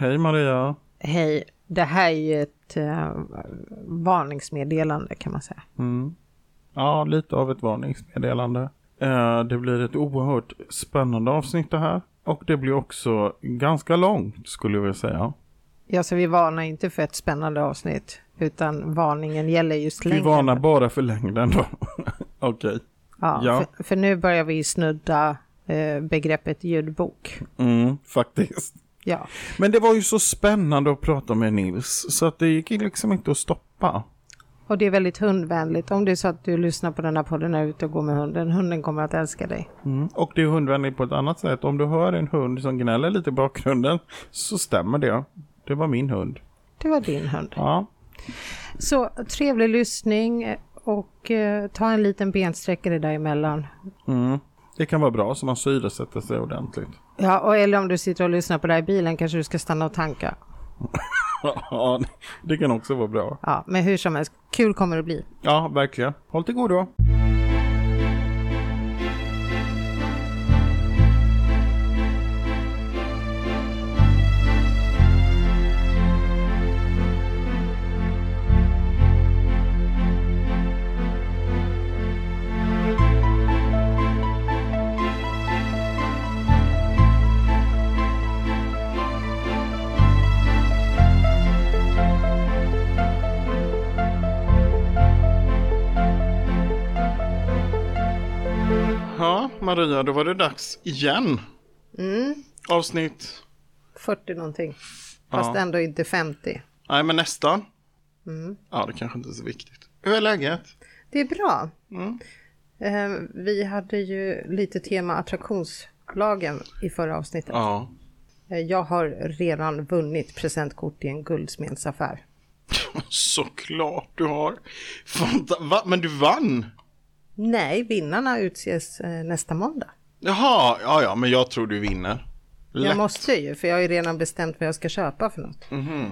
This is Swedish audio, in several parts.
Hej Maria. Hej, det här är ju ett uh, varningsmeddelande kan man säga. Mm. Ja, lite av ett varningsmeddelande. Uh, det blir ett oerhört spännande avsnitt det här. Och det blir också ganska långt skulle jag vilja säga. Ja, så vi varnar inte för ett spännande avsnitt. Utan varningen gäller just längden. Vi varnar bara för längden då. Okej. Okay. Ja, ja. För, för, nu börjar vi snudda eh, begreppet ljudbok. Mm, faktiskt. Ja. Men det var ju så spännande att prata med Nils så att det gick liksom inte att stoppa. Och det är väldigt hundvänligt. Om det är så att du lyssnar på den här podden när du är ute och går med hunden, hunden kommer att älska dig. Mm. Och det är hundvänligt på ett annat sätt. Om du hör en hund som gnäller lite i bakgrunden så stämmer det. Det var min hund. Det var din hund. Ja. Så trevlig lyssning och eh, ta en liten bensträckare däremellan. Mm. Det kan vara bra så man syresätter sig ordentligt. Ja, och eller om du sitter och lyssnar på det här i bilen kanske du ska stanna och tanka. ja, det kan också vara bra. Ja, men hur som helst, kul kommer det bli. Ja, verkligen. Håll till godo. Maria, då var det dags igen. Mm. Avsnitt? 40 någonting. Fast ja. ändå inte 50. Nej, men nästan. Mm. Ja, det kanske inte är så viktigt. Hur är läget? Det är bra. Mm. Eh, vi hade ju lite tema attraktionslagen i förra avsnittet. Ja. Eh, jag har redan vunnit presentkort i en guldsmedsaffär. Såklart du har. Va? Men du vann? Nej, vinnarna utses eh, nästa måndag. Jaha, ja ja, men jag tror du vinner. Lätt. Jag måste ju, för jag har ju redan bestämt vad jag ska köpa för något. Mm.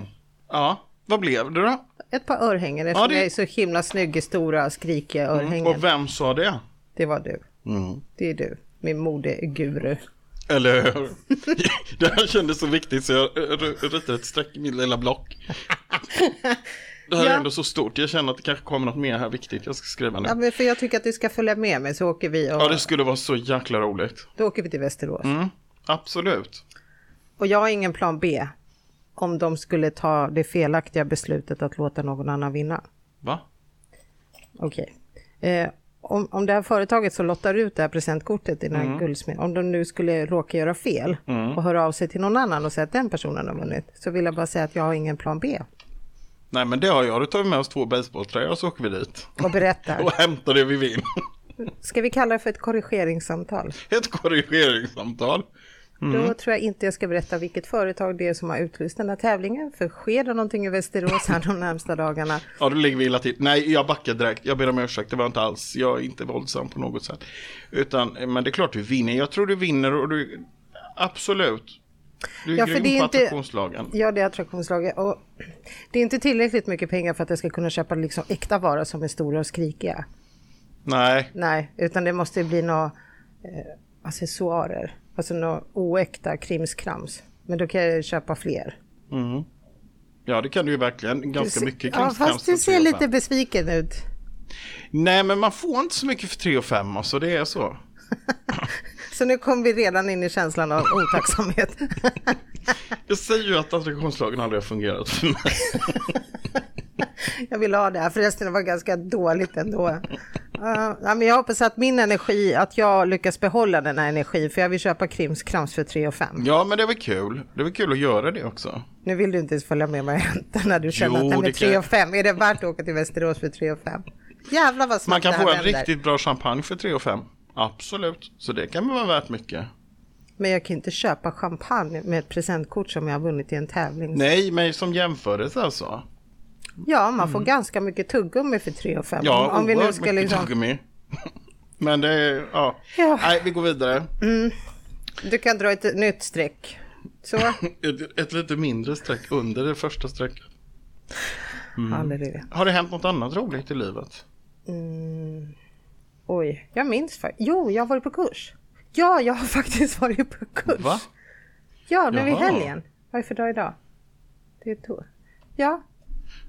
Ja, vad blev det då? Ett par örhängen, eftersom ja, det... jag är så himla snygg i stora skrikiga mm, örhängen. Och vem sa det? Det var du. Mm. Det är du, min modeguru. Eller hur? det här kändes så viktigt så jag ritade ett streck i min lilla block. Det här ja. är ändå så stort. Jag känner att det kanske kommer något mer här viktigt. Jag ska skriva nu. Ja, men för jag tycker att du ska följa med mig så åker vi. Och... Ja, det skulle vara så jäkla roligt. Då åker vi till Västerås. Mm, absolut. Och jag har ingen plan B. Om de skulle ta det felaktiga beslutet att låta någon annan vinna. Va? Okej. Okay. Eh, om, om det här företaget som lottar ut det här presentkortet i den här mm. om de nu skulle råka göra fel mm. och höra av sig till någon annan och säga att den personen har vunnit, så vill jag bara säga att jag har ingen plan B. Nej men det har jag, då tar vi med oss två basebolltröjor och så åker vi dit. Och berättar. och hämtar det vi vill. Ska vi kalla det för ett korrigeringssamtal? Ett korrigeringssamtal. Mm. Då tror jag inte jag ska berätta vilket företag det är som har utlyst den här tävlingen. För sker det någonting i Västerås här de närmsta dagarna? Ja, då ligger vi illa till. Nej, jag backar direkt. Jag ber om ursäkt. Det var inte alls. Jag är inte våldsam på något sätt. Utan, men det är klart du vinner. Jag tror du vinner och du... Absolut. Du är ja, för det är på inte, attraktionslagen. Ja, det är attraktionslagen. Och det är inte tillräckligt mycket pengar för att jag ska kunna köpa liksom äkta varor som är stora och skrikiga. Nej. Nej, utan det måste bli några eh, accessoarer. Alltså några oäkta krimskrams. Men då kan jag köpa fler. Mm. Ja, det kan du ju verkligen. Ganska du, mycket krimskrams. Ja, fast du ser lite besviken ut. Nej, men man får inte så mycket för 3 och 5, alltså det är så. Så nu kom vi redan in i känslan av otacksamhet. Jag säger ju att attraktionslagen aldrig har fungerat för mig. Jag vill ha det här, förresten det var ganska dåligt ändå. Uh, ja, men jag hoppas att min energi, att jag lyckas behålla den här energin, för jag vill köpa krimskrams för 3 och 5. Ja, men det var kul. Det var kul att göra det också. Nu vill du inte ens följa med mig och hämta när du känner jo, att det är 3 och 5. Är det värt att åka till Västerås för 3 och 5? Jävlar vad Man kan få en riktigt bra champagne för 3 och 5. Absolut, så det kan vara värt mycket. Men jag kan inte köpa champagne med ett presentkort som jag har vunnit i en tävling. Nej, men som jämförelse alltså. Ja, man får mm. ganska mycket tuggummi för 3 och 5. Ja, om vi nu ska mycket liksom... tuggummi. men det är, ja. ja. Nej, vi går vidare. Mm. Du kan dra ett nytt streck. Så. ett, ett lite mindre streck under det första strecket. Mm. Har det hänt något annat roligt i livet? Mm. Oj, jag minns faktiskt. Jo, jag har varit på kurs. Ja, jag har faktiskt varit på kurs. Va? Ja, nu i helgen. Vad är det för dag idag? Det är to- Ja,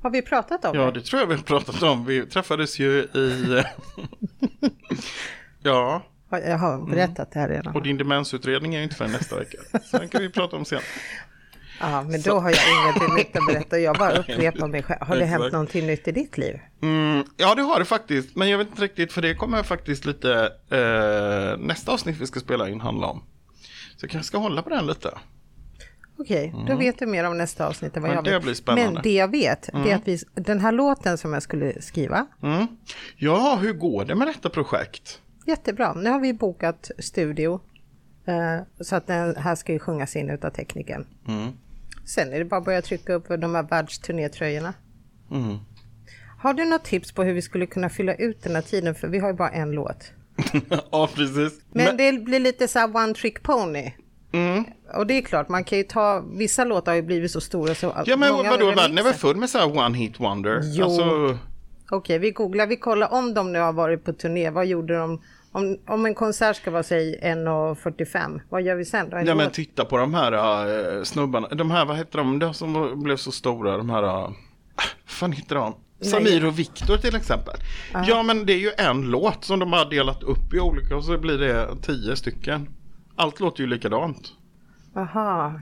har vi pratat om Ja, det? det tror jag vi har pratat om. Vi träffades ju i... ja, Ja, Jag har berättat det här redan. och din demensutredning är ju inte förrän nästa vecka. Så den kan vi prata om sen. Ja, men då har jag ingenting nytt att berätta. Jag bara upprepar mig själv. Har det hänt någonting nytt i ditt liv? Mm, ja, det har det faktiskt. Men jag vet inte riktigt, för det kommer faktiskt lite eh, nästa avsnitt vi ska spela in handla om. Så jag kanske ska hålla på den lite. Okej, då vet du mer om nästa avsnitt än vad Ja, jag det vet. blir spännande. Men det jag vet, det är att vi, den här låten som jag skulle skriva, Mm. Ja, hur går det med detta projekt? jättebra. Nu har vi bokat studio. eh, Så att den här ska ju sjungas in utav tekniken. Sen är det bara att börja trycka upp de här världsturnétröjorna. Mm. Har du något tips på hur vi skulle kunna fylla ut den här tiden? För vi har ju bara en låt. ja, precis. Men, det blir lite så här one trick pony. Mm. Och det är klart, man kan ju ta, vissa låtar har ju blivit så stora så Ja, men många vadå, världen är väl full med så här one hit wonder? Jo. Alltså, Okej, vi googlar, vi kollar om de nu har varit på turné, vad gjorde de? Om, om en konsert ska vara säg 1.45, vad gör vi sen då? Ja, men titta på de här äh, snubbarna. De här, vad heter de? De som blev så stora, de här... Äh, fan heter de? Samir och Viktor till exempel. Ja, men det är ju en låt som de har delat upp i olika och så blir det tio stycken. Allt låter ju likadant. Aha.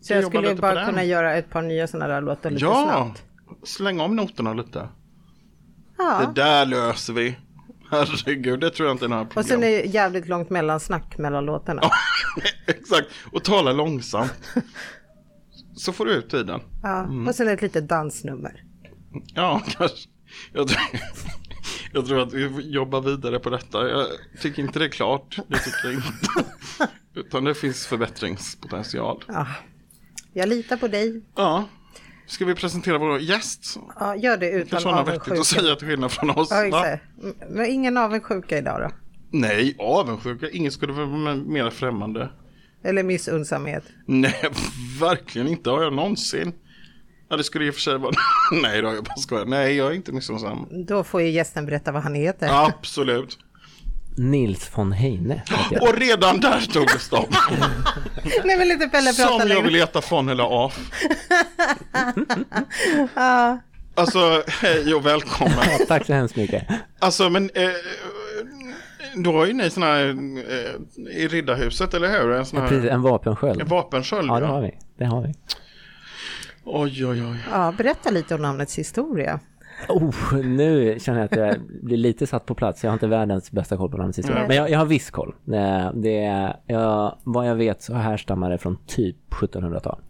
Så jag jobba skulle bara kunna göra ett par nya sådana där låtar lite Ja, snabbt. släng om noterna lite. Ja. Det där löser vi. Herregud, det tror jag inte är några problem. Och sen är det jävligt långt mellansnack mellan låtarna. Exakt, och tala långsamt. Så får du ut tiden. Ja. Och sen ett litet dansnummer. Ja, kanske. Jag tror, jag tror att vi får jobba vidare på detta. Jag tycker inte det är klart. Det tycker jag inte. Utan det finns förbättringspotential. Ja. Jag litar på dig. Ja. Ska vi presentera vår gäst? Ja, gör det utan Kanske han har vettigt att avundsjuka. säga till skillnad från oss. Ja, exakt. Men ingen avundsjuka idag då? Nej, avundsjuka. Ingen skulle vara mer främmande. Eller missunnsamhet? Nej, verkligen inte. Har jag någonsin. Ja, det skulle i och för sig vara... Nej då, jag bara skojar. Nej, jag är inte missunnsam. Då får ju gästen berätta vad han heter. Absolut. Nils von Heine jag. Och redan där tog det stopp. Nej men lite Pelle prata Som jag längre. vill leta från eller av. Alltså, hej och välkommen. Ja, tack så hemskt mycket. Alltså, men eh, då har ju ni såna här eh, i Riddarhuset, eller hur? En sån här Precis, en vapensköld. en vapensköld. Ja, det Ja. har vi. Det har vi. Oj, oj, oj. Ja, berätta lite om namnets historia. Oh, nu känner jag att jag blir lite satt på plats. Jag har inte världens bästa koll på historia. Men jag, jag har viss koll. Det, det, jag, vad jag vet så härstammar det från typ 1700-tal.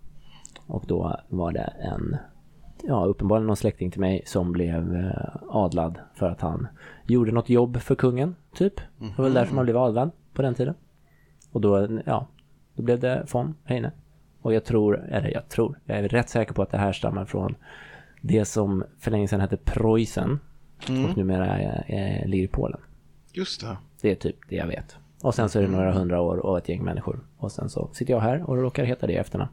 Och då var det en, ja uppenbarligen någon släkting till mig som blev eh, adlad för att han gjorde något jobb för kungen, typ. Det var väl därför man blev adlad på den tiden. Och då, ja, då blev det von Heine. Och jag tror, eller jag tror, jag är rätt säker på att det här stammar från det som för länge sedan hette Preussen och numera är, är, ligger i Polen. Just det. Det är typ det jag vet. Och sen så är det några hundra år och ett gäng människor. Och sen så sitter jag här och råkar heta det efternamn.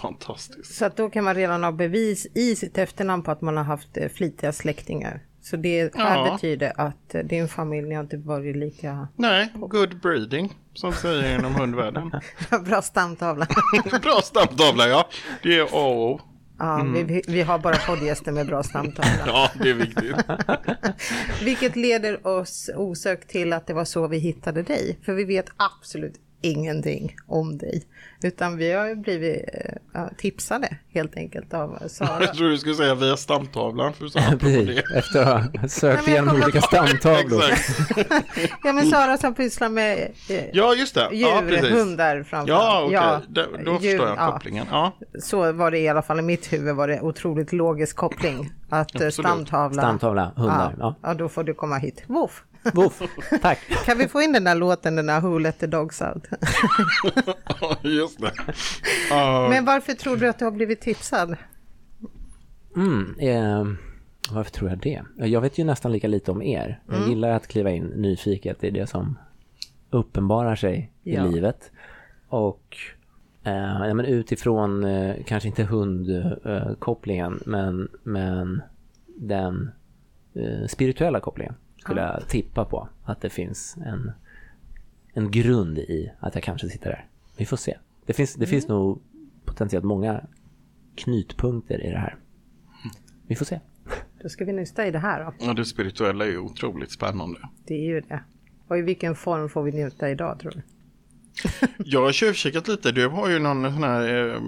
Fantastiskt. Så att då kan man redan ha bevis i sitt efternamn på att man har haft eh, flitiga släktingar. Så det här Ja. betyder att eh, din familj har inte varit lika Nej, good breeding, som säger inom hundvärlden. bra stamtavla. Bra stamtavla, ja. Det är A och O. Ja, vi, vi, vi har bara poddgäster med bra stamtavla. Ja, det är viktigt. Vilket leder oss osökt till att det var så vi hittade dig. För vi vet absolut ingenting om dig. Utan vi har ju blivit ja, tipsade helt enkelt av Sara. Jag tror du skulle säga via stamtavlan. Precis, det. efter att ha sökt igenom olika stamtavlor. Ja men Sara som pysslar med eh, Ja, just det. djur, ja, precis. hundar framför Ja, okej. Då, då djur, förstår jag ja. kopplingen. Ja. Så var det i alla fall i mitt huvud var det otroligt logisk koppling. Att eh, Absolut. stamtavla. Stamtavla, hundar. Ja, Ja. ja, då får du komma hit. Woof. Woof, tack. Kan vi få in den där låten, den där Who let the dogs out? Ja, just det. Ja, Men varför tror du att du har blivit tipsad? Mm, eh, varför tror jag det? Jag vet ju nästan lika lite om er. Jag gillar att kliva in nyfiket i det som uppenbarar sig Ja. i livet. Och eh, ja, men utifrån, eh, kanske inte hundkopplingen, eh, kopplingen, men, men den eh, spirituella kopplingen skulle jag tippa på. Att det finns en, en grund i att jag kanske sitter där. Vi får se. Det finns, det finns nog potentiellt många knytpunkter i det här. Vi får se. Då ska vi nysta i det här då. Ja, det spirituella är ju otroligt spännande. Det är ju det. Och i vilken form får vi njuta idag tror du? Jag har tjuvkikat lite. Du har ju någon sån här eh,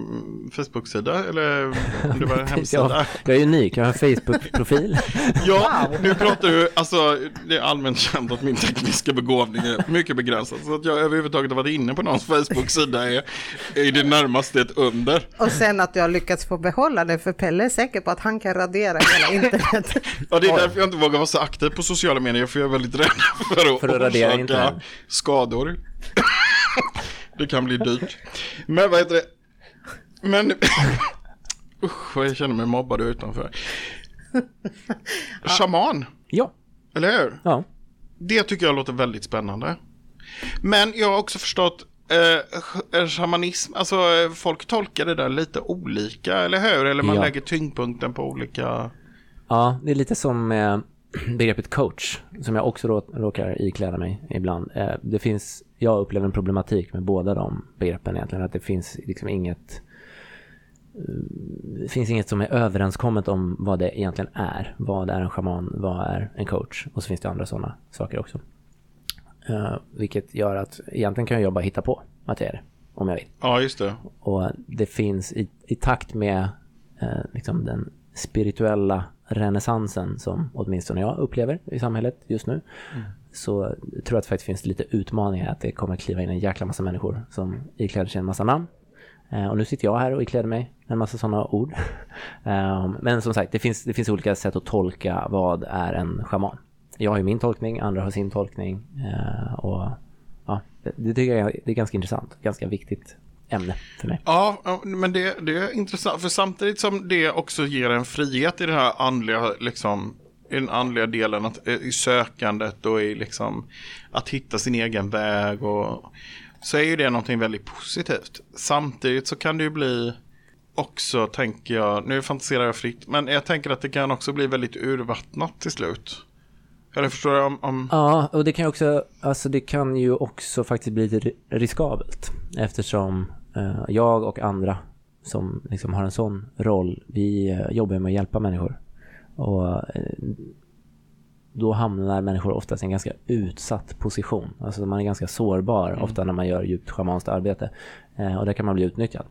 Facebook-sida eller om det var en hemsida. jag, jag är unik, jag har en Facebook-profil. ja, wow. nu pratar du, alltså det är allmänt känt att min tekniska begåvning är mycket begränsad. Så att jag överhuvudtaget har varit inne på någons Facebook-sida är, är det närmaste ett under. Och sen att du har lyckats få behålla det, för Pelle är säker på att han kan radera hela internet. ja, det är därför jag inte vågar vara så aktiv på sociala medier, för jag är väldigt rädd för att, för att radera internet. skador. Det kan bli dyrt. Men vad heter det? Men... Usch, jag känner mig mobbad utanför. Shaman. Ja. Eller hur? Ja. Det tycker jag låter väldigt spännande. Men jag har också förstått eh, shamanism, alltså folk tolkar det där lite olika, eller hur? Eller man ja. lägger tyngdpunkten på olika... Ja, det är lite som med begreppet coach, som jag också råkar ikläda mig ibland. Eh, det finns jag upplever en problematik med båda de begreppen egentligen. Att det finns liksom inget det finns inget som är överenskommet om vad det egentligen är. Vad är en shaman, vad är en coach? Och så finns det andra sådana saker också. Uh, vilket gör att egentligen kan jag bara hitta på att det är det, om jag vill. Ja, just det. Och det finns i, i takt med uh, liksom den spirituella renässansen som åtminstone jag upplever i samhället just nu. Mm så tror jag att det faktiskt finns lite utmaningar att det kommer kliva in en jäkla massa människor som ikläder sig en massa namn. Eh, och nu sitter jag här och ikläder mig en massa sådana ord. Eh, men som sagt, det finns, det finns olika sätt att tolka vad är en shaman. Jag har ju min tolkning, andra har sin tolkning. Eh, och ja, det, tycker jag det är ganska intressant, ganska viktigt ämne för mig. Ja, men det, det är intressant, för samtidigt som det också ger en frihet i det här andliga liksom i den andliga delen, att, eh, i sökandet och i liksom att hitta sin egen väg och så är ju det någonting väldigt positivt. Samtidigt så kan det ju bli också, tänker jag, nu fantiserar jag fritt, men jag tänker att det kan också bli väldigt urvattnat till slut. Eller förstår jag om, om... Ja, och det kan också, alltså det kan ju också faktiskt bli lite riskabelt eftersom jag och andra som liksom har en sån roll, vi eh, jobbar med att hjälpa människor och eh, då hamnar människor oftast i en ganska utsatt position. Alltså man är ganska sårbar mm. ofta när man gör djupt schamanskt arbete. Eh, och där kan man bli utnyttjad.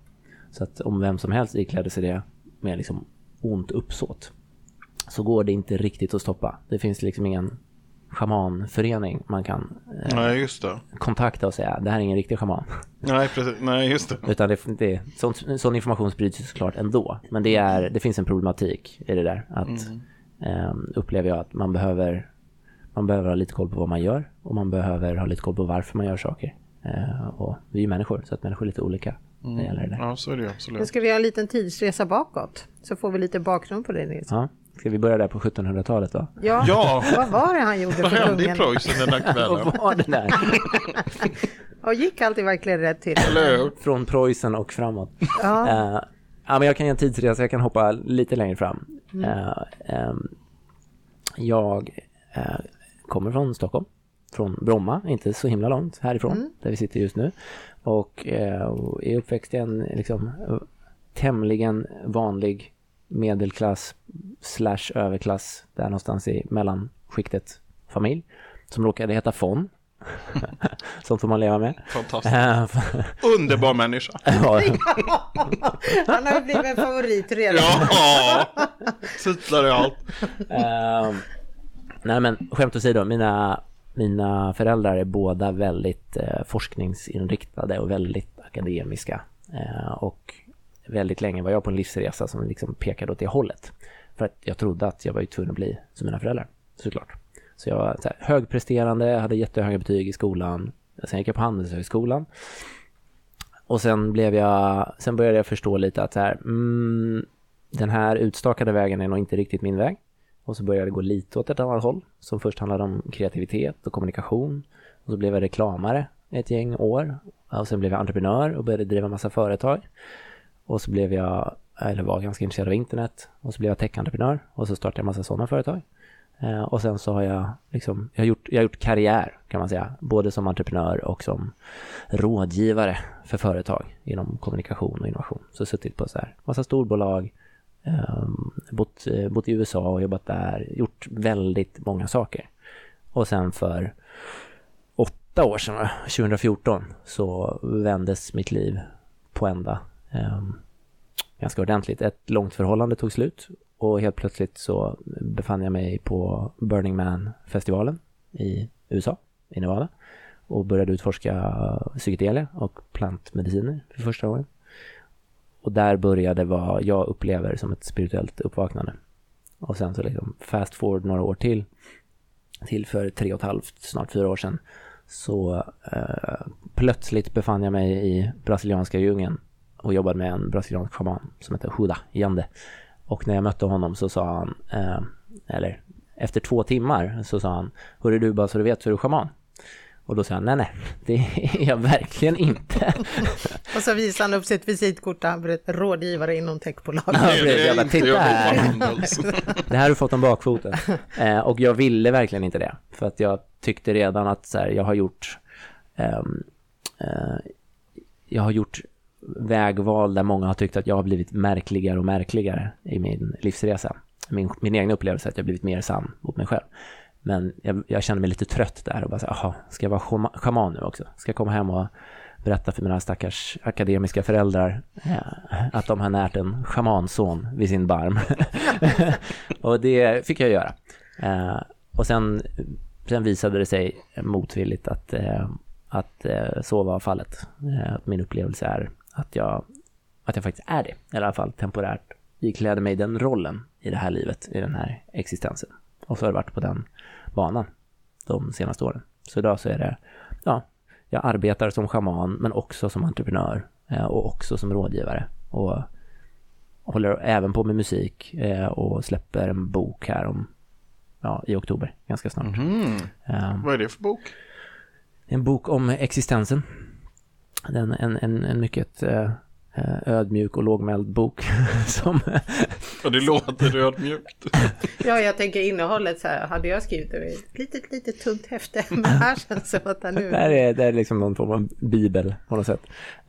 Så att om vem som helst ikläder sig det med liksom ont uppsåt så går det inte riktigt att stoppa. Det finns liksom ingen schamanförening man kan eh, Nej, kontakta och säga det här är ingen riktig schaman. Nej, precis. Nej just det. Utan det, det, sån, sån information sprids ju såklart ändå. Men det, är, det finns en problematik i det där. Att mm. eh, upplever jag att man behöver, man behöver ha lite koll på vad man gör och man behöver ha lite koll på varför man gör saker. Eh, och vi är ju människor så att människor är lite olika. Mm. Det det. Ja, så är det absolut. Nu ska vi göra en liten tidsresa bakåt. Så får vi lite bakgrund på det Nils. Ja. Ska vi börja där på 1700-talet då? Ja. ja. Vad var det han gjorde Vad hände i Preussen den där kvällen? Vad var det där? och gick alltid verkligen rätt till? Från Preussen och framåt. Ja. Uh, ja, men jag kan ge en tidsresa, jag kan hoppa lite längre fram. Mm. Uh, um, jag uh, kommer från Stockholm, från Bromma, inte så himla långt härifrån, mm. där vi sitter just nu. Och är uppväxt i en liksom, tämligen vanlig medelklass slash överklass, där någonstans i mellanskiktet familj, som råkade heta Fon. Sånt får man leva med. Fantastiskt. Underbar människa. Han har ju blivit en favorit redan. Ja, titlar i allt. Uh, nej men skämt åsido, mina, mina föräldrar är båda väldigt uh, forskningsinriktade och väldigt akademiska. Uh, och väldigt länge var jag på en livsresa som liksom pekade åt det hållet. För att jag trodde att jag var tvungen att bli som mina föräldrar, såklart. Så jag var så här, högpresterande, hade jättehöga betyg i skolan. Sen gick jag på Handelshögskolan. Och sen blev jag, sen började jag förstå lite att så här, mm, den här utstakade vägen är nog inte riktigt min väg. Och så började det gå lite åt ett annat håll, som först handlade om kreativitet och kommunikation. Och så blev jag reklamare ett gäng år. Och sen blev jag entreprenör och började driva massa företag. Och så blev jag, eller var ganska intresserad av internet. Och så blev jag techentreprenör och så startade jag en massa sådana företag. Eh, och sen så har jag liksom, jag har, gjort, jag har gjort karriär kan man säga, både som entreprenör och som rådgivare för företag inom kommunikation och innovation. Så suttit på så här massa storbolag, eh, bott, eh, bott i USA och jobbat där, gjort väldigt många saker. Och sen för åtta år sedan, 2014, så vändes mitt liv på ända. Eh, ganska ordentligt. Ett långt förhållande tog slut och helt plötsligt så befann jag mig på Burning Man-festivalen i USA, i Nevada. Och började utforska psykedelia och plantmediciner för första gången. Och där började vad jag upplever som ett spirituellt uppvaknande. Och sen så liksom fast forward några år till, till för tre och ett halvt, snart fyra år sedan, så eh, plötsligt befann jag mig i brasilianska djungeln och jobbade med en brasiliansk schaman som heter Huda Yande. Och när jag mötte honom så sa han, eh, eller efter två timmar så sa han, hörru du bara så du vet så är du schaman. Och då sa han, nej nej, det är jag verkligen inte. och så visade han upp sitt visitkort där han blev rådgivare inom techbolag. Ja, det jag bara, titta här. det här har du fått om bakfoten. Eh, och jag ville verkligen inte det. För att jag tyckte redan att så här, jag har gjort um, uh, jag har gjort vägval där många har tyckt att jag har blivit märkligare och märkligare i min livsresa. Min, min egen upplevelse är att jag blivit mer sann mot mig själv. Men jag, jag känner mig lite trött där och bara så jaha, ska jag vara schaman nu också? Ska jag komma hem och berätta för mina stackars akademiska föräldrar eh, att de har närt en schamanson vid sin barm. och det fick jag göra. Eh, och sen, sen visade det sig motvilligt att, eh, att eh, så var fallet. Eh, att min upplevelse är att jag, att jag faktiskt är det, i alla fall temporärt, ikläder mig den rollen i det här livet, i den här existensen. Och så har det varit på den banan de senaste åren. Så idag så är det, ja, jag arbetar som schaman men också som entreprenör eh, och också som rådgivare. Och håller även på med musik eh, och släpper en bok här om, ja, i oktober, ganska snart. Mm. Vad är det för bok? En bok om existensen en, en, en, en mycket eh, ödmjuk och lågmäld bok. som... ja, det låter ödmjukt. ja, jag tänker innehållet så här, hade jag skrivit det i ett litet, litet tunt häfte, men här känns det som att det nu... Det är, det är liksom någon form av bibel på något sätt.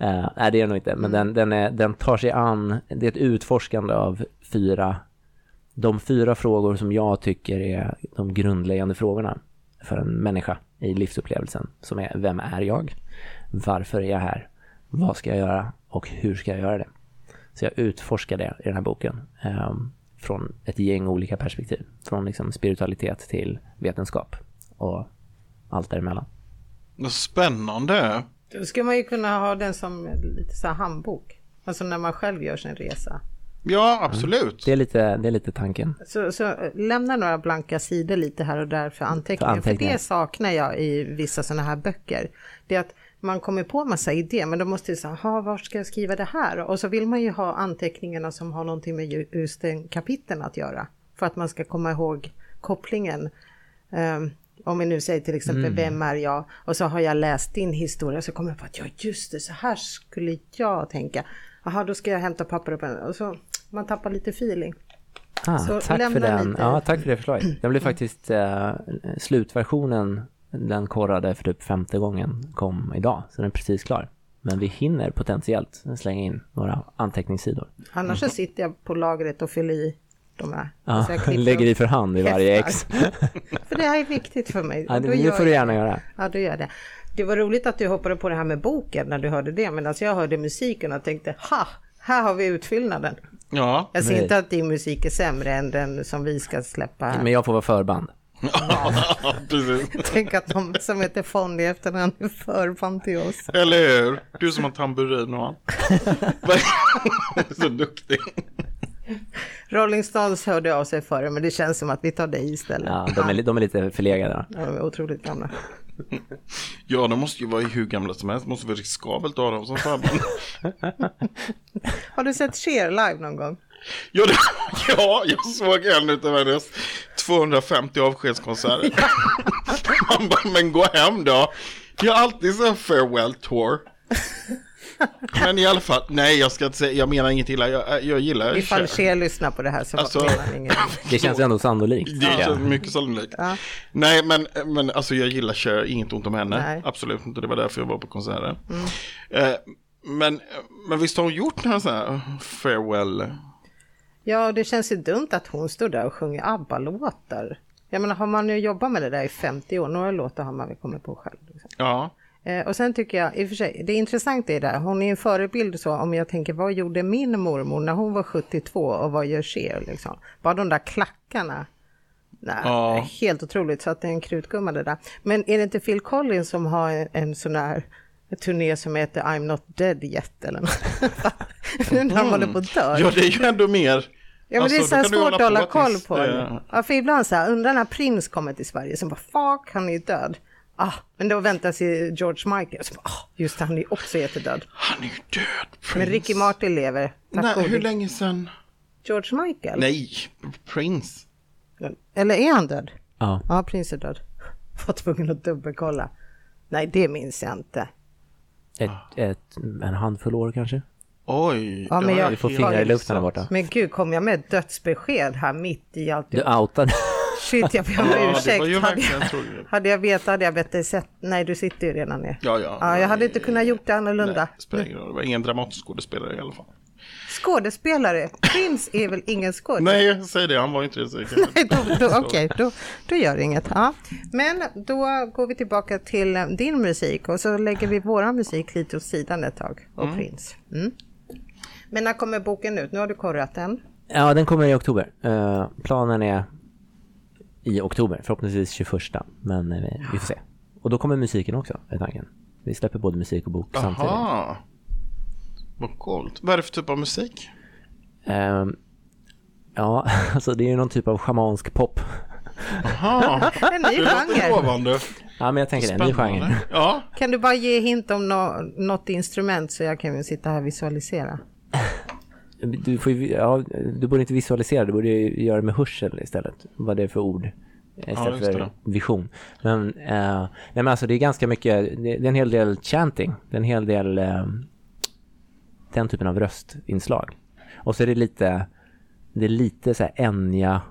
Uh, nej, det är det nog inte, men mm. den, den, är, den tar sig an, det är ett utforskande av fyra, de fyra frågor som jag tycker är de grundläggande frågorna för en människa i livsupplevelsen, som är vem är jag? Varför är jag här? Vad ska jag göra? Och hur ska jag göra det? Så jag utforskar det i den här boken eh, från ett gäng olika perspektiv. Från liksom spiritualitet till vetenskap och allt däremellan. Vad spännande! Då ska man ju kunna ha den som lite så här handbok. Alltså när man själv gör sin resa. Ja, absolut. Mm. Det, är lite, det är lite tanken. Så, så lämna några blanka sidor lite här och där för anteckningar. För, anteckningar. för det saknar jag i vissa sådana här böcker. Det är att man kommer på massa idéer men då måste det säga, var ska jag skriva det här? Och så vill man ju ha anteckningarna som har någonting med just den kapiteln att göra. För att man ska komma ihåg kopplingen. Um, om vi nu säger till exempel, mm. vem är jag? Och så har jag läst din historia så kommer jag på att ja just det, så här skulle jag tänka. Jaha, då ska jag hämta papper och penna. Och så man tappar lite feeling. Ah, så tack för den. Lite... Ja, tack för det förslaget. Den blev faktiskt uh, slutversionen den korrade för typ femte gången kom idag, så den är precis klar. Men vi hinner potentiellt slänga in några anteckningssidor. Annars så sitter jag på lagret och fyller i de här. Ja, lägger i för hand i varje ex. för det här är viktigt för mig. Ja, det, det får du gärna göra. Ja, du gör det. Det var roligt att du hoppade på det här med boken när du hörde det, men alltså jag hörde musiken och tänkte, ha, här har vi utfyllnaden. Ja. Jag ser inte att din musik är sämre än den som vi ska släppa här. Men jag får vara förband. Ja, precis. Tänk att de som heter Fonny efternamn är förband till oss. Eller hur? Du som har tamburin och allt. Så duktig. Rolling Stones hörde av sig före, men det känns som att vi tar dig istället. Ja, de är, de är lite förlegade. Ja, de är otroligt gamla. Ja, de måste ju vara hur gamla som helst. Det måste vara riskabelt att ha dem som förband. Har du sett Cher live någon gång? Ja, det, ja jag såg en utav hennes 250 avskedskonserter. Man bara, men gå hem då. Jag har alltid så farewell tour. Men i alla fall, nej jag ska inte säga, jag menar inget illa, jag, jag gillar Ifall Cher lyssnar på det här så alltså, menar inget Det känns ändå sannolikt. Det är ja. mycket sannolikt. Ja. Nej men, men alltså jag gillar Cher, inget ont om henne, nej. absolut inte, det var därför jag var på konserten. Mm. Eh, men, men visst har hon gjort några sådana här farewell? Ja, det känns ju dumt att hon står där och sjunger ABBA-låtar. Jag menar, har man nu jobbat med det där i 50 år, några låtar har man väl kommit på själv. Liksom. Ja. Eh, och sen tycker jag, i och för sig, det intressanta är där, hon är en förebild så, om jag tänker, vad gjorde min mormor när hon var 72 och vad gör Cher liksom? Bara de där klackarna. Nej, ja. helt otroligt, så att det är en krutgumma det där. Men är det inte Phil Collins som har en, en sån där turné som heter I'm not dead yet eller något? nu när han håller på att dö. Ja, det är ju ändå mer Ja, men alltså, det är så svårt att hålla koll på. Det. Ja, för ibland så här, undrar när Prins kommer till Sverige, så bara fuck, han är ju död. Ah, men då väntar sig George Michael, så bara, ah, just han är också jättedöd. Han är ju död, Prince. Men Ricky Martin lever. Nej, hur länge sedan? George Michael? Nej, Prince. Eller är han död? Ja. Ja, Prince är död. Var tvungen att dubbelkolla. Nej, det minns jag inte. Ett, ett, en handfull år kanske? Oj, ja, men jag, vi får fingrar i luften där borta. Men gud, kom jag med dödsbesked här mitt i allt? Du outade. Shit, jag ber om ja, ursäkt. Hade jag, hade jag vetat hade jag bett dig sett. Nej, du sitter ju redan ner. Ja, ja. ja jag hade inte kunnat gjort det annorlunda. Nej, spelar ingen roll. Det var ingen dramatisk skådespelare i alla fall. Skådespelare? Prince är väl ingen skådespelare? Nej, säger det. Han var inte det. Nej, då, då, Okej, okay, då, då gör det inget. Ja. Men då går vi tillbaka till din musik och så lägger vi våran musik lite åt sidan ett tag och mm. Prince. Mm. Men när kommer boken ut? Nu har du korrat den. Ja, den kommer i oktober. Uh, planen är i oktober, förhoppningsvis 21. Men uh, vi får se. Och då kommer musiken också, är tanken. Vi släpper både musik och bok Aha. samtidigt. Vad coolt. Vad är det för typ av musik? Uh, ja, alltså det är någon typ av schamansk pop. Aha, en ny genre. Ja, men jag tänker det, en ny genre. Ja. Kan du bara ge hint om no något instrument så jag kan sitta här och visualisera? Du, får ju, ja, du borde inte visualisera, du borde göra det med hörsel istället. Vad det är för ord. Istället ja, för vision. Men, eh, nej, men alltså det är ganska mycket, det, är en hel del chanting. Det är en hel del eh, den typen av röstinslag. Och så är det lite, det är lite så här Enya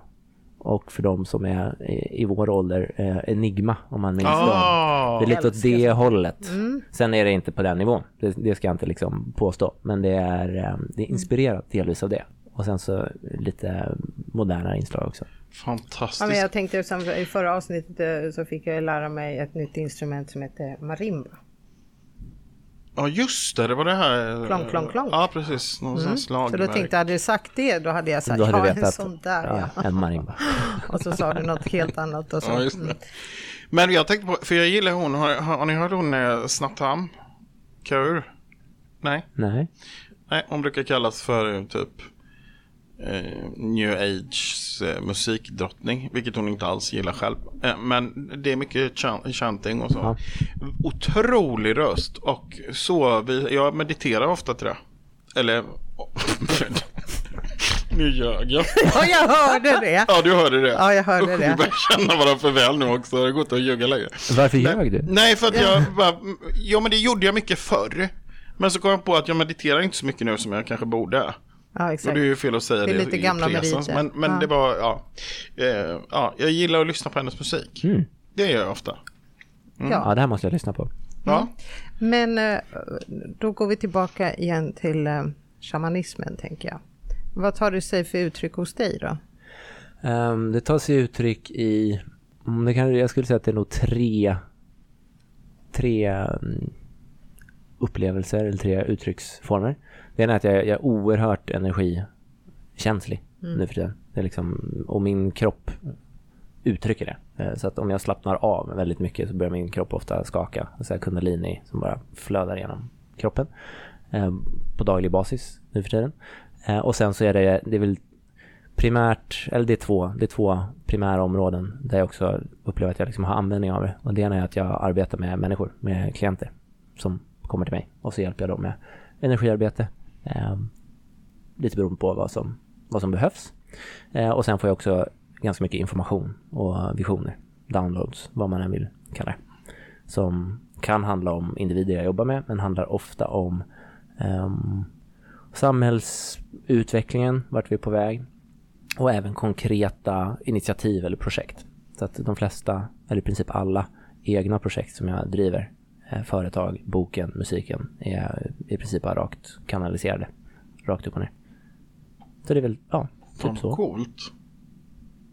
och för de som är i, vår ålder, eh, Enigma om man minns oh, dem. Det är lite åt det hållet. Mm. Sen är det inte på den nivån, det, det ska jag inte liksom påstå. Men det är, eh, det är inspirerat delvis av det. Och sen så lite modernare inslag också. Fantastiskt. Ja, men jag tänkte som i förra avsnittet eh, så fick jag lära mig ett nytt instrument som heter marimba. Ja just det, det var det här. Klonk, klonk, klonk. Ja precis, någon mm. slag. Så då tänkte jag, hade du sagt det då hade jag sagt, ja en sån där ja. ja. En marimba. och så sa du något helt annat. Och så. Ja, just det. Men jag tänkte på, för jag gillar hon, har, har, ni hört hon eh, Snattam? Kaur? Nej? Nej. Nej, hon brukar kallas för typ eh, new age eh, musikdrottning, vilket hon inte alls gillar själv. Eh, men det är mycket ch chanting och så. Ja. Otrolig röst och så, vi, jag mediterar ofta till det. Eller, nu ljög jag. Ja, jag hörde det. Ja, du hörde det. Ja, jag hörde Usch, det. Vi börjar känna varandra för väl nu också. Det har gått att ljuga längre. Varför ljög du? Nej, för att jag bara, ja men det gjorde jag mycket förr. Men så kom jag på att jag mediterar inte så mycket nu som jag kanske borde. Ja, exakt. Och det är ju fel att säga det, det lite gamla meriter. Men, men ja. det var, ja. Eh, ja. Jag gillar att lyssna på hennes musik. Mm. Det gör jag ofta. Mm. Ja. ja, det här måste jag lyssna på. Ja. Mm. Men eh, då går vi tillbaka igen till eh, shamanismen, tänker jag. Vad tar det sig för uttryck hos dig då? Um, det tar sig uttryck i, mm, det kan, jag skulle säga att det är nog tre, tre um, upplevelser eller tre uttrycksformer. Det ena är att jag, jag är oerhört energikänslig mm. nu för tiden. Det är liksom, och min kropp uttrycker det. Eh, så att om jag slappnar av väldigt mycket så börjar min kropp ofta skaka. Så här kundalini som bara flödar genom kroppen eh, på daglig basis nu för tiden. Eh, och sen så är det, det är väl primärt, eller det är två, det är två primära områden där jag också upplever att jag liksom har användning av det. Och det ena är att jag arbetar med människor, med klienter som kommer till mig och så hjälper jag dem med energiarbete. Eh, lite beroende på vad som, vad som behövs. Eh, och sen får jag också ganska mycket information och visioner, downloads, vad man än vill kalla det. Som kan handla om individer jag jobbar med, men handlar ofta om Um, samhällsutvecklingen, vart vi är på väg och även konkreta initiativ eller projekt. Så att de flesta, eller i princip alla, egna projekt som jag driver, företag, boken, musiken, är i princip bara rakt kanaliserade. Rakt upp och ner. Så det är väl, ja, typ så. Coolt.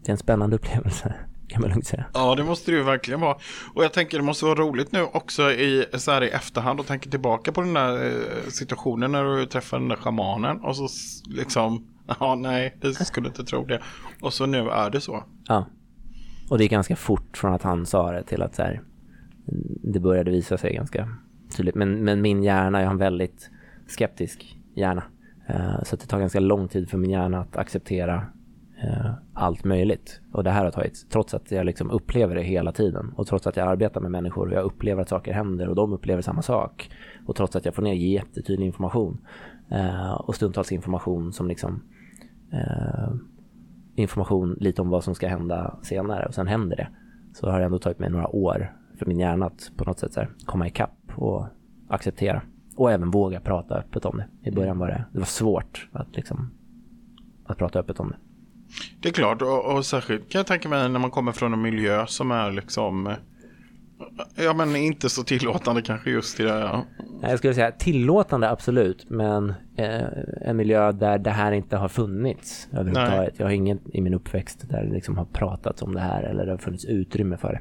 Det är en spännande upplevelse kan man lugnt säga. Ja, det måste det ju verkligen vara. Och jag tänker det måste vara roligt nu också i, så här i efterhand och tänka tillbaka på den där eh, situationen när du träffade den där schamanen och så liksom, ja nej, det skulle inte tro det. Och så nu är det så. Ja. Och det är ganska fort från att han sa det till att så här, det började visa sig ganska tydligt. Men, men min hjärna, jag har en väldigt skeptisk hjärna. Uh, så det tar ganska lång tid för min hjärna att acceptera uh, allt möjligt. Och det här har tagit, trots att jag liksom upplever det hela tiden och trots att jag arbetar med människor och jag upplever att saker händer och de upplever samma sak. Och trots att jag får ner jättetydlig information uh, och stundtals information som liksom information lite om vad som ska hända senare och sen händer det. Så har det ändå tagit mig några år för min hjärna att på något sätt så här, komma ikapp och acceptera. Och även våga prata öppet om det. I början var det, det var svårt att, liksom, att prata öppet om det. Det är klart och, och särskilt kan jag tänka mig när man kommer från en miljö som är liksom Ja men inte så tillåtande kanske just i det. Ja. Jag skulle säga tillåtande absolut men eh, en miljö där det här inte har funnits överhuvudtaget. Jag har ingen i min uppväxt där det liksom har pratats om det här eller det har funnits utrymme för det.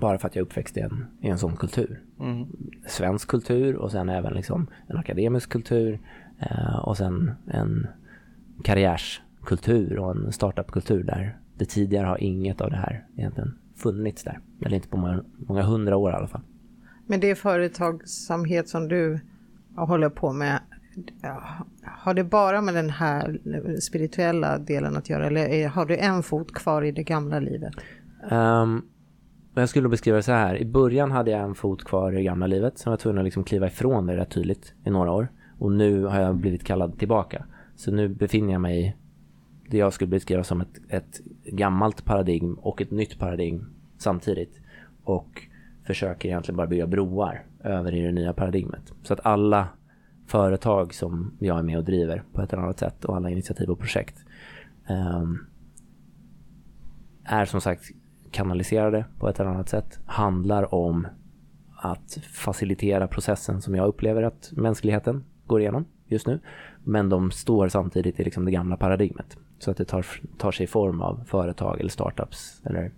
Bara för att jag är uppväxt i en, i en sån kultur. Mm. Svensk kultur och sen även liksom en akademisk kultur eh, och sen en karriärskultur och en startupkultur där det tidigare har inget av det här egentligen funnits där. Eller inte på många, många hundra år i alla fall. Men det företagsamhet som du håller på med, har det bara med den här spirituella delen att göra eller har du en fot kvar i det gamla livet? Um, jag skulle beskriva det så här. I början hade jag en fot kvar i det gamla livet. Sen var jag tvungen att liksom kliva ifrån det rätt tydligt i några år. Och nu har jag blivit kallad tillbaka. Så nu befinner jag mig i det jag skulle beskriva som ett, ett gammalt paradigm och ett nytt paradigm samtidigt. Och försöker egentligen bara bygga broar över i det nya paradigmet. Så att alla företag som jag är med och driver på ett eller annat sätt och alla initiativ och projekt um, är som sagt kanaliserade på ett eller annat sätt. Handlar om att facilitera processen som jag upplever att mänskligheten går igenom just nu. Men de står samtidigt i liksom det gamla paradigmet. Så att det tar, tar sig form av företag eller startups eller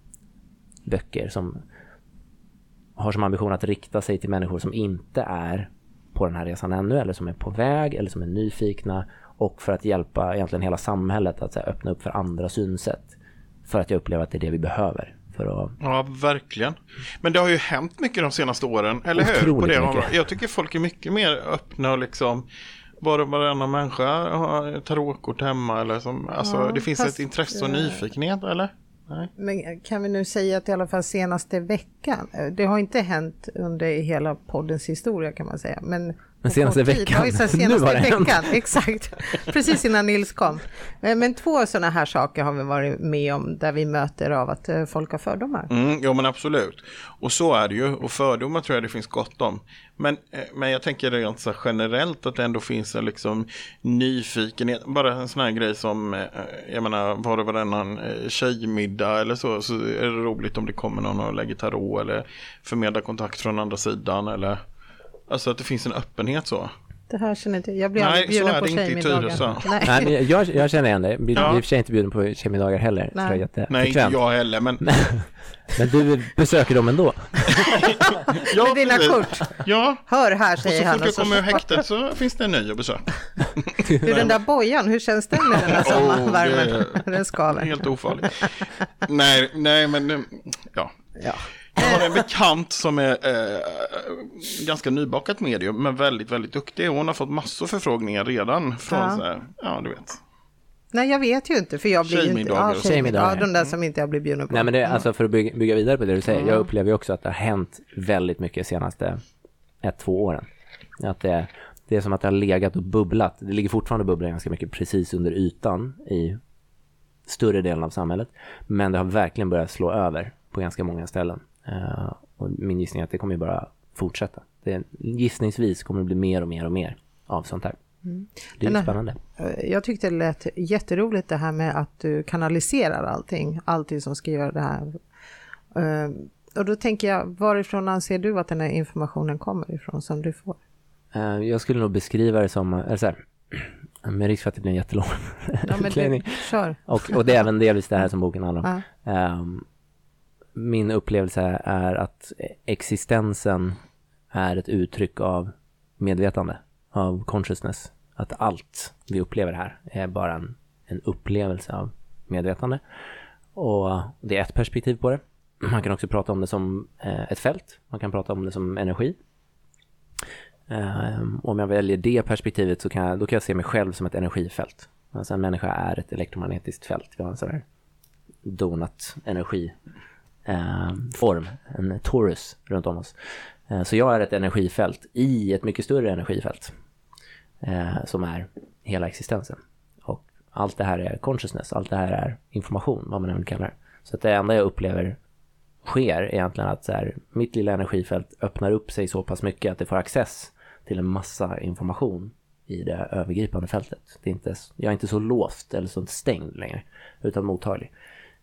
böcker som har som ambition att rikta sig till människor som inte är på den här resan ännu eller som är på väg eller som är nyfikna och för att hjälpa egentligen hela samhället att här, öppna upp för andra synsätt. För att jag upplever att det är det vi behöver. För att... Ja, verkligen. Men det har ju hänt mycket de senaste åren, eller hur? På det Jag tycker folk är mycket mer öppna och liksom bara varannan människa har tarotkort hemma eller som, alltså ja, det finns fast, ett intresse och nyfikenhet eller? Nej. Men kan vi nu säga att i alla fall senaste veckan, det har inte hänt under hela poddens historia kan man säga, men men senaste veckan, ja, senaste nu har det veckan, hänt. Exakt, precis innan Nils kom. Men, men två sådana här saker har vi varit med om där vi möter av att eh, folk har fördomar. Mm, jo men absolut. Och så är det ju. Och fördomar tror jag det finns gott om. Men, eh, men jag tänker rent så generellt att det ändå finns en liksom nyfikenhet. Bara en sån här grej som, eh, jag menar, var det varannan tjejmiddag eller så, så är det roligt om det kommer någon och lägger tarot eller förmedlar kontakt från andra sidan eller Alltså att det finns en öppenhet så. Det här känner inte jag. blir aldrig bjuden på tjejmiddagar. Nej, Nej jag, jag känner igen det. Jag ja. i och för sig inte bjuden på tjejmiddagar heller. Nej, Nej inte jag heller. Men... men du besöker dem ändå. ja, Med dina kort. Ja. Hör här, säger han. Och så fort jag kommer ur häktet så finns det en ny att besöka. du, den där bojan, hur känns den med den här sommarvärmen? Oh, den skaver. Helt ofarligt. nej, nej, men ja. ja. Jag har en bekant som är eh, ganska nybakat medium, men väldigt, väldigt duktig. Hon har fått massor förfrågningar redan från ja. så här, ja du vet. Nej, jag vet ju inte, för jag blir inte... Ja, tjejmiddagar. Ja, de där som inte jag blir bjuden på. Nej, men det, alltså för att bygga, bygga vidare på det du säger, mm. jag upplever ju också att det har hänt väldigt mycket de senaste ett, två åren. Att det, det är som att det har legat och bubblat. Det ligger fortfarande och bubblar ganska mycket precis under ytan i större delen av samhället. Men det har verkligen börjat slå över på ganska många ställen. Uh, och min gissning är att det kommer bara fortsätta. Det, gissningsvis kommer det bli mer och mer och mer av sånt här. Mm. Det är ju spännande. Eh, jag tyckte det lät jätteroligt det här med att du kanaliserar allting, allting som ska göra det här. Eh, och då tänker jag, varifrån anser du att den här informationen kommer ifrån som du får? Eh, jag skulle nog beskriva det som, eller så här, med risk för att det blir en jättelång ja, men du, kör. Och, och det är även delvis det här som boken handlar om. Ja. Um, min upplevelse är att existensen är ett uttryck av medvetande, av consciousness. Att allt vi upplever här är bara en, en upplevelse av medvetande. Och det är ett perspektiv på det. Man kan också prata om det som eh, ett fält. Man kan prata om det som energi. Ehm, om jag väljer det perspektivet så kan jag, då kan jag se mig själv som ett energifält. Alltså en människa är ett elektromagnetiskt fält. Vi har en sån här donut energi Eh, form, en torus runt om oss. Eh, så jag är ett energifält i ett mycket större energifält eh, som är hela existensen. Och allt det här är consciousness, allt det här är information, vad man än kallar det. Så att det enda jag upplever sker egentligen att så här, mitt lilla energifält öppnar upp sig så pass mycket att det får access till en massa information i det övergripande fältet. Det är inte, jag är inte så låst eller så stängd längre, utan mottaglig.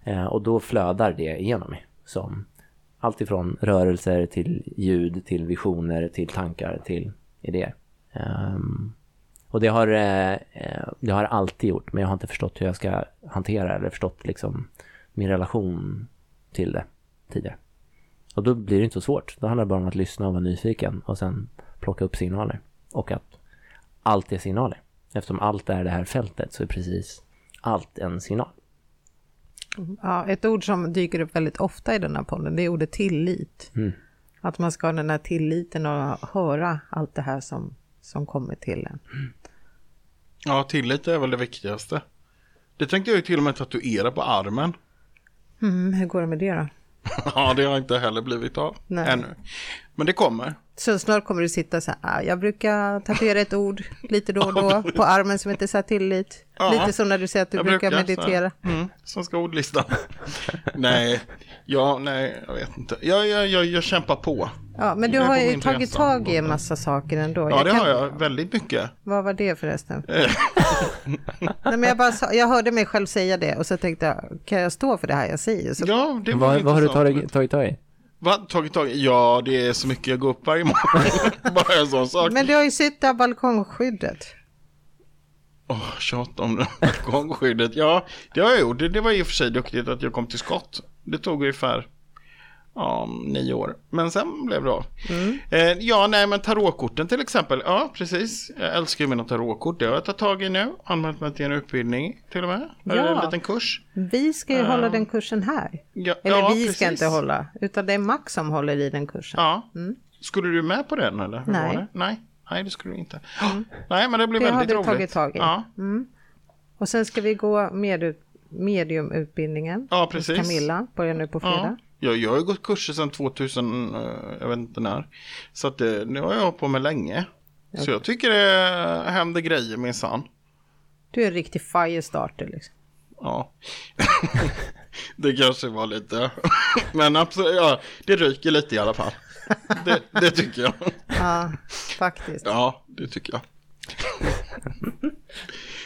Eh, och då flödar det igenom mig som allt ifrån rörelser till ljud, till visioner, till tankar, till idéer. Um, och det har, eh, eh det har alltid gjort, men jag har inte förstått hur jag ska hantera eller förstått liksom min relation till det tidigare. Och då blir det inte så svårt. Då handlar det bara om att lyssna och vara nyfiken och sen plocka upp signaler. Och att allt är signaler. Eftersom allt är det här fältet så är precis allt en signal. Ja, ett ord som dyker upp väldigt ofta i den här podden, det är ordet tillit. Mm. Att man ska ha den här tilliten och höra allt det här som, som kommer till en. Ja, tillit är väl det viktigaste. Det tänkte jag ju till och med tatuera på armen. Mm, hur går det med det då? ja, det har inte heller blivit av Nej. ännu. Men det kommer. Så snart kommer du sitta så här, ah, jag brukar tatuera ett ord lite då och då på armen som heter tillit. Ja, lite som när du säger att du brukar, brukar meditera. Mm, som ska ordlista. nej, ja, nej, jag vet inte. Jag, jag, jag, jag kämpar på. Ja, men du har ju tagit tag i en massa saker ändå. Ja, jag det kan... har jag. Väldigt mycket. Vad var det förresten? Eh. Nej, men jag, bara, jag hörde mig själv säga det och så tänkte jag, kan jag stå för det här jag säger? Så... Ja, det var vad, vad har du tagit tag i? Vad? Tagit tag i? Ja, det är så mycket jag går upp varje morgon. Bara en sån sak. Men du har ju sytt där balkongskyddet. Åh, oh, tjat om balkongskyddet. Ja, det har jag gjort. Det, det var i och för sig duktigt att jag kom till skott. Det tog ungefär ja, nio år. Men sen blev det av. Mm. Eh, ja, nej, men tarotkorten till exempel. Ja, precis. Jag älskar ju mina tarotkort. Det har jag tagit tag i nu. Anmält mig till en utbildning till och med. Ja. En liten kurs. Vi ska ju uh, hålla den kursen här. Ja, eller ja, vi precis. ska inte hålla. Utan det är Max som håller i den kursen. Ja. Mm. Skulle du med på den eller? Hur nej. Nej. Nej, det skulle du inte. Mm. Nej, men det blir det väldigt roligt. Det har du tagit tag i. Ja. Mm. Och sen ska vi gå med mediumutbildningen. Ja, precis. Camilla börjar nu på fredag. Ja. Jag, jag har gått kurser sedan 2000, eh, jag vet inte när. Så att det, nu har jag hållit på med länge. Okay. Så jag tycker det händer grejer minsann. Du är en riktig firestarter liksom. Ja. det kanske var lite. Men absolut, ja, det ryker lite i alla fall. Det, det tycker jag. Ja, faktiskt. Ja, det tycker jag.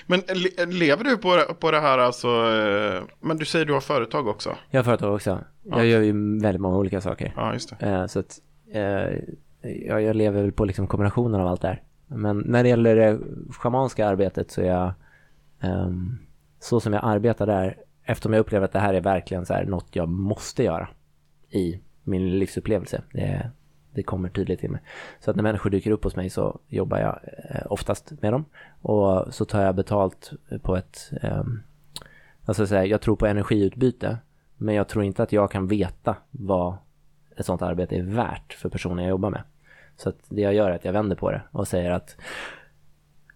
Men lever du på, på det här alltså? Eh, men du säger du har företag också? Jag har företag också. Ja. Jag gör ju väldigt många olika saker. Ja, just det. Eh, så att eh, jag, jag lever väl på liksom kombinationen av allt det här. Men när det gäller det schamanska arbetet så är jag um, så som jag arbetar där eftersom jag upplever att det här är verkligen så här något jag måste göra i min livsupplevelse. Det, det kommer tydligt till mig. Så att när människor dyker upp hos mig så jobbar jag eh, oftast med dem. Och så tar jag betalt på ett, eh, alltså säga, jag tror på energiutbyte. Men jag tror inte att jag kan veta vad ett sånt arbete är värt för personen jag jobbar med. Så att det jag gör är att jag vänder på det och säger att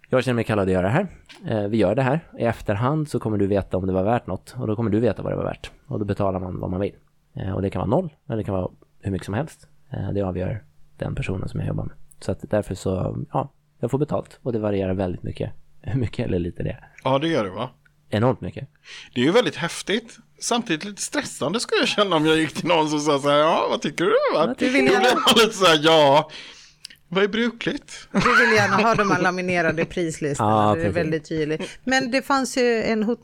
jag känner mig kallad att göra det här. Eh, vi gör det här. I efterhand så kommer du veta om det var värt något och då kommer du veta vad det var värt. Och då betalar man vad man vill. Eh, och det kan vara noll eller det kan vara hur mycket som helst. Eh, det avgör den personen som jag jobbar med. Så att därför så, ja, jag får betalt och det varierar väldigt mycket. Hur mycket eller lite det är. Ja, det gör det va? Enormt mycket. Det är ju väldigt häftigt. Samtidigt lite stressande skulle jag känna om jag gick till någon som sa så här, ja, vad tycker du? Va? Du vill jag lite så här, ja, Vad är brukligt? Du vill gärna ha de här laminerade prislistorna, ah, det är väldigt tydligt. Men det fanns ju en, eh,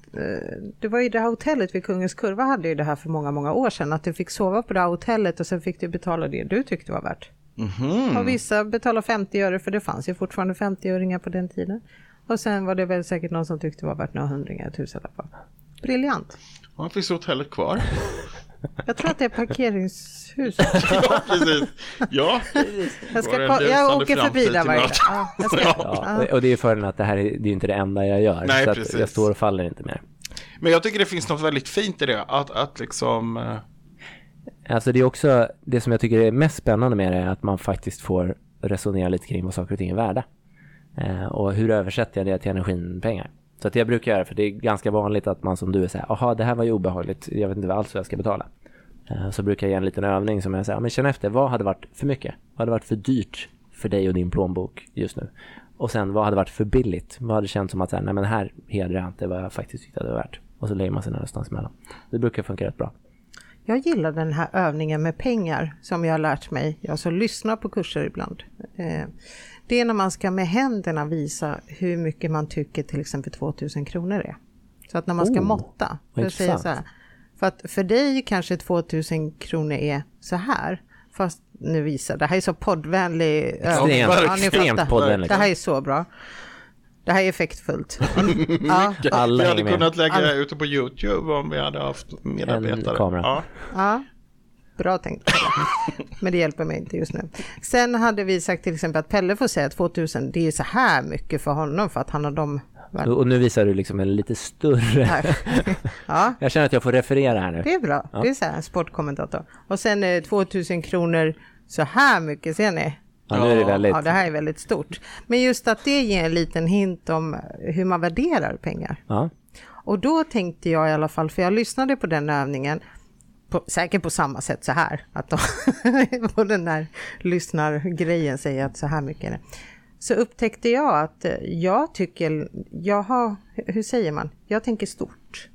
det var ju det här hotellet vid Kungens Kurva hade ju det här för många, många år sedan, att du fick sova på det här hotellet och sen fick du betala det du tyckte var värt. Mm -hmm. Och vissa betalade 50 öre, för det fanns ju fortfarande 50-öringar på den tiden. Och sen var det väl säkert någon som tyckte det var värt några hundringar, tusenlappar. Briljant. Ja, finns hotellet kvar? Jag tror att det är parkeringshus. ja, precis. Ja, jag, ska, jag åker förbi där varje dag. Och det är fördelen att det här är, det är inte det enda jag gör. Nej, så precis. jag står och faller inte mer. Men jag tycker det finns något väldigt fint i det. Att, att liksom... Uh... Alltså det är också, det som jag tycker är mest spännande med det är att man faktiskt får resonera lite kring vad saker och ting är värda. Uh, och hur översätter jag det till energipengar? Så att jag brukar göra för det är ganska vanligt att man som du är såhär, jaha det här var ju obehagligt, jag vet inte alls vad jag ska betala. Eh, så brukar jag ge en liten övning som jag säger, men känn efter, vad hade varit för mycket? Vad hade varit för dyrt för dig och din plånbok just nu? Och sen vad hade varit för billigt? Vad hade känts som att, nej men här hedrar jag inte vad jag faktiskt tyckte det var värt. Och så lägger man sig någonstans emellan. Det brukar funka rätt bra. Jag gillar den här övningen med pengar som jag har lärt mig. Jag så lyssnar på kurser ibland. Eh, det är när man ska med händerna visa hur mycket man tycker till exempel 2000 kronor är. Så att när man ska oh, måtta. För, säga så här, för att för dig kanske 2000 kronor är så här. Fast nu visar, det här är så poddvänlig övning. Ja, extremt poddvänligt. Det här är så bra. Det här är effektfullt. ja. Alla vi hade kunnat lägga Alla. ut det på YouTube om vi hade haft medarbetare. En kamera. Ja. ja. Bra tänkt. Men det hjälper mig inte just nu. Sen hade vi sagt till exempel att Pelle får säga 2000, det är så här mycket för honom för att han har de och nu visar du liksom en lite större... ja. Jag känner att jag får referera här nu. Det är bra. Ja. Det är så här, sportkommentator. Och sen eh, 2000 kronor så här mycket, ser ni? Ja, nu är det väldigt... Ja, det här är väldigt stort. Men just att det ger en liten hint om hur man värderar pengar. Ja. Och då tänkte jag i alla fall, för jag lyssnade på den övningen, på, säkert på samma sätt så här, att de på den där lyssnargrejen säger att så här mycket är det. Så upptäckte jag att eh, jag tycker, jag har, hur säger man, jag tänker stort.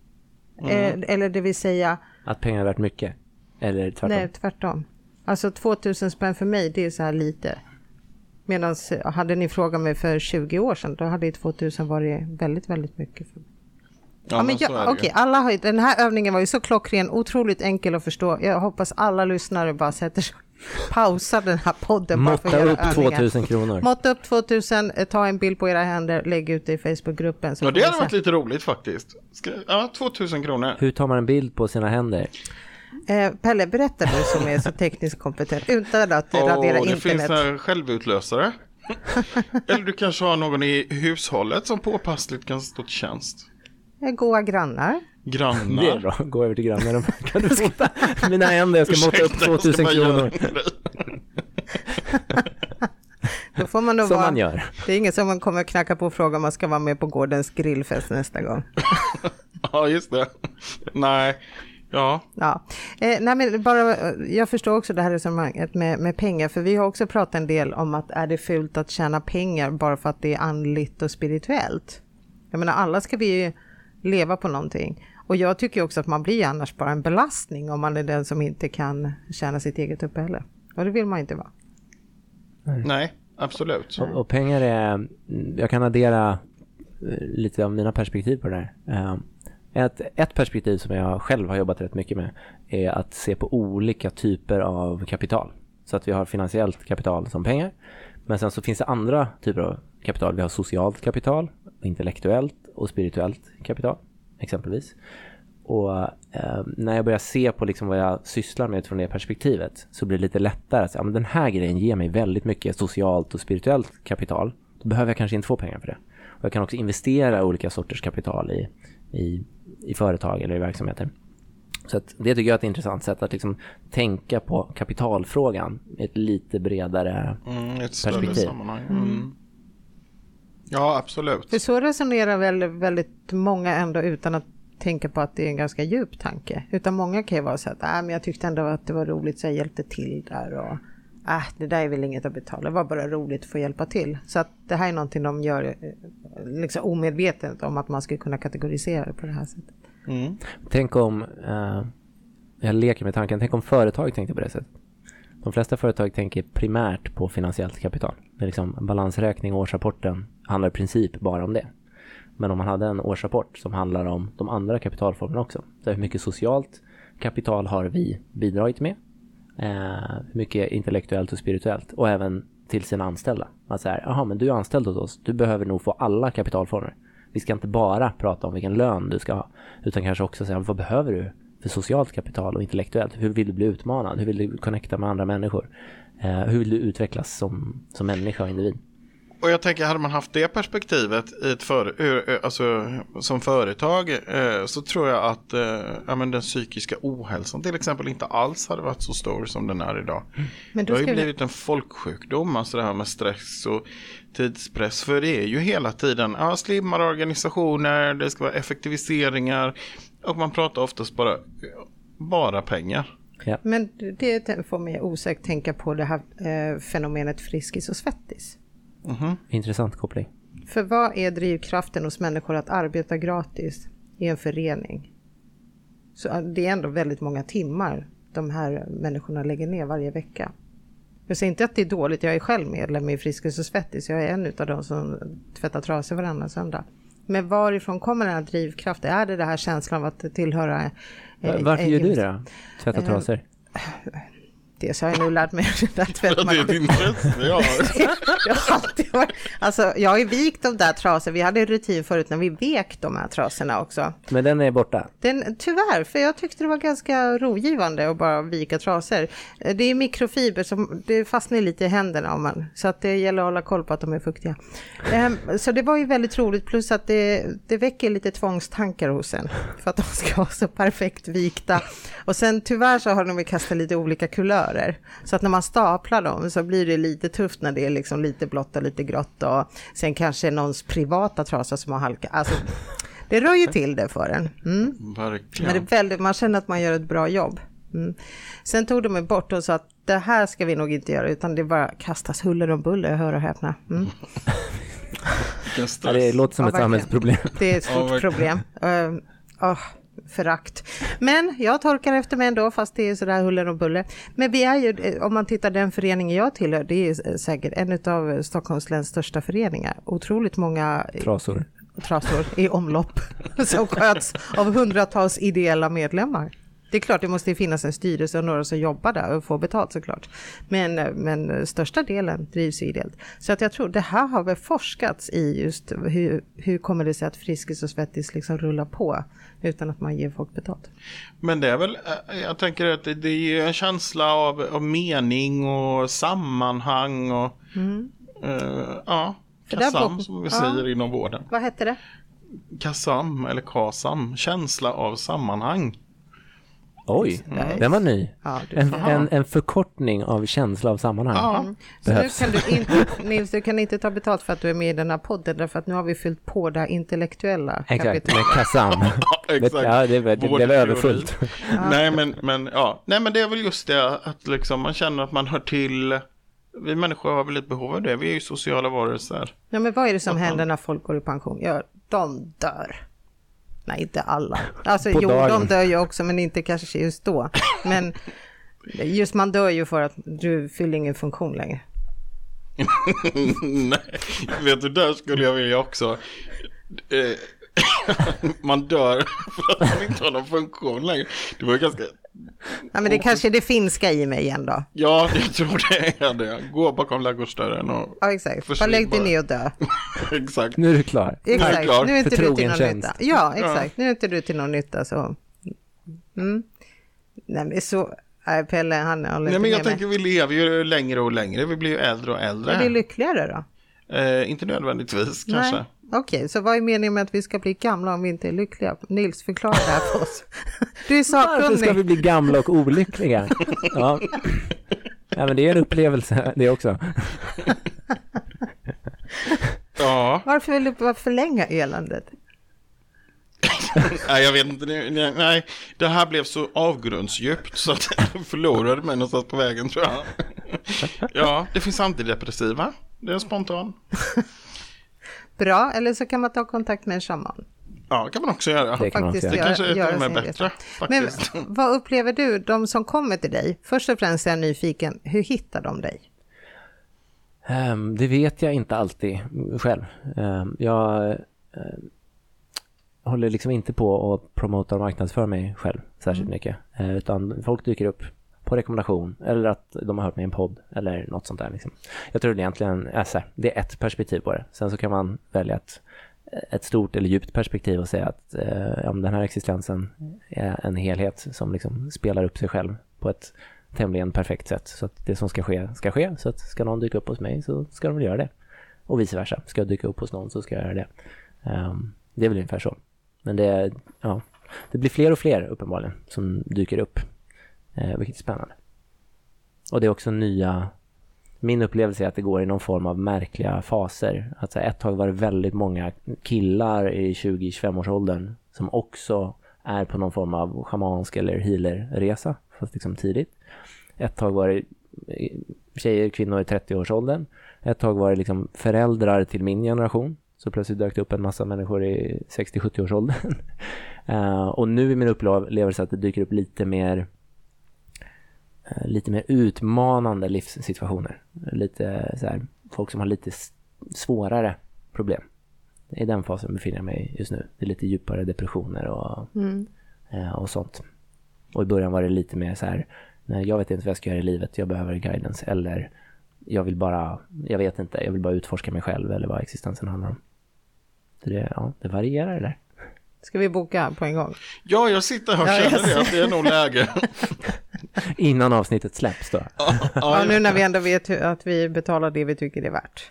Mm. Eh, eller det vill säga... Att pengar är värt mycket? Eller tvärtom? Nej, tvärtom. Alltså 2000 spänn för mig, det är så här lite. Medan eh, hade ni frågat mig för 20 år sedan, då hade 2000 varit väldigt, väldigt mycket. För mig. Ja, ja, men jag, okej, alla har, den här övningen var ju så klockren, otroligt enkel att förstå. Jag hoppas alla lyssnare bara sätter sig pausa den här podden. Måtta upp 2000 kronor. Måtta upp 2000, eh, ta en bild på era händer, lägg ut det i Facebookgruppen. Ja, det hade varit lite roligt faktiskt. Ska, ja, 2000 kronor. Hur tar man en bild på sina händer? Eh, Pelle, berätta du som är så tekniskt kompetent utan att oh, radera internet. Det finns en självutlösare. Eller du kanske har någon i hushållet som påpassligt kan stå till tjänst. Goa grannar. Grannar. Det är bra, gå över till grannen. Kan du sitta mina händer, jag ska måtta upp 2000 kronor. Då får man nog som vara, man gör. Det är ingen som man kommer knacka på och fråga om man ska vara med på gårdens grillfest nästa gång. ja, just det. Nej, ja. ja. Eh, nej, men bara, jag förstår också det här resonemanget med, med pengar, för vi har också pratat en del om att är det fult att tjäna pengar bara för att det är andligt och spirituellt? Jag menar, alla ska vi ju leva på någonting. Och jag tycker också att man blir annars bara en belastning om man är den som inte kan tjäna sitt eget uppehälle. Och det vill man inte vara. Nej, absolut. Och, och, pengar är, jag kan addera eh, lite av mina perspektiv på det här. Eh, ett, ett perspektiv som jag själv har jobbat rätt mycket med är att se på olika typer av kapital. Så att vi har finansiellt kapital som pengar. Men sen så finns det andra typer av kapital. Vi har socialt kapital, intellektuellt och spirituellt kapital exempelvis. Och eh, när jag börjar se på liksom vad jag sysslar med från det perspektivet så blir det lite lättare att säga, men den här grejen ger mig väldigt mycket socialt och spirituellt kapital. Då behöver jag kanske inte få pengar för det. Och jag kan också investera olika sorters kapital i, i, i företag eller i verksamheter. Så det tycker jag är ett intressant sätt att liksom tänka på kapitalfrågan i ett lite bredare mm, ett perspektiv. Sammanhang. Mm. Ja, absolut. För så resonerar väl väldigt många ändå utan att tänka på att det är en ganska djup tanke. Utan många kan ju vara så att äh, men jag tyckte ändå att det var roligt så jag hjälpte till där. Och äh, det där är väl inget att betala, det var bara roligt att få hjälpa till. Så att det här är någonting de gör eh, liksom omedvetet om att man skulle kunna kategorisera det på det här sättet. Mm. Tänk om, uh, jag leker med tanken, tänk om företag tänkte på det sättet. De flesta företag tänker primärt på finansiellt kapital. Det är liksom balansräkning årsrapporten handlar i princip bara om det. Men om man hade en årsrapport som handlar om de andra kapitalformerna också. Så hur mycket socialt kapital har vi bidragit med? Eh, hur mycket intellektuellt och spirituellt? Och även till sina anställda. Att säga, jaha men du är anställd hos oss, du behöver nog få alla kapitalformer. Vi ska inte bara prata om vilken lön du ska ha, utan kanske också säga vad behöver du för socialt kapital och intellektuellt? Hur vill du bli utmanad? Hur vill du connecta med andra människor? Eh, hur vill du utvecklas som, som människa och individ? Och jag tänker, hade man haft det perspektivet i ett för, alltså, som företag eh, så tror jag att eh, ja, men den psykiska ohälsan till exempel inte alls hade varit så stor som den är idag. Men det har ju blivit en folksjukdom, alltså det här med stress och tidspress. För det är ju hela tiden ja, slimmade organisationer, det ska vara effektiviseringar och man pratar oftast bara, bara pengar. Ja. Men det får mig osökt tänka på det här eh, fenomenet Friskis och Svettis. Mm. Intressant koppling. För vad är drivkraften hos människor att arbeta gratis i en förening? Så det är ändå väldigt många timmar de här människorna lägger ner varje vecka. Jag säger inte att det är dåligt, jag är själv medlem i Friskis och Svettis. Jag är en av de som tvättar trasor varannan söndag. Men varifrån kommer den här drivkraften? Är det den här känslan av att tillhöra... Eh, Varför gör du det då? Tvätta trasor? Dels har jag nu lärt mig den där tvättmaskinen. det är ett intresse jag har. alltså, jag har ju vikt de där trasorna. Vi hade rutin förut när vi vek de här trasorna också. Men den är borta? Den, tyvärr, för jag tyckte det var ganska rogivande att bara vika trasor. Det är mikrofiber som det fastnar lite i händerna om man, så att det gäller att hålla koll på att de är fuktiga. Um, så det var ju väldigt roligt, plus att det, det väcker lite tvångstankar hos en för att de ska vara så perfekt vikta. Och sen tyvärr så har de kastat lite olika kulörer kulörer. Så att när man staplar dem så blir det lite tufft när det är liksom lite blått och lite grått och sen kanske någons privata trasa som har halkat. Alltså, det rör ju till det för en. Mm. Men det är väldigt, man känner att man gör ett bra jobb. Mm. Sen tog de mig bort och sa att det här ska vi nog inte göra utan det bara kastas huller om buller, hör och häpna. Mm. ja, det låter som ja, ett samhällsproblem. Det är ett stort problem. Uh, oh, förakt. Men jag torkar efter mig ändå, fast det är sådär huller och buller. Men vi är ju, om man tittar den föreningen jag tillhör, det är säkert en av Stockholms läns största föreningar. Otroligt många trasor, trasor i omlopp som sköts av hundratals ideella medlemmar. Det är klart, det måste finnas en styrelse och några som jobbar där och får betalt såklart. Men, men största delen drivs ideellt. Så att jag tror det här har väl forskats i just hur, hur kommer det sig att Friskis och Svettis liksom rullar på utan att man ger folk betalt. Men det är väl, eh, jag tänker att det, är en känsla av, av mening och sammanhang och mm. uh, ja, kassam som vi säger ja. inom vården. Vad hette det? Kassam eller kasam, känsla av sammanhang. Oj, mm. den var ny. Ja, en, en, en, förkortning av känsla av sammanhang. Ja. Så nu kan du inte, Nils, du kan inte ta betalt för att du är med i den här podden, därför att nu har vi fyllt på det intellektuella Exakt, med Kassam. Exakt. Ja, det, det, det blev överfullt. Ja. Nej, men, men, ja. Nej, men det är väl just det att liksom man känner att man hör till vi människor har väl ett behov av det. Vi är ju sociala varelser. Ja, men vad är det som händer när folk går i pension? Ja, de dör. Nej, inte alla. Alltså jo, dagen. de dör ju också, men inte kanske just då. Men just man dör ju för att du fyller ingen funktion längre. Nej, vet du, där skulle jag vilja också. Eh, man dör för att man inte har någon funktion längre. Det var ganska Ja, men det kanske är det finska i mig igen då. Ja, jag tror det är det. Gå bakom ladugårdsdörren och Ja, exakt. Bara lägg dig ner och dö. exakt. Nu är du klar. Exakt. Klar. Nu är inte du till någon tjänst. nytta. Ja, exakt. Nu är inte du till någon nytta så. Mm. Nej, men så. Nej, Pelle, han håller Nej, men jag tänker vi lever ju längre och längre. Vi blir ju äldre och äldre. Är vi lyckligare då? Eh, inte nödvändigtvis kanske. Nej. Okej, okay, så vad är meningen med att vi ska bli gamla om vi inte är lyckliga? Nils, förklara det här för oss. Du är sakkunnig. Varför ska vi bli gamla och olyckliga? Ja, ja men det är en upplevelse det också. Ja. Varför vill du bara förlänga eländet? nej, jag vet inte. Nej, det här blev så avgrundsdjupt så att jag förlorade mig någonstans på vägen tror jag. Ja, det finns antidepressiva. Det är spontan. Bra, eller så kan man ta kontakt med en shaman. Ja, kan man också göra. Det kan man också Det göra. kanske är göra till och med bättre. Men Faktiskt. vad upplever du, de som kommer till dig? Först och främst är jag nyfiken, hur hittar de dig? Ehm, det vet jag inte alltid själv. Ehm, jag eh, håller liksom inte på att promota och marknadsföra mig själv särskilt mycket. Eh, utan folk dyker upp på rekommendation eller att de har hört mig i en podd eller något sånt där. Liksom. Jag tror det egentligen är så här, det är ett perspektiv på det. Sen så kan man välja ett, ett stort eller djupt perspektiv och säga att eh, om den här existensen är en helhet som liksom spelar upp sig själv på ett tämligen perfekt sätt. Så att det som ska ske, ska ske. Så att ska någon dyka upp hos mig så ska de väl göra det. Och vice versa. Ska jag dyka upp hos någon så ska jag göra det. Um, det är väl ungefär så. Men det, ja, det blir fler och fler uppenbarligen som dyker upp. Eh, vilket är spännande. Och det är också nya... Min upplevelse är att det går i någon form av märkliga faser. Att så här, ett tag var det väldigt många killar i 20-25-årsåldern som också är på någon form av schamansk eller healerresa, fast liksom tidigt. Ett tag var det eh, tjejer, kvinnor i 30-årsåldern. Ett tag var det liksom föräldrar till min generation. Så plötsligt dök det upp en massa människor i 60-70-årsåldern. uh, eh, och nu är min upplevelse att det dyker upp lite mer lite mer utmanande livssituationer. Lite så här, folk som har lite svårare problem. I den fasen befinner jag mig just nu. Det är lite djupare depressioner och, Mm. uh, och sånt. Och i början var det lite mer så här, nej, jag vet inte vad jag ska göra i livet, jag behöver guidance. Eller jag vill bara, jag vet inte, jag vill bara utforska mig själv eller vad existensen handlar om. Så det, ja, det varierar det där. Ska vi boka på en gång? Ja, jag sitter här och Ja, känner det, ser. att det är nog läge. Innan avsnittet släpps då. Ja, nu när vi ändå vet att vi betalar det vi tycker det är värt.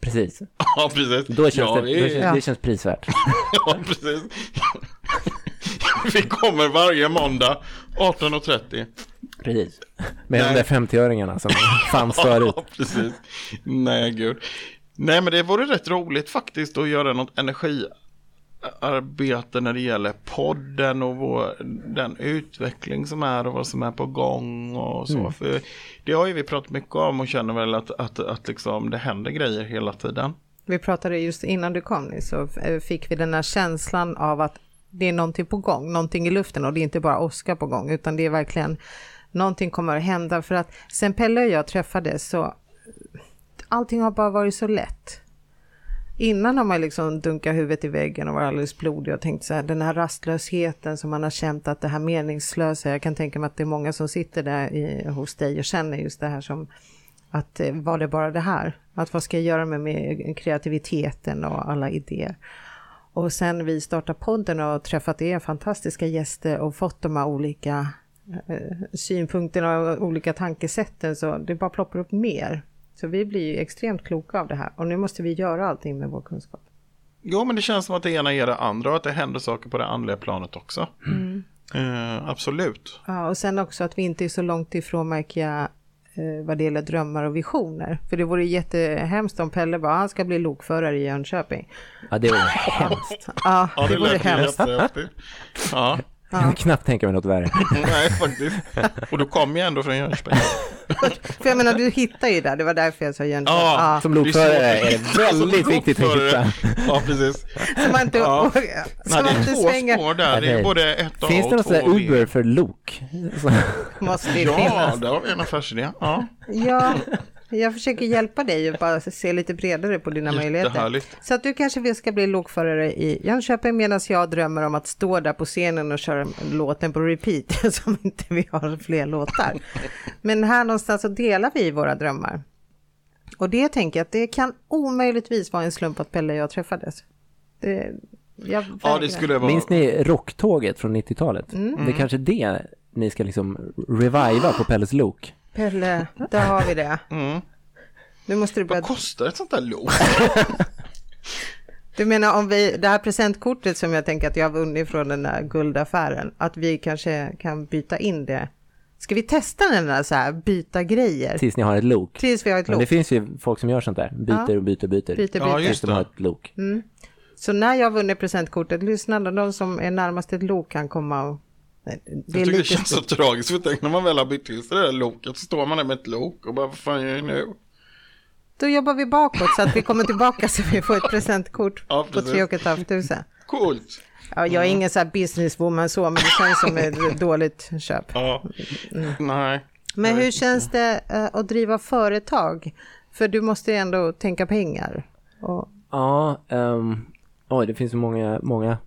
Precis. Ja, precis. Då känns ja, det, vi- då känns, Ja. det känns prisvärt. Ja, precis. Vi kommer varje måndag 18.30. Precis. Med de Nej. där 50-öringarna som fanns förut. Ja, precis. Nej, gud. Nej, men det vore rätt roligt faktiskt att göra något energiarbete när det gäller podden och vår, den utveckling som är och vad som är på gång och så. Mm. För det har ju vi pratat mycket om och känner väl att, att, att liksom det händer grejer hela tiden. Vi pratade just innan du kom så fick vi den här känslan av att det är någonting på gång, någonting i luften och det är inte bara Oskar på gång utan det är verkligen någonting kommer att hända för att sen Pelle och jag träffades så allting har bara varit så lätt. Innan har man liksom dunkat huvudet i väggen och varit alldeles blodig och tänkt så här, den här rastlösheten som man har känt att det här meningslösa, jag kan tänka mig att det är många som sitter där i, hos dig och känner just det här som att eh, var det bara det här? Att vad ska jag göra med, med kreativiteten och alla idéer? Och sen vi startade podden och träffat er fantastiska gäster och fått de här olika eh, eh synpunkterna och olika tankesätten så det bara ploppar upp mer. Så vi blir ju extremt kloka av det här och nu måste vi göra allting med vår kunskap. Jo, men det känns som att det ena ger det andra och att det händer saker på det andliga planet också. Eh, absolut. Ja, och sen också att vi inte är så långt ifrån märker eh, vad det gäller drömmar och visioner. För det vore jättehemskt om Pelle bara, han ska bli lokförare i Jönköping. Ja, det var hemskt. Ja, Ja, det det vore hemskt. Ja, Jag kan knappt tänka mig något värre. nej faktiskt. Och du kom ju ändå från Jönköping. För jag menar, du hittar ju där, det var därför jag sa Jönköping. Ja. Ja. Som lokförare är det väldigt viktigt att hitta. Ja, precis. Så man inte, Ja. så man det är inte två svänger. spår där. Det är både ett A Finns det och något två. Uber för lok? Måste det Ja, finnas. där har vi en affärsidé. Ja, Ja, jag försöker hjälpa dig och bara se lite bredare på dina möjligheter. Så att du kanske vill ska bli lokförare i Jönköping medan jag drömmer om att stå där på scenen och köra låten på repeat som inte vi har fler låtar. Men här någonstans så delar vi våra drömmar. Och det tänker jag att det kan omöjligtvis vara en slump att Pelle och jag träffades. Det, jag Ja, det skulle vara... Minns ni rocktåget från 90-talet? Det är kanske det ni ska liksom reviva på Pelles lok. Pelle, där har vi det. Mm. Nu måste du börja Vad kostar ett sånt där lok? Du menar om vi, det här presentkortet som jag tänker att jag har vunnit från den där guldaffären, att vi kanske kan byta in det. Ska vi testa den där så här, byta grejer? Tills ni har ett lok. Tills vi har ett Men lok. det finns ju folk som gör sånt där. Byter och byter och byter. Byter, Ja, byter. Tills de har ett lok. Så när jag har vunnit presentkortet, lyssna då, de som är närmast ett lok kan komma och... Det Jag tycker det känns så tragiskt. För tänk när man väl har bytt till sig det där loket så står man där med ett lok och bara vad fan gör jag nu? Då jobbar vi bakåt så att vi kommer tillbaka så vi får ett presentkort Ja, på precis. 3 500. Coolt. Ja, jag är ingen så här businesswoman så, men det känns som ett dåligt köp. Ja, mm. nej. Men hur känns det uh, att driva företag? För du måste ju ändå tänka pengar. Och... Ja, um, oj, det finns så många, många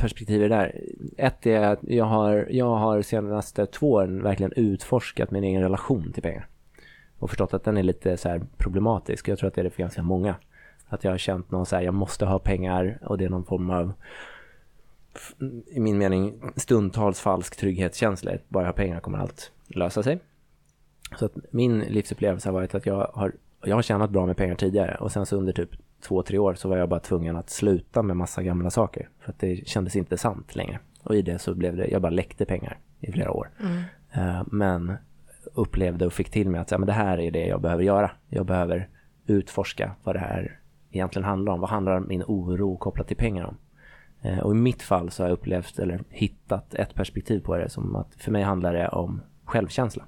perspektiv där. Ett är att jag har, jag har senaste två åren verkligen utforskat min egen relation till pengar. Och förstått att den är lite så problematisk. Jag tror att det är det för ganska många. Att jag har känt någon så här, jag måste ha pengar och det är någon form av i min mening stundtals falsk trygghetskänsla. Bara jag har pengar kommer allt lösa sig. Så att min livsupplevelse har varit att jag har, jag har tjänat bra med pengar tidigare och sen så under typ två, tre år så var jag bara tvungen att sluta med massa gamla saker. För att det kändes inte sant längre. Och i det så blev det, jag bara läckte pengar i flera år. Mm. Uh, men upplevde och fick till mig att ja, men det här är det jag behöver göra. Jag behöver utforska vad det här egentligen handlar om. Vad handlar min oro kopplat till pengar om? Uh, och i mitt fall så har jag upplevt eller hittat ett perspektiv på det som att för mig handlar det om självkänsla.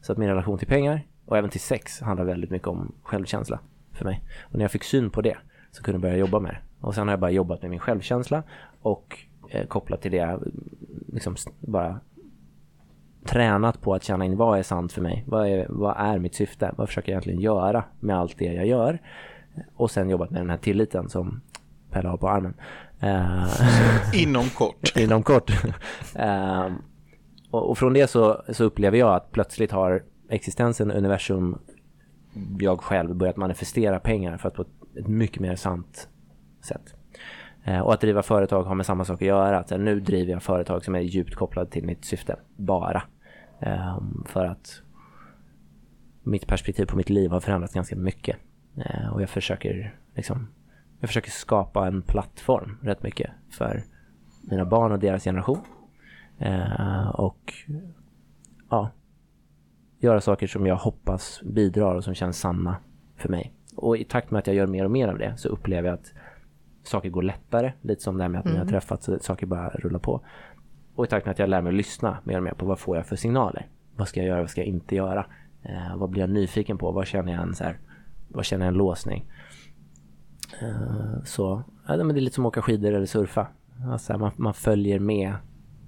Så att min relation till pengar och även till sex handlar väldigt mycket om självkänsla för mig. Och när jag fick syn på det så kunde jag börja jobba med det. Och sen har jag bara jobbat med min självkänsla och eh, kopplat till det liksom bara tränat på att känna in vad är sant för mig? Vad är, vad är mitt syfte? Vad försöker jag egentligen göra med allt det jag gör? Och sen jobbat med den här tilliten som Pelle har på armen. Uh, inom kort. inom kort. uh, och, och, från det så, så upplever jag att plötsligt har existensen, universum, jag själv börjat manifestera pengar för att på ett mycket mer sant sätt. Eh, och att driva företag har med samma sak att göra. Att nu driver jag företag som är djupt kopplade till mitt syfte. Bara. Ehm, för att mitt perspektiv på mitt liv har förändrats ganska mycket. Eh, och jag försöker liksom jag försöker skapa en plattform rätt mycket för mina barn och deras generation. Eh, och ja, göra saker som jag hoppas bidrar och som känns sanna för mig. Och i takt med att jag gör mer och mer av det så upplever jag att saker går lättare. Lite som det här med att mm. när jag träffat så saker bara rullar på. Och i takt med att jag lär mig att lyssna mer och mer på vad får jag för signaler. Vad ska jag göra, vad ska jag inte göra? Eh, vad blir jag nyfiken på? Vad känner jag en, så här, vad känner jag en låsning? Eh, så ja, men det är lite som att åka skidor eller surfa. Alltså, man, man följer med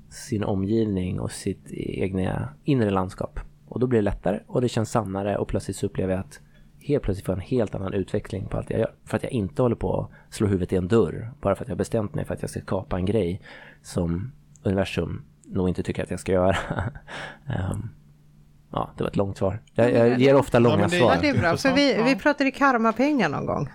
sin omgivning och sitt egna inre landskap. Och då blir det lättare och det känns sannare och plötsligt så upplever jag att helt plötsligt får en helt annan utveckling på allt jag gör. För att jag inte håller på att slå huvudet i en dörr bara för att jag bestämt mig för att jag ska skapa en grej som universum nog inte tycker att jag ska göra. um, ja, det var ett långt svar. Jag, jag ger ofta långa ja, det, svar. Ja, det är bra. För vi, vi pratade karmapengar någon gång.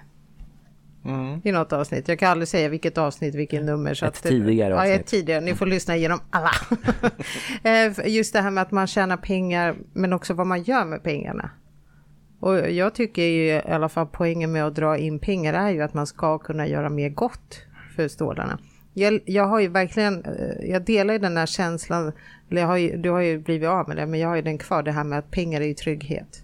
Mm. I något avsnitt. Jag kan aldrig säga vilket avsnitt, vilket nummer. Så ett att, tidigare avsnitt. Ja, ett tidigare. Ni får lyssna igenom alla. Eh, just det här med att man tjänar pengar, men också vad man gör med pengarna. Och jag tycker ju i alla fall poängen med att dra in pengar är ju att man ska kunna göra mer gott för stålarna. Jag, jag har ju verkligen, eh, jag delar ju den här känslan, eller har ju, du har ju blivit av med det, men jag har ju den kvar, det här med att pengar är ju trygghet.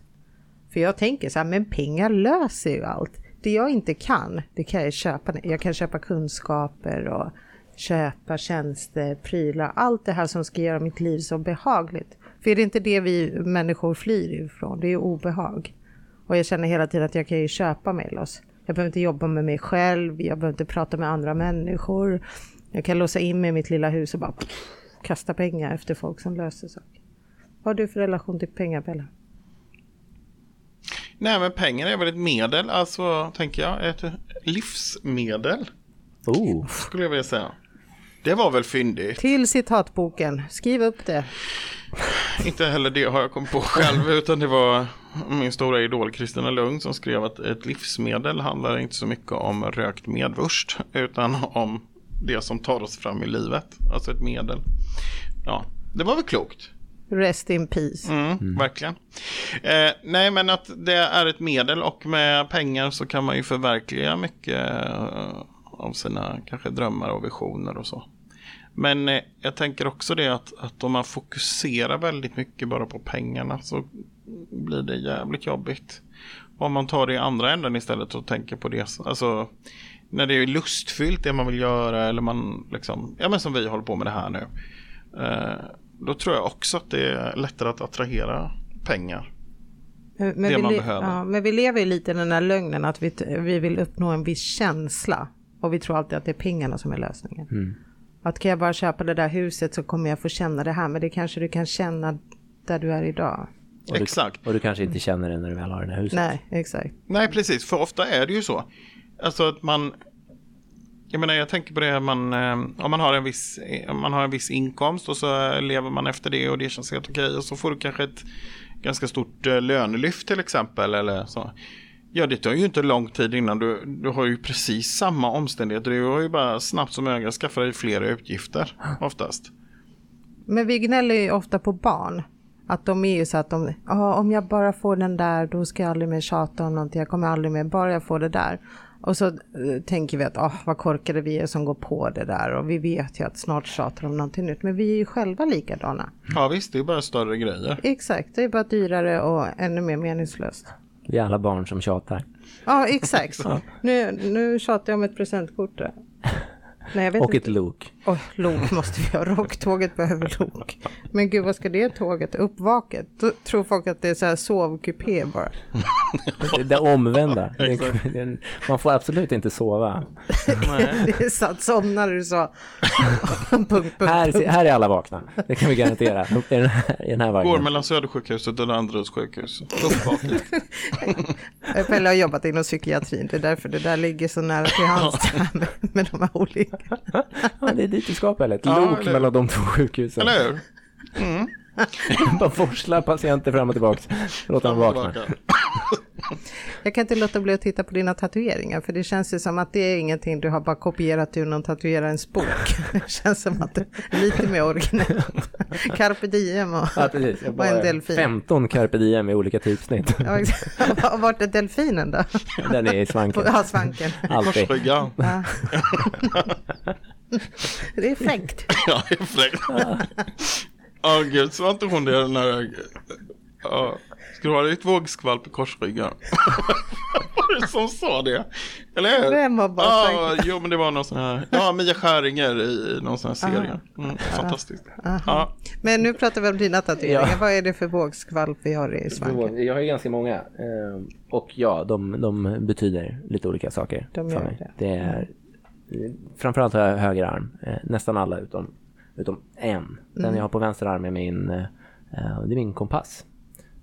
För jag tänker så här, men pengar löser ju allt det jag inte kan, det kan jag köpa. Jag kan köpa kunskaper och köpa tjänster, prylar, allt det här som ska göra mitt liv så behagligt. För är det inte det vi människor flyr ifrån? Det är obehag. Och jag känner hela tiden att jag kan ju köpa mig loss. Jag behöver inte jobba med mig själv, jag behöver inte prata med andra människor. Jag kan låsa in mig i mitt lilla hus och bara kasta pengar efter folk som löser saker. Vad har du för relation till pengar, Bella? Nej, men pengar är väl ett medel, alltså tänker jag. Ett livsmedel. Oh. Skulle jag vilja säga. Det var väl fyndigt. Till citatboken, skriv upp det. Inte heller det har jag kommit på själv, utan det var min stora idol Kristina Lugn som skrev att ett livsmedel handlar inte så mycket om rökt medvurst, utan om det som tar oss fram i livet. Alltså ett medel. Ja, det var väl klokt. Rest in peace. Mm, mm. Verkligen. Eh, nej, men att det är ett medel och med pengar så kan man ju förverkliga mycket eh, av sina kanske drömmar och visioner och så. Men eh, jag tänker också det att, att om man fokuserar väldigt mycket bara på pengarna så blir det jävligt jobbigt. Om man tar det i andra änden istället och tänker på det. Alltså när det är lustfyllt det man vill göra eller man liksom, ja men som vi håller på med det här nu. Eh, då tror jag också att det är lättare att attrahera pengar. Men, det man behöver. Ja, men vi lever ju lite i den här lögnen att vi, vi vill uppnå en viss känsla Och vi tror alltid att det är pengarna som är lösningen. Mm. Att kan jag bara köpa det där huset så kommer jag få känna det här. Men det kanske du kan känna där du är idag. Och du, exakt. Och du kanske inte känner det när du väl har det här huset. Nej, exakt. Nej, precis. För ofta är det ju så. Alltså att man... Jag menar, jag tänker på det man, eh, om man har en viss, om man har en viss inkomst och så lever man efter det och det känns helt okej och så får du kanske ett ganska stort eh, lönelyft till exempel eller så. Ja, det tar ju inte lång tid innan du, du har ju precis samma omständigheter. Du har ju bara snabbt som ögat skaffa dig flera utgifter oftast. Men vi gnäller ju ofta på barn. Att de är ju så att de, om jag bara får den där då ska jag aldrig mer tjata om någonting, jag kommer aldrig mer, bara jag får det där. Och så uh, tänker vi att oh, vad korkade vi är som går på det där och vi vet ju att snart tjatar de någonting nytt. Men vi är ju själva likadana. Ja visst, det är bara större grejer. Exakt, det är bara dyrare och ännu mer meningslöst. Vi är alla barn som tjatar. Ja, exakt. nu, nu tjatar jag om ett presentkort. Nej, jag vet och inte. ett lok. Oh, lok måste vi ha. Rocktåget behöver lok. Men gud, vad ska det tåget? Uppvaket? Då tror folk att det är så här sovkupé bara. det, det omvända. man får absolut inte sova. det är sant. Somnar du punkt, punkt, här, här är alla vakna. Det kan vi garantera. I den här, i den här Går mellan Södersjukhuset och Danderyds sjukhus. Uppvaket. Pelle har jobbat inom psykiatrin. Det är därför det där ligger så nära till hands med, med de här olika ja, det är dit vi ska Pelle. Ett lok eller... mellan de två sjukhusen. Eller hur? Mm. Bara forsla patienter fram och tillbaka. Låt dem vakna. Jag kan inte låta bli att titta på dina tatueringar för det känns ju som att det är ingenting du har bara kopierat ur någon tatuerarens bok. Det känns som att det är lite mer originellt. Carpe diem och, ja, precis. och en delfin. 15 carpe diem i olika typsnitt. Ja, Vart är delfinen då? Den är i svanken. Ja, svanken. Alltid. Ja. Det är fräckt. Ja, det är fräckt. Ja, oh, gud, så var inte hon det den här... Ja. Ska du ha ditt vågskvalp i korsryggen? var det som sa det? Eller hur? Vem har bara ja, sagt Jo, men det var någon sån här. Ja, Mia Skäringer i någon sån här serie. Mm, fantastiskt. Ja. Men nu pratar vi om dina tatueringar. Ja. Vad är det för vågskvalp vi har i svanken? Jag har ju ganska många. Ehm, och ja, de, de betyder lite olika saker de för mig. Det. det är, framförallt har jag höger arm. Eh, nästan alla utom, utom en. Den mm. jag har på vänster arm är min, eh, det är min kompass.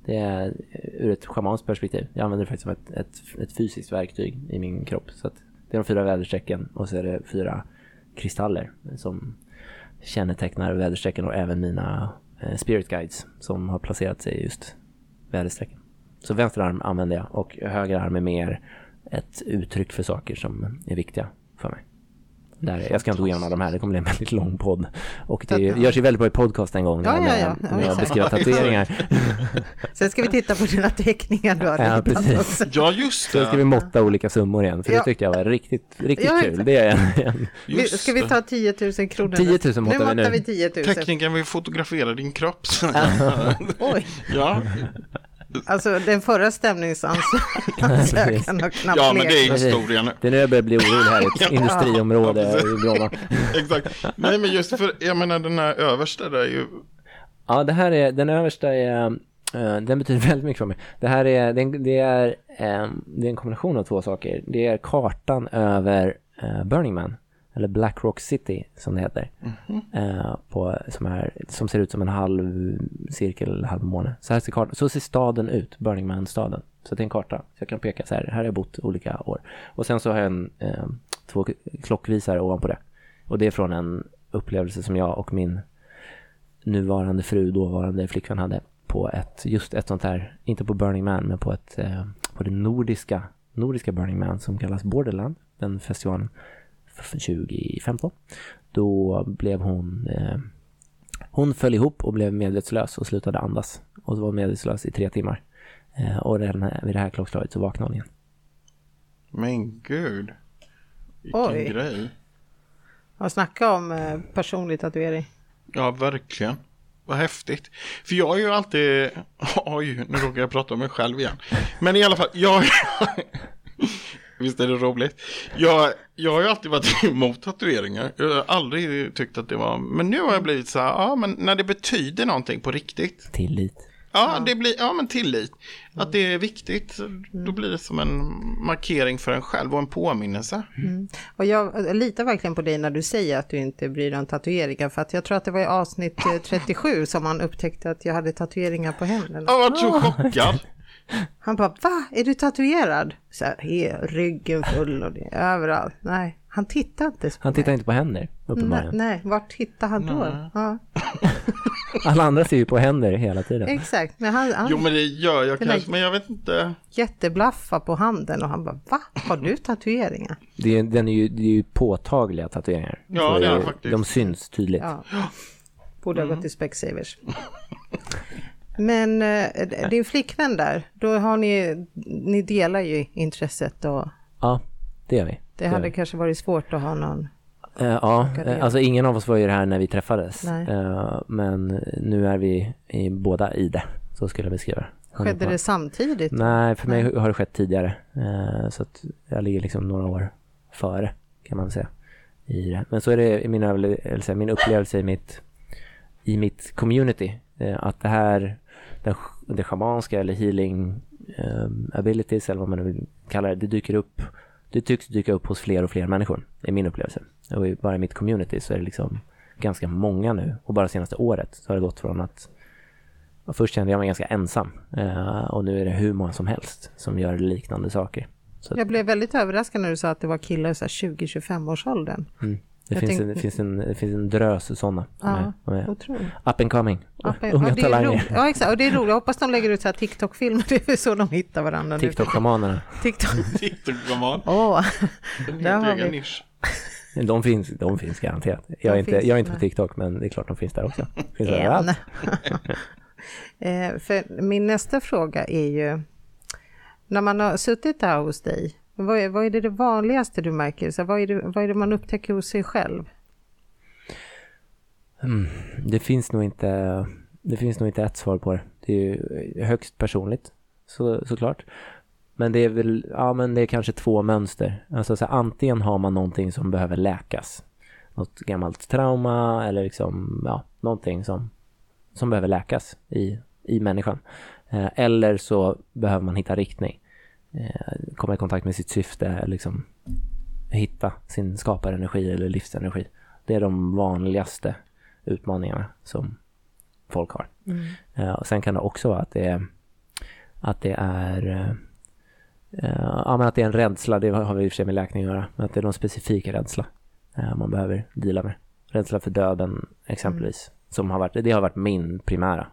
Det är ur ett schamanskt perspektiv. Jag använder det faktiskt som ett, ett, ett fysiskt verktyg i min kropp. Så det är de fyra väderstrecken och så är det fyra kristaller som kännetecknar väderstrecken och även mina eh, spirit guides som har placerat sig just väderstrecken. Så vänster arm använder jag och höger arm är mer ett uttryck för saker som är viktiga för mig. Där, jag ska inte gå igenom alla de här, det kommer bli en väldigt lång podd. Och det görs ju väldigt bra i podcast en gång ja, när, ja, ja. när jag beskriver tatueringar. Sen ska vi titta på dina teckningar du har ja, precis. ja, just det. Sen ska vi måtta olika summor igen, för ja. det tyckte jag var riktigt, riktigt ja, kul. Det är en, en. Ska vi ta 10 000 kronor? 10 000 måttar vi nu. Vi 10 000. Tekniken vill fotografera din kropp. Oj. Ja. Alltså den förra stämningsansökan har knappt Ja, men det är historien. Det är nu jag börjar bli orolig här i ett industriområde i Bromma. Exakt. Nej, men just för, jag menar den här översta där är ju... Ja, det här är, den översta är, uh, den betyder väldigt mycket för mig. Det här är, det, det är, det är en kombination av två saker. Det är kartan över uh, Burning Man eller Black Rock City som det heter. Mm -hmm. eh, på, som, är, som ser ut som en halv cirkel, halv måne. Så här ser kartan, så ser staden ut, Burning Man-staden. Så det är en karta. Så jag kan peka så här, här har jag bott olika år. Och sen så har jag en, eh, två klockvisare ovanpå det. Och det är från en upplevelse som jag och min nuvarande fru, dåvarande flickvän hade på ett, just ett sånt här, inte på Burning Man, men på ett, eh, på det nordiska, nordiska Burning Man som kallas Borderland, den festivalen 2015. Då blev hon... Eh, hon föll ihop och blev medvetslös och slutade andas. Och var medvetslös i tre timmar. Eh, och redan vid det här klockslaget så vaknade hon igen. Men gud. Vilken Oj. grej. Ja, snacka om eh, personlig tatuering. Ja, verkligen. Vad häftigt. För jag är ju alltid... Oj, nu råkar jag prata om mig själv igen. Men i alla fall, jag... Visst är det roligt? Jag, jag har ju alltid varit emot tatueringar. Jag har aldrig tyckt att det var... Men nu har jag blivit så här, ja men när det betyder någonting på riktigt. Tillit. Ja, det blir, ja men tillit. Att det är viktigt. Då blir det som en markering för en själv och en påminnelse. Mm. Och jag litar verkligen på dig när du säger att du inte bryr dig om tatueringar. För att jag tror att det var i avsnitt 37 som man upptäckte att jag hade tatueringar på händerna. Jag var så chockad. Han bara, va? Är du tatuerad? Så här, ryggen full och det överallt. Nej, han tittar inte på Han tittar mig. inte på händer, uppenbarligen. Nej, nej, vart tittar han då? Ja. Alla andra ser ju på händer hela tiden. Exakt. Men han, han, jo, men det gör jag kanske, men jag vet inte. Jätteblaffa på handen och han bara, va? Har du tatueringar? Det är, den är ju, det är ju påtagliga tatueringar. Ja, det är det faktiskt. De syns tydligt. Ja. Borde ha gått till Specsavers. Men eh, din flickvän där, då har ni, ni delar ju intresset och... Ja, det gör vi. Det hade kanske varit svårt att ha någon... Uh, ja, alltså ingen av oss var ju det här när vi träffades. Uh, men nu är vi i, båda i det, så skulle jag beskriva det. Skedde det samtidigt? Nej, för mig har det skett tidigare. Uh, så att jag ligger liksom några år före, kan man säga. I det. Men så är det i min, min upplevelse i mitt, i mitt community. att det här den, det schamanska eller healing um, abilities eller vad man nu vill kalla det, det dyker upp, det tycks dyka upp hos fler och fler människor, är min upplevelse. Och bara i mitt community så är det liksom ganska många nu och bara senaste året så har det gått från att först kände jag mig ganska ensam uh, och nu är det hur många som helst som gör liknande saker. Så jag blev väldigt överraskad när du sa att det var killar i 20-25 års åldern. Mm. Det finns, tänkte... en, det, finns en, det finns en drös sådana. Ja, otroligt. Up and coming. Up and... Unga ja, talanger. Ja, exakt. Och det är roligt. Jag hoppas de lägger ut så här TikTok-filmer. Det är så de hittar varandra. TikTok-schamanerna. TikTok-schaman. Åh, där har vi. Nisch. De finns, de finns garanterat. Jag är, inte, jag är inte på TikTok, men det är klart de finns där också. Finns där eh, för min nästa fråga är ju, när man har suttit där hos dig, vad är, vad är det, det vanligaste du märker? Så vad, är det, vad är det man upptäcker hos sig själv? Mm, det finns nog inte det finns nog inte ett svar på det. Det är ju högst personligt så, såklart. Men det är väl, ja men det är kanske två mönster. Alltså så antingen har man någonting som behöver läkas. Något gammalt trauma eller liksom, ja, någonting som, som behöver läkas i, i människan. Eh, eller så behöver man hitta riktning. Eh, komma i kontakt med sitt syfte, liksom hitta sin skaparenergi eller livsenergi. Det är de vanligaste utmaningarna som folk har. Mm. Uh, och sen kan det också vara att det är att det är uh, ja, men att det är en rädsla, det har vi i och för sig med läkning att göra, men att det är någon specifik rädsla man behöver dela med. Rädsla för döden exempelvis, mm. som har varit, det har varit min primära.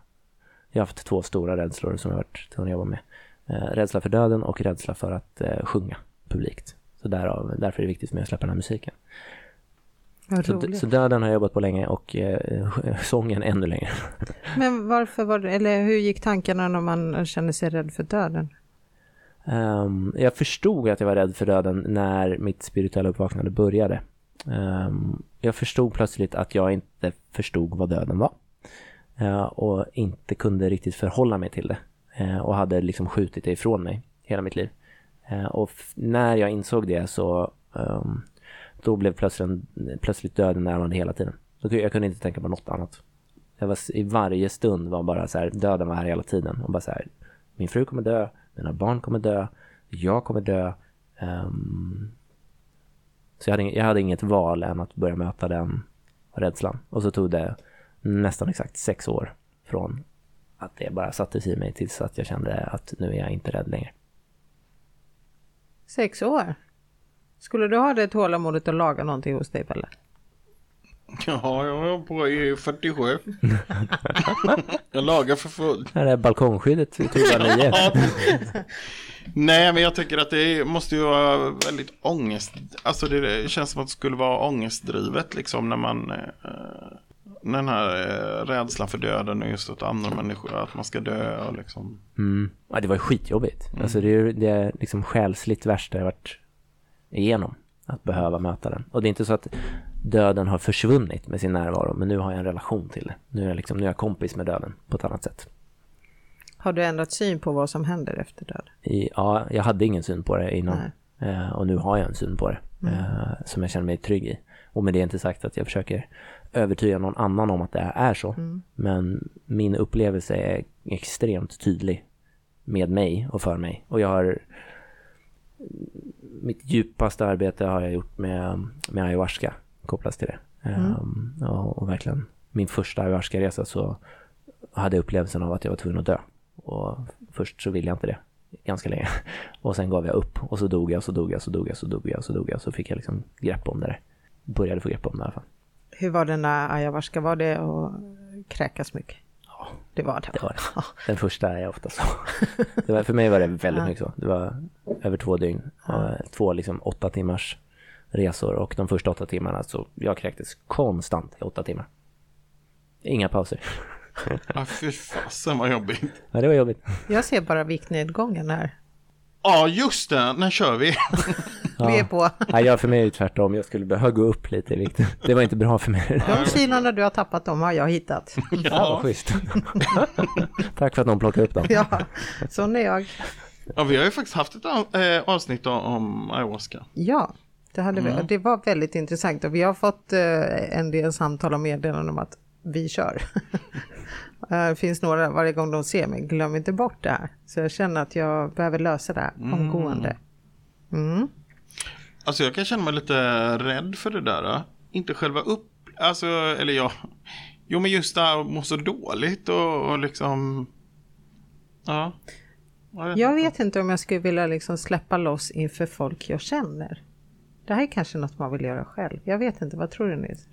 Jag har haft två stora rädslor som jag har varit tvungen att jobba med. Eh, rädsla för döden och rädsla för att eh, sjunga publikt. Så därav, därför är det viktigt med att släppa den här musiken. Så, så, döden har jag jobbat på länge och eh, sången ännu längre. Men varför var det, eller hur gick tankarna när man kände sig rädd för döden? Um, jag förstod att jag var rädd för döden när mitt spirituella uppvaknande började. Um, jag förstod plötsligt att jag inte förstod vad döden var. Uh, och inte kunde riktigt förhålla mig till det. Eh, och hade liksom skjutit det ifrån mig hela mitt liv. Eh, och när jag insåg det så um, då blev plötsligt, plötsligt döden närvarande hela tiden. Så jag kunde inte tänka på något annat. Jag var, I varje stund var bara så här, döden var här hela tiden. Och bara så här, min fru kommer dö, mina barn kommer dö, jag kommer dö. Um, så jag hade, jag hade inget val än att börja möta den rädslan. Och så tog det nästan exakt sex år från att det bara sattes i mig tills att jag kände att nu är jag inte rädd längre. Sex år? Skulle du ha det tålamodet att laga någonting hos dig Pelle? Ja, jag var på i 47. jag lagar för fullt. Det är balkongskyddet tog bara nio. Nej, men jag tycker att det måste ju vara väldigt ångest. Alltså det känns som att det skulle vara ångestdrivet liksom när man eh, den här eh, rädslan för döden och just att andra människor, att man ska dö och liksom. Mm. Ja, det var skitjobbigt. Mm. Alltså det är det är liksom själsligt värsta jag varit igenom. Att behöva möta den. Och det är inte så att döden har försvunnit med sin närvaro, men nu har jag en relation till det. Nu är jag, liksom, nu är jag kompis med döden på ett annat sätt. Har du ändrat syn på vad som händer efter död? I, ja, jag hade ingen syn på det innan. Eh, och nu har jag en syn på det. Mm. Eh, som jag känner mig trygg i. Och med det inte sagt att jag försöker övertyga någon annan om att det är så. Mm. Men min upplevelse är extremt tydlig med mig och för mig. Och jag har mitt djupaste arbete har jag gjort med, med ayahuasca kopplas till det. Mm. Um, och, och, verkligen min första ayahuasca-resa så hade jag upplevelsen av att jag var tvungen att dö. Och först så ville jag inte det ganska länge. Och sen gav jag upp och så dog jag, så dog jag, så dog jag, så dog jag, så dog jag. Så fick jag liksom grepp om det. Började få grepp om det i alla fall. Hur var den där ayahuasca? Var det att kräkas mycket? Ja, det var det. det, var det. Den första är ofta så. Det var, för mig var det väldigt ja. mycket så. Det var över två dygn. Ja. Två liksom åtta timmars resor och de första åtta timmarna så jag kräktes konstant i åtta timmar. Inga pauser. Ja, fy fasen vad jobbigt. Ja, det var jobbigt. Jag ser bara viktnedgången här. Ja, just det. När kör vi? Ja. Vi är på. Ja, jag för mig är det tvärtom. Jag skulle behöva gå upp lite i vikt. Det var inte bra för mig. De kilona du har tappat, dem har jag hittat. Ja, ja vad schysst. Tack för att någon plockade upp dem. Ja, sån är jag. Ja, vi har ju faktiskt haft ett eh, avsnitt om ayahuasca. Ja, det, hade vi. Mm. det var väldigt intressant och vi har fått eh, en del samtal och meddelanden om att vi kör. Det eh, finns några varje gång de ser mig, glöm inte bort det här. Så jag känner att jag behöver lösa det här mm. omgående. Mm. Alltså jag kan känna mig lite rädd för det där. Inte själva upp, alltså, eller ja. Jo men just det här att må så dåligt och, och liksom. Ja. Jag vet, jag vet inte. inte om jag skulle vilja liksom släppa loss inför folk jag känner. Det här är kanske något man vill göra själv. Jag vet inte, vad tror du Nils?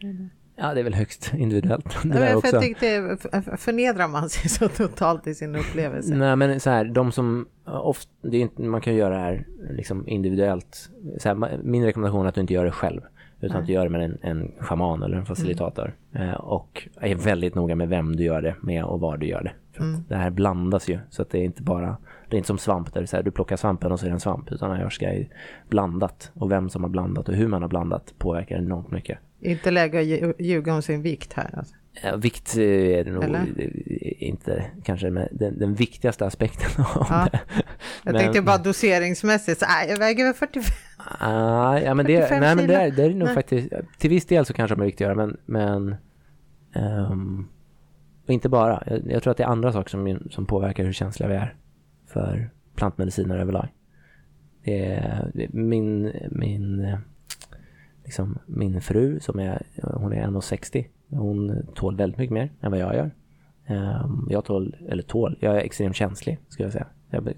Ja, det är väl högst individuellt. Det ja, för jag tyckte, förnedrar man sig så totalt i sin upplevelse? Nej, men så här, de som ofta, det är inte, man kan göra det här liksom individuellt. Så här, min rekommendation är att du inte gör det själv. Utan Nej. att du gör det med en, en schaman eller en facilitator. Mm. Eh, och är väldigt noga med vem du gör det med och var du gör det. För mm. Det här blandas ju. Så att det är inte bara, det är inte som svamp där så här, du plockar svampen och så är det en svamp. Utan ayahuasca är blandat. Och vem som har blandat och hur man har blandat påverkar enormt mycket. Inte läge att ljuga om sin vikt här alltså. Ja, vikt är det nog Eller? inte kanske den, den viktigaste aspekten av ja. det. Jag men, tänkte bara doseringsmässigt, så, äh, jag väger väl 45. Ah, ja, men det, nej, men det, är, det är nog nej. faktiskt, till viss del så kanske de är viktigare, men, men um, inte bara. Jag, jag, tror att det är andra saker som, som påverkar hur känsliga vi är för plantmediciner överlag. Det är, min, min liksom min fru som är, hon är 1,60. Hon tål väldigt mycket mer än vad jag gör. Ehm, jag tål, eller tål, jag är extremt känslig skulle jag säga. Jag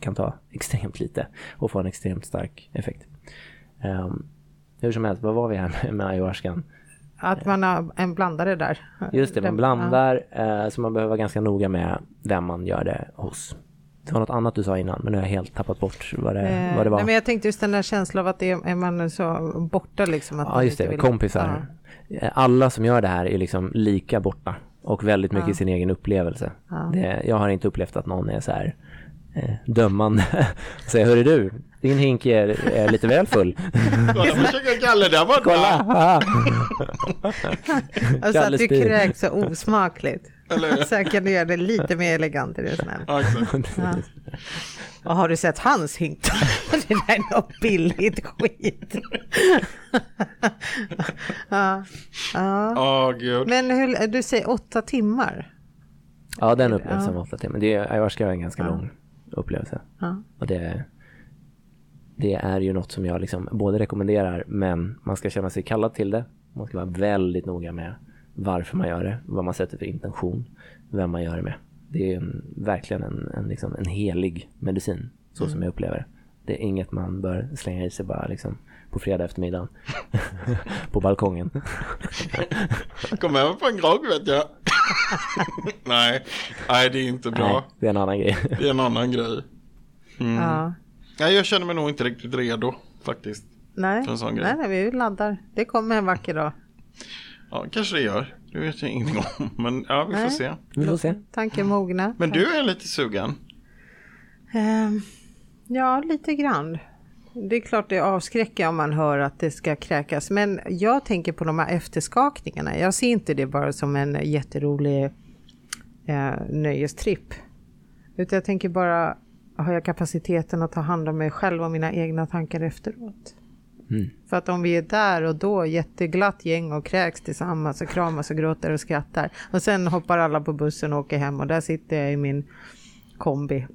kan ta extremt lite och få en extremt stark effekt. Um, hur som helst, vad var vi här med, med ayahuascan? Att man har en blandare där. Just det, man blandar ja. uh, så man behöver vara ganska noga med vem man gör det hos. Det var något annat du sa innan, men nu har jag helt tappat bort vad det, eh, vad det var. Nej, men jag tänkte just den där känslan av att det är, är man så borta liksom. Att ja, just det, vill... kompisar. Ja. Alla som gör det här är liksom lika borta och väldigt mycket ja. i sin egen upplevelse. Ja. Det, jag har inte upplevt att någon är så här eh, dömande. Säger, hörru du, din hink är, är lite väl full. Kolla, försöker Kalle där borta. Kolla! alltså att du kräks så osmakligt. Eller? Så jag kan du göra det lite mer elegant, är du snäll. Ja, ja. Och har du sett hans hink? det där är något billigt skit. ja. ja. Oh, Gud. Men hur, du säger åtta timmar? Ja, den upplevelsen var åtta timmar. Det är, ayahuasca är en ganska ja. lång upplevelse. Ja. Och det, det är ju något som jag liksom både rekommenderar, men man ska känna sig kallad till det. Man ska vara väldigt noga med varför man gör det, vad man sätter för intention, vem man gör det med. Det är en, verkligen en, en, liksom, en helig medicin, så mm. som jag upplever det. Det är inget man bör slänga i sig bara liksom, på fredag eftermiddag på balkongen. Kom över på en grogg vet jag. nej, nej, det är inte bra. Nej, det är en annan grej. det är en annan grej. Mm. Ja. Nej, jag känner mig nog inte riktigt redo faktiskt. Nej, nej, nej, vi laddar. Det kommer en vacker dag. Ja, kanske det gör. Det vet jag ingenting om. Men ja, vi får se. Vi får se. Tanken mogna. Men du är lite sugen? Uh, ja, lite grann. Det är klart det avskräcker om man hör att det ska kräkas. Men jag tänker på de här efterskakningarna. Jag ser inte det bara som en jätterolig eh, nöjestripp. Utan jag tänker bara, har jag kapaciteten att ta hand om mig själv och mina egna tankar efteråt? Mm. För att om vi är där och då, jätteglatt gäng och kräks tillsammans och kramas och gråter och skrattar. Och sen hoppar alla på bussen och åker hem och där sitter jag i min kombi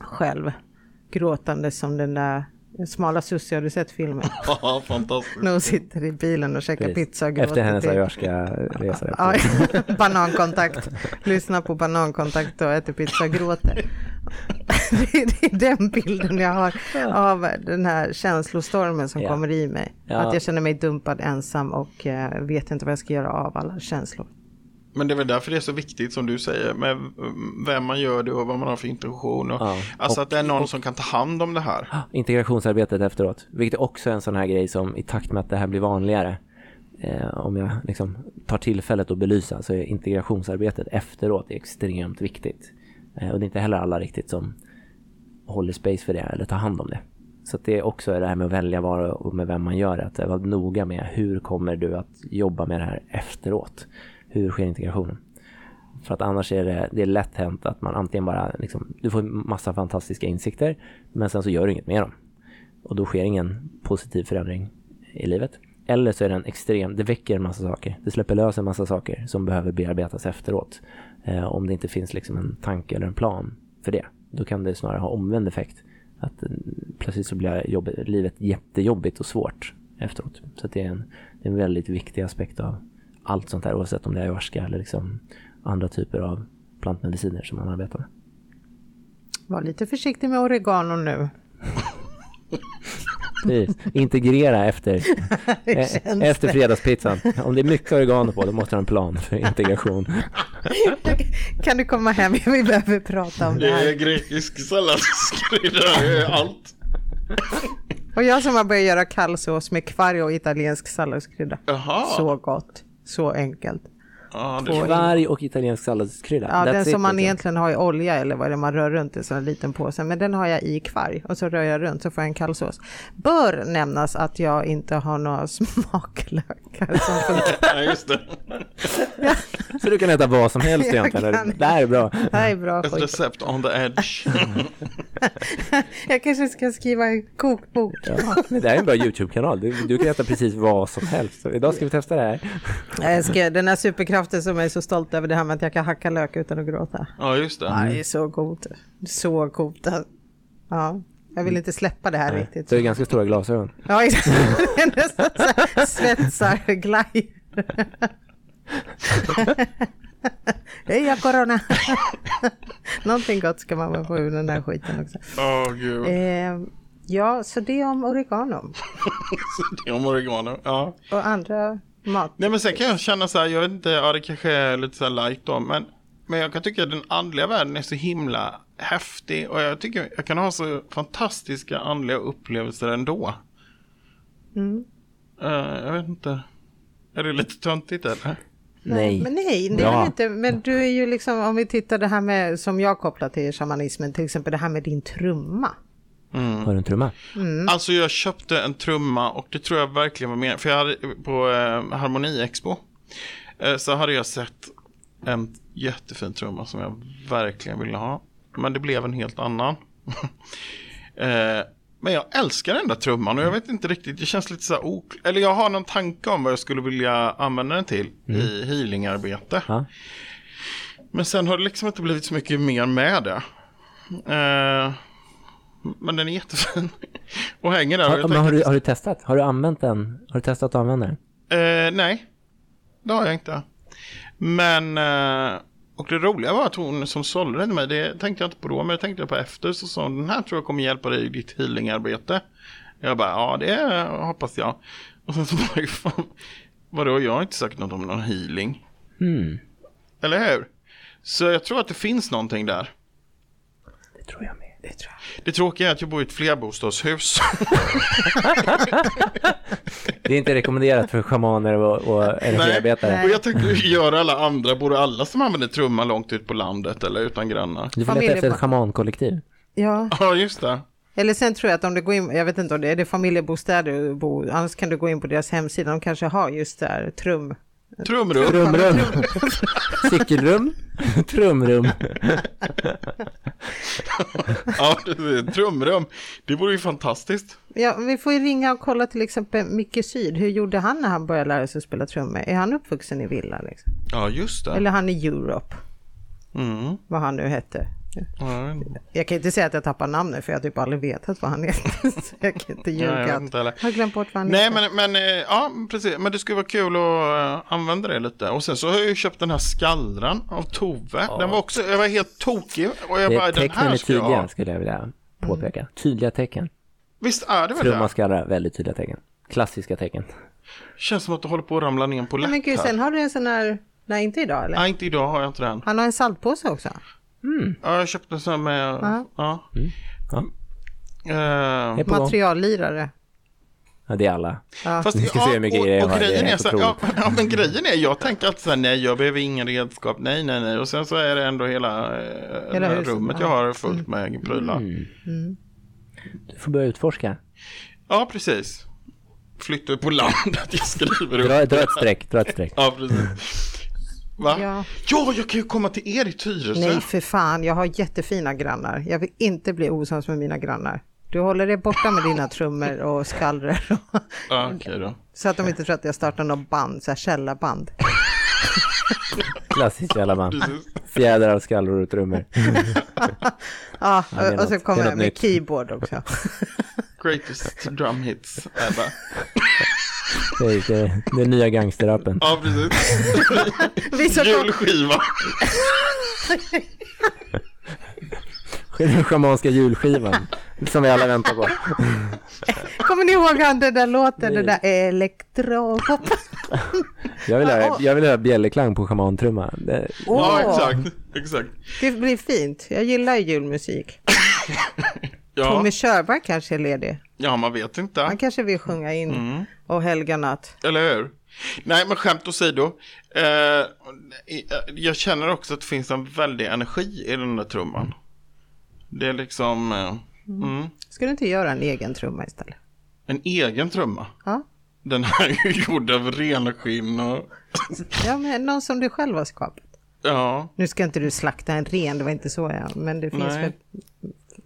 själv. Gråtande som den där Smala Sussie, har du sett filmen? Ja, fantastiskt. När hon sitter i bilen och käkar Precis. pizza och gråter. Efter hennes ayahuasca-resa. banankontakt. Lyssna på banankontakt och äter pizza och gråter. det, är, den bilden jag har av den här känslostormen som ja. kommer i mig. Ja. Att jag känner mig dumpad ensam och eh, vet inte vad jag ska göra av alla känslor. Men det är väl därför det är så viktigt som du säger med vem man gör det och vad man har för intention. Och, ja. Alltså och, att det är någon och, som kan ta hand om det här. Integrationsarbetet efteråt, vilket också är en sån här grej som i takt med att det här blir vanligare. Eh, om jag liksom tar tillfället att belysa så är integrationsarbetet efteråt extremt viktigt. Eh, och det är inte heller alla riktigt som håller space för det eller tar hand om det. Så det är också det här med att välja var och med vem man gör det. Att vara noga med hur kommer du att jobba med det här efteråt hur sker integrationen? För att annars är det, det är lätt hänt att man antingen bara, liksom, du får massa fantastiska insikter, men sen så gör du inget med dem. Och då sker ingen positiv förändring i livet. Eller så är det en extrem, det väcker en massa saker. Det släpper lös en massa saker som behöver bearbetas efteråt. Eh, om det inte finns liksom en tanke eller en plan för det. Då kan det snarare ha omvänd effekt. Att eh, plötsligt så blir jobb, livet jättejobbigt och svårt efteråt. Så det är, en, det är en väldigt viktig aspekt av allt sånt här oavsett om det är ayahuasca eller liksom andra typer av plantmediciner som man arbetar med. Var lite försiktig med oregano nu. Precis. Integrera efter, eh, efter fredagspizzan. Om det är mycket oregano på, då måste du ha en plan för integration. kan du komma hem? Vi behöver prata om det här. Det är grekisk salladskrydda, allt. Och jag som har börjat göra kallsås med kvarg och italiensk salladskrydda. Så gott. Så enkelt. Ja, Kvarg och italiensk salladskrydda. Ja, That's den som man liksom. egentligen har i olja eller vad det är man rör runt i en sån liten påse. Men den har jag i kvarg och så rör jag runt så får jag en kallsås. Bör nämnas att jag inte har några smaklökar ja, just det. Så du kan äta vad som helst egentligen? Kan... Det här är bra. Det här är bra. Ett recept on the edge. jag kanske ska skriva en kokbok. Ja, det här är en bra YouTube-kanal. Du, du, kan äta precis vad som helst. Så idag ska vi testa det här. Jag ska, den här superkraften som jag är så stolt över det här med att jag kan hacka lök utan att gråta. Ja, just det. Ja, det är så coolt. Så coolt. Ja. Jag vill inte släppa det här Nej. riktigt. Så det är ganska stora glasögon. Ja, exakt. Det är nästan svetsarglaj. Heja corona! Någonting gott ska man väl få ur den där skiten också. Åh oh, gud. Eh, ja, så det om oregano. det om oregano, ja. Och andra mat. Nej men sen kan jag känna så här, jag vet inte, ja det kanske är lite så här light då, men, men jag kan tycka att den andliga världen är så himla häftig och jag tycker jag kan ha så fantastiska andliga upplevelser ändå. Mm. Uh, jag vet inte. Är det lite töntigt eller? Nej. Men nej, det är inte. Men du är ju liksom, om vi tittar det här med, som jag kopplar till shamanismen, till exempel det här med din trumma. Mm. Har du en trumma? Mm. Alltså jag köpte en trumma och det tror jag verkligen var mer, för jag hade på eh, Harmoni Expo eh, så hade jag sett en jättefin trumma som jag verkligen ville ha. Men det blev en helt annan. eh, men jag älskar den där trumman och jag vet inte riktigt, det känns lite så här ok Eller jag har någon tanke om vad jag skulle vilja använda den till mm. i healingarbete. Ja. Men sen har det liksom inte blivit så mycket mer med det. Eh, men den är jättefin. och hänger där. Har, men har, du, har du testat? Har du använt den? Har du testat att använda den? Eh, nej, det har jag inte. Men, eh, och det roliga var att hon som sålde den till mig, det tänkte jag inte på då, men det tänkte jag på efter, så sa den här tror jag kommer hjälpa dig i ditt healingarbete. Jag bara, ja det hoppas jag. Och sen så bara, fan, vadå, jag har inte sagt något om någon healing. Mm. Eller hur? Så jag tror att det finns någonting där. Det tror jag med. Det, tror jag. det tråkiga är att jag bor i ett flerbostadshus. det är inte rekommenderat för schamaner och, och energiarbetare. Nej, och jag tänkte göra alla andra, bor alla som använder trumma långt ut på landet eller utan grannar? Du får leta efter ett schamankollektiv. Ja. Ja, just det. Eller sen tror jag att om du går in, jag vet inte om det är det familjebostäder du bor, annars kan du gå in på deras hemsida, de kanske har just där trum. Trumrum. Trumrum. Cykelrum. Trumrum. ja, trumrum. Det vore ju fantastiskt. Ja, vi får ju ringa och kolla till exempel Micke Syd. Hur gjorde han när han började lära sig att spela trummor? Är han uppvuxen i villa? Liksom? Ja, just det. Eller han i Europe? Mm. Vad han nu hette. Jag kan inte säga att jag tappar namnet för jag har typ aldrig vetat vad han heter. Så jag kan inte ljuga. Jag, inte jag har glömt bort vad han Nej, heter. men, men eh, ja, precis. Men det skulle vara kul att uh, använda det lite. Och sen så har jag ju köpt den här skallran av Tove. Ja. Den var också, jag var helt tokig. Och jag det bara, den här ska tydliga, jag skulle jag vilja påpeka. Mm. Tydliga tecken. Visst är det väl Trumma skallra, väldigt tydliga tecken. Klassiska tecken. Känns som att du håller på att ramla ner på lätt Men gud, sen har du en sån här, nej inte idag eller? Nej, inte idag har jag inte den. Han har en saltpåse också. Mm. Ja, jag köpte en sån med... Uh-huh. Ja. Mm. ja. Uh, Materiallirare. Ja, det är alla. Ja. Fast, ska ja, se hur mycket och, och, och grejen är, så, ja, ja, men grejen är, jag tänker alltid så här, nej, jag behöver ingen redskap, nej, nej, nej. Och sen så är det ändå hela, eh, hela rummet jag har fullt med mm. prylar. Mm. Mm. Du får börja utforska. Ja, precis. Flytta på landet, jag skriver upp. Dra, dra ett streck, dra ett streck. Ja, precis. Va? Ja. ja, jag kan ju komma till er i Tyresö. Nej, för fan. Jag har jättefina grannar. Jag vill inte bli osams med mina grannar. Du håller dig borta med dina trummor och skallror. Ja, okay då. Så att de inte tror att jag startar något band, så här källarband. Klassiskt källarband. Fjädrar, skallror och trummor. ja, och, och så kommer jag med nytt. keyboard också. Greatest drum hits ever. Det är, det, det är nya gangsterrappen. Ja, precis. Julskiva. Den schamanska julskivan som vi alla väntar på. Kommer ni ihåg den där låten, den där elektropop? jag vill ha, jag vill ha bjällerklang på schamantrumma. Det... Oh. Ja, exakt, exakt. Det blir fint. Jag gillar julmusik. Ja. Tommy Körberg kanske är ledig. Ja, man vet inte. Han kanske vill sjunga in mm. och helga natt. Eller hur? Nej, men skämt åsido. Eh, jag känner också att det finns en väldig energi i den där trumman. Det är liksom... Eh, mm. Ska du inte göra en egen trumma istället? En egen trumma? Ja. Den här är ju gjord av renskinn och... ja, men någon som du själv har skapat. Ja. Nu ska inte du slakta en ren, det var inte så jag... Men det finns Nej. väl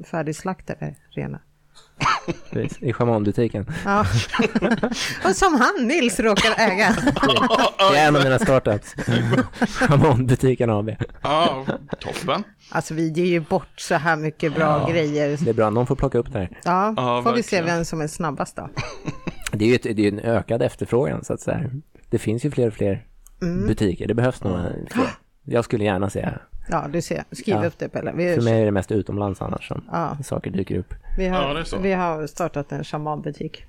färdigslaktade renar? I schamansbutiken. Ja. Och som han, Nils, råkar äga. Det är en av mina startups. Schamanbutiken AB. Ja, toppen. Alltså vi ger ju bort så här mycket bra ja, grejer. Det är bra, någon får plocka upp det här. Ja, ja får vi se vem som är snabbast då. Det är ju ett, det är en ökad efterfrågan så att säga. Det finns ju fler och fler mm. butiker. Det behövs nog fler. Jag skulle gärna säga Ja, du ser. Skriv ja. upp det Pelle. Vi... För mig är det mest utomlands annars som ja. saker dyker upp. Vi har, ja, vi har startat en shamanbutik.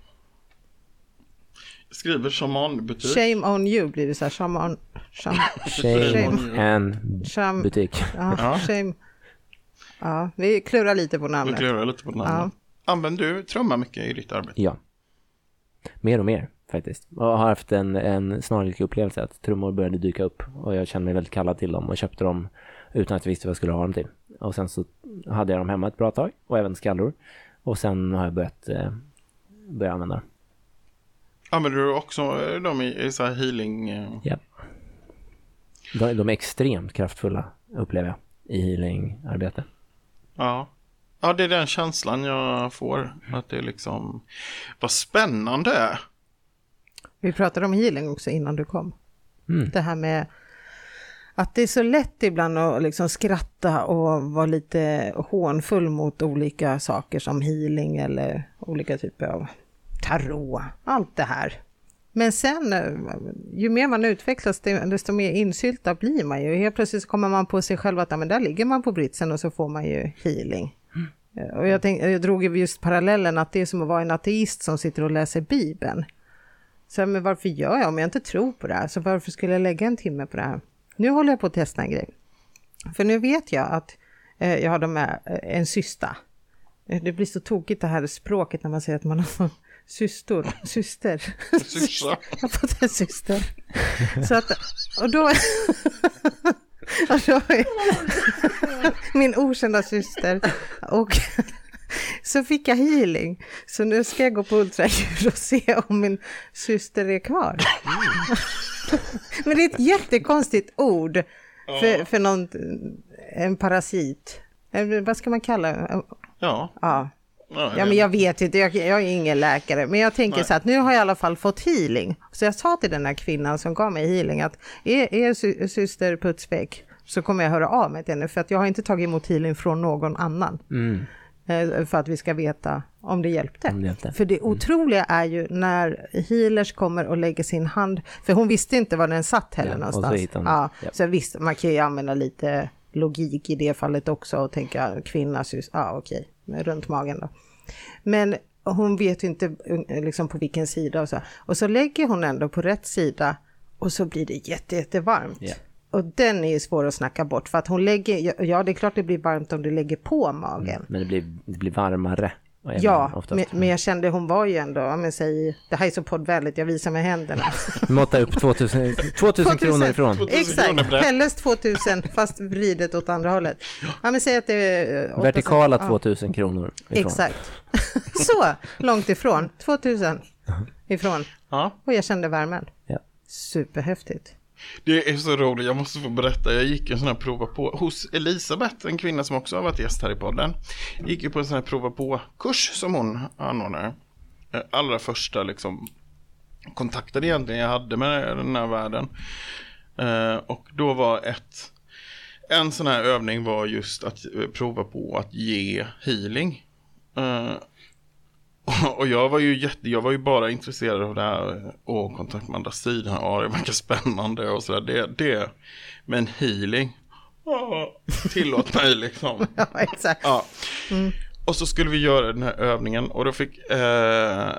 Skriver shamanbutik. Shame on you blir det så här. Shaman... Sham, shame, shame and sham, butik. Ja. Shame. Ja, vi klurar lite på namnet. Vi klurar lite på namnet. Ja. Använder du trumma mycket i ditt arbete? Ja. Mer och mer faktiskt. Och har haft en, en snarlik upplevelse att trummor började dyka upp och jag kände mig väldigt kallad till dem och köpte dem utan att jag visste vad jag skulle ha dem till. Och sen så hade jag dem hemma ett bra tag och även skallror. Och sen har jag börjat eh, börja använda dem. Använder du också eh, dem i, i så här healing? Eh? Ja. De, de, är extremt kraftfulla upplever jag i healingarbete. Ja. Ja, det är den känslan jag får. Att det är liksom, vad spännande. Vi pratade om healing också innan du kom. Mm. Det här med att det är så lätt ibland att liksom skratta och vara lite hånfull mot olika saker som healing eller olika typer av tarot, allt det här. Men sen, ju mer man utvecklas, desto mer insyltad blir man ju. Helt plötsligt kommer man på sig själv att men där ligger man på britsen och så får man ju healing. Mm. Och jag, tänk, jag drog just parallellen att det är som att vara en ateist som sitter och läser Bibeln. Så men varför gör jag om jag inte tror på det här? Så varför skulle jag lägga en timme på det här? Nu håller jag på att testa en grej. För nu vet jag att eh, jag har med eh, en syster. Eh, det blir så tokigt det här språket när man säger att man har systor, syster. Syster. jag har fått en syster. Så att, och då... då min okända syster. Och så fick jag healing. Så nu ska jag gå på ultraljud och se om min syster är kvar. Mm. Men det är ett jättekonstigt ord för, för någon, en parasit. Eh, vad ska man kalla det? Ja. Ja. Ja, men jag vet inte, jag, jag, är ingen läkare, men jag tänker Nej. så att nu har jag i alla fall fått healing. Så jag sa till den här kvinnan som gav mig healing att är, är sy syster Putsbäck så kommer jag höra av mig till henne för att jag har inte tagit emot healing från någon annan. Mm. Eh, för att vi ska veta om det hjälpte. Om det hjälpte. För det mm. otroliga är ju när healers kommer och lägger sin hand, för hon visste inte var den satt heller ja, någonstans. Så, ja, ja. så visst, man kan ju använda lite logik i det fallet också och tänka kvinna, sys, ja okej, runt magen då. Men hon vet inte eh, liksom på vilken sida och så. Och så lägger hon ändå på rätt sida och så blir det jätte, jättevarmt. Yeah. Och den är ju svår att snacka bort för att hon lägger, ja det är klart det blir varmt om du lägger på magen. Mm, men det blir, det blir varmare Ja, men, men, jag kände hon var ju ändå, men säg, det här är så poddvänligt, jag visar med händerna. Måtta upp 2000, 2000 kronor ifrån. Exakt, Pelles 2000 fast vridet åt andra hållet. Ja, men säg att det är... 8, Vertikala 2000 ja. kronor ifrån. Exakt. så långt ifrån, 2000 ifrån. Ja. Och jag kände värmen. Ja. Superhäftigt. Det är så roligt, jag måste få berätta. Jag gick en sån här prova på hos Elisabeth, en kvinna som också har varit gäst här i podden. Jag gick ju på en sån här prova på-kurs som hon anordnar. Eh, allra första liksom kontakten egentligen jag hade med den här världen. Eh, och då var ett, en sån här övning var just att eh, prova på att ge healing. Och jag var ju jätte, jag var ju bara intresserad av det här, och kontakt med andra sidan, ja det verkar spännande och sådär. Det, det, men healing, oh, tillåt mig liksom. ja, exakt. Ja. Mm. Och så skulle vi göra den här övningen och då fick, eh,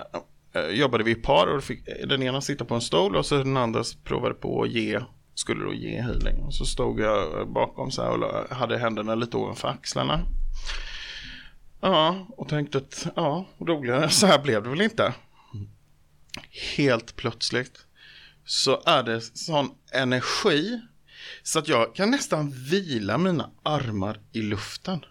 eh, jobbade vi i par och då fick den ena sitta på en stol och så den andra provade på att ge, skulle då ge healing. Och så stod jag bakom så här och hade händerna lite ovanför axlarna. Ja, och tänkte att ja, roligare så här blev det väl inte. Helt plötsligt så är det sån energi så att jag kan nästan vila mina armar i luften.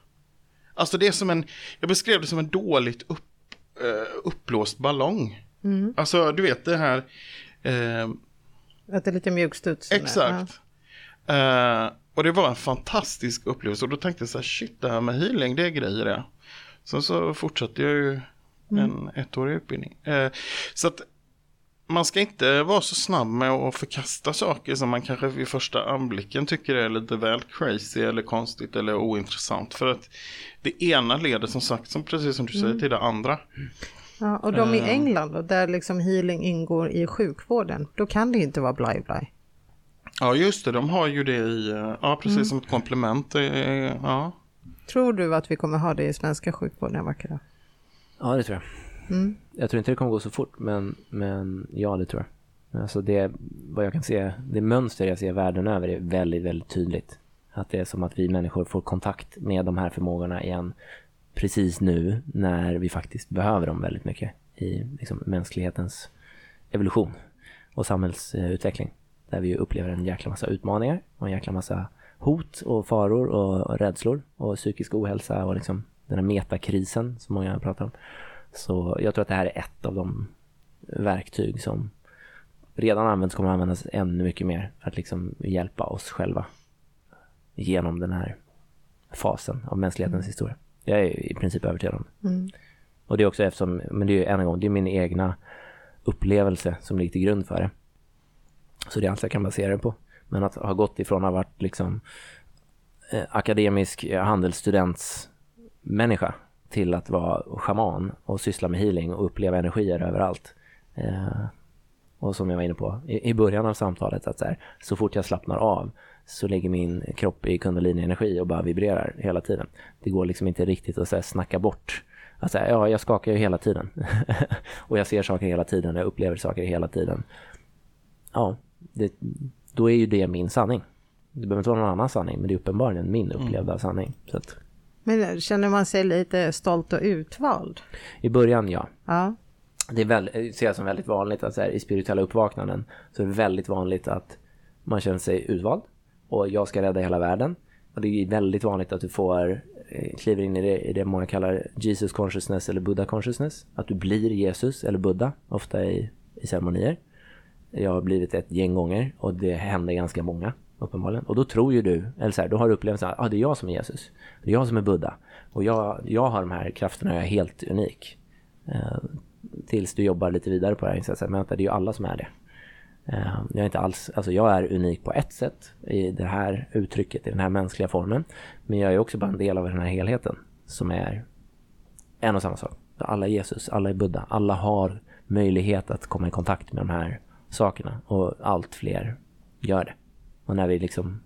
Alltså det är som en, jag beskrev det som en dåligt upp, uh, uppblåst ballong. Mm. Alltså du vet det här. Uh, att det är lite mjukstuds. Exakt. Ja. Uh, och det var en fantastisk upplevelse och då tänkte jag så här, shit det här med healing det är grejer det. Sen så fortsatte jag ju mm. en ettårig utbildning. Eh, så att man ska inte vara så snabb med att förkasta saker som man kanske vid första anblicken tycker är lite väl crazy eller konstigt eller ointressant. För att det ena leder som sagt, som, precis som du säger, mm. till det andra. Ja, och de i eh. England då, där liksom healing ingår i sjukvården, då kan det inte vara bly bly. Ja, just det, de har ju det i, eh, ja precis mm. som ett komplement. Ja. Tror du att vi kommer ha det i svenska sjukvården en vacker dag? Ja, det tror jag. Mm. Jag tror inte det kommer gå så fort, men, men ja, det tror jag. Alltså det, vad jag kan se, det mönster jag ser världen över är väldigt, väldigt tydligt. Att det är som att vi människor får kontakt med de här förmågorna igen precis nu när vi faktiskt behöver dem väldigt mycket i liksom, mänsklighetens evolution och samhällsutveckling. Där vi upplever en jäkla massa utmaningar och en jäkla massa hot och faror och rädslor och psykisk ohälsa och liksom den här metakrisen som många pratar om. Så jag tror att det här är ett av de verktyg som redan används kommer att användas ännu mycket mer för att liksom hjälpa oss själva genom den här fasen av mänsklighetens mm. historia. Jag är i princip övertygad om det. Mm. Och det är också eftersom, men det är ju en gång, det är min egna upplevelse som ligger till grund för det. Så det är allt jag kan basera det på. Men att ha gått ifrån att ha varit liksom eh, akademisk eh, handelsstudentsmänniska till att vara schaman och syssla med healing och uppleva energier överallt. Eh, och som jag var inne på i, i början av samtalet, att så, här, så fort jag slappnar av så ligger min kropp i kundalini-energi och bara vibrerar hela tiden. Det går liksom inte riktigt att så här, snacka bort. Alltså, ja, jag skakar ju hela tiden. och jag ser saker hela tiden, jag upplever saker hela tiden. Ja, det, då är ju det min sanning. Det behöver inte vara någon annan sanning, men det är uppenbarligen min mm. upplevda mm. sanning. Så att... Men känner man sig lite stolt och utvald? I början, ja. ja. Det är väl, ser jag som väldigt vanligt att så här, i spirituella uppvaknanden så är det väldigt vanligt att man känner sig utvald och jag ska rädda hela världen. Och det är väldigt vanligt att du får eh, kliver in i det, i det många kallar Jesus consciousness eller Buddha consciousness. Att du blir Jesus eller Buddha, ofta i, i ceremonier. Jag har blivit ett gäng gånger och det händer ganska många. uppenbarligen. Och då tror ju du, eller så här, då har du upplevelsen att ah, det är jag som är Jesus. Det är jag som är Buddha. Och jag, jag har de här krafterna, jag är helt unik. Eh, tills du jobbar lite vidare på det här inser men det är ju alla som är det. Eh, jag är inte alls, alltså jag är unik på ett sätt i det här uttrycket, i den här mänskliga formen. Men jag är också bara en del av den här helheten som är en och samma sak. Alla är Jesus, alla är Buddha, alla har möjlighet att komma i kontakt med de här sakerna och allt fler gör det. Och när vi liksom,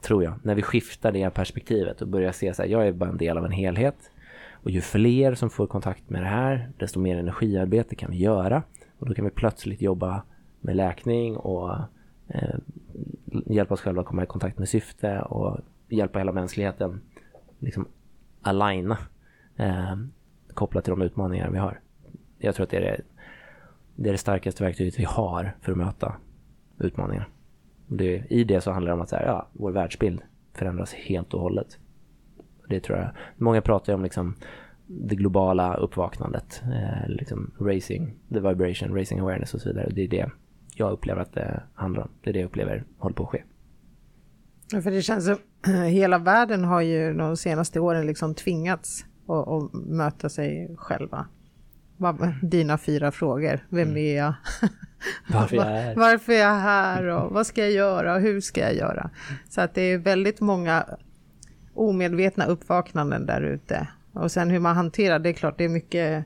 tror jag, när vi skiftar det perspektivet och börjar se så här, jag är bara en del av en helhet. Och ju fler som får kontakt med det här, desto mer energiarbete kan vi göra. Och då kan vi plötsligt jobba med läkning och eh, hjälpa oss själva att komma i kontakt med syfte och hjälpa hela mänskligheten liksom aligna eh, kopplat till de utmaningar vi har. Jag tror att det är det, det, är det starkaste verktyget vi har för att möta utmaningar. Det, I det så handlar det om att så här, ja, vår världsbild förändras helt och hållet. Det tror jag. Många pratar ju om liksom det globala uppvaknandet, eh, liksom racing, the vibration, racing awareness och så vidare. Det är det jag upplever att det handlar om. Det är det jag upplever håller på att ske. Ja, för det känns som hela världen har ju de senaste åren liksom tvingats att, att möta sig själva. Dina fyra frågor. Vem mm. är jag? Varför jag är. Varför är jag här och vad ska jag göra och hur ska jag göra? Så att det är väldigt många omedvetna uppvaknanden där ute. Och sen hur man hanterar, det är klart det är mycket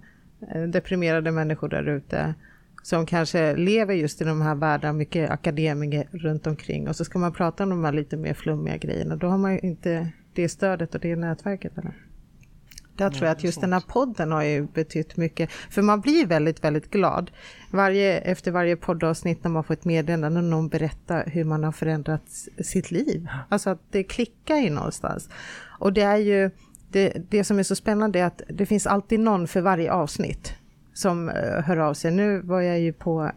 eh, deprimerade människor där ute som kanske lever just i de här världarna, mycket akademiker runt omkring och så ska man prata om de här lite mer flummiga grejerna, då har man ju inte det stödet och det nätverket. Eller? Där tror jag att just den här podden har ju betytt mycket, för man blir väldigt, väldigt glad varje, efter varje poddavsnitt när man får ett meddelande när någon berättar hur man har förändrat sitt liv. Alltså att det klickar ju någonstans. Och det är ju, det, det som är så spännande är att det finns alltid någon för varje avsnitt som eh, hör av sig. Nu var jag ju på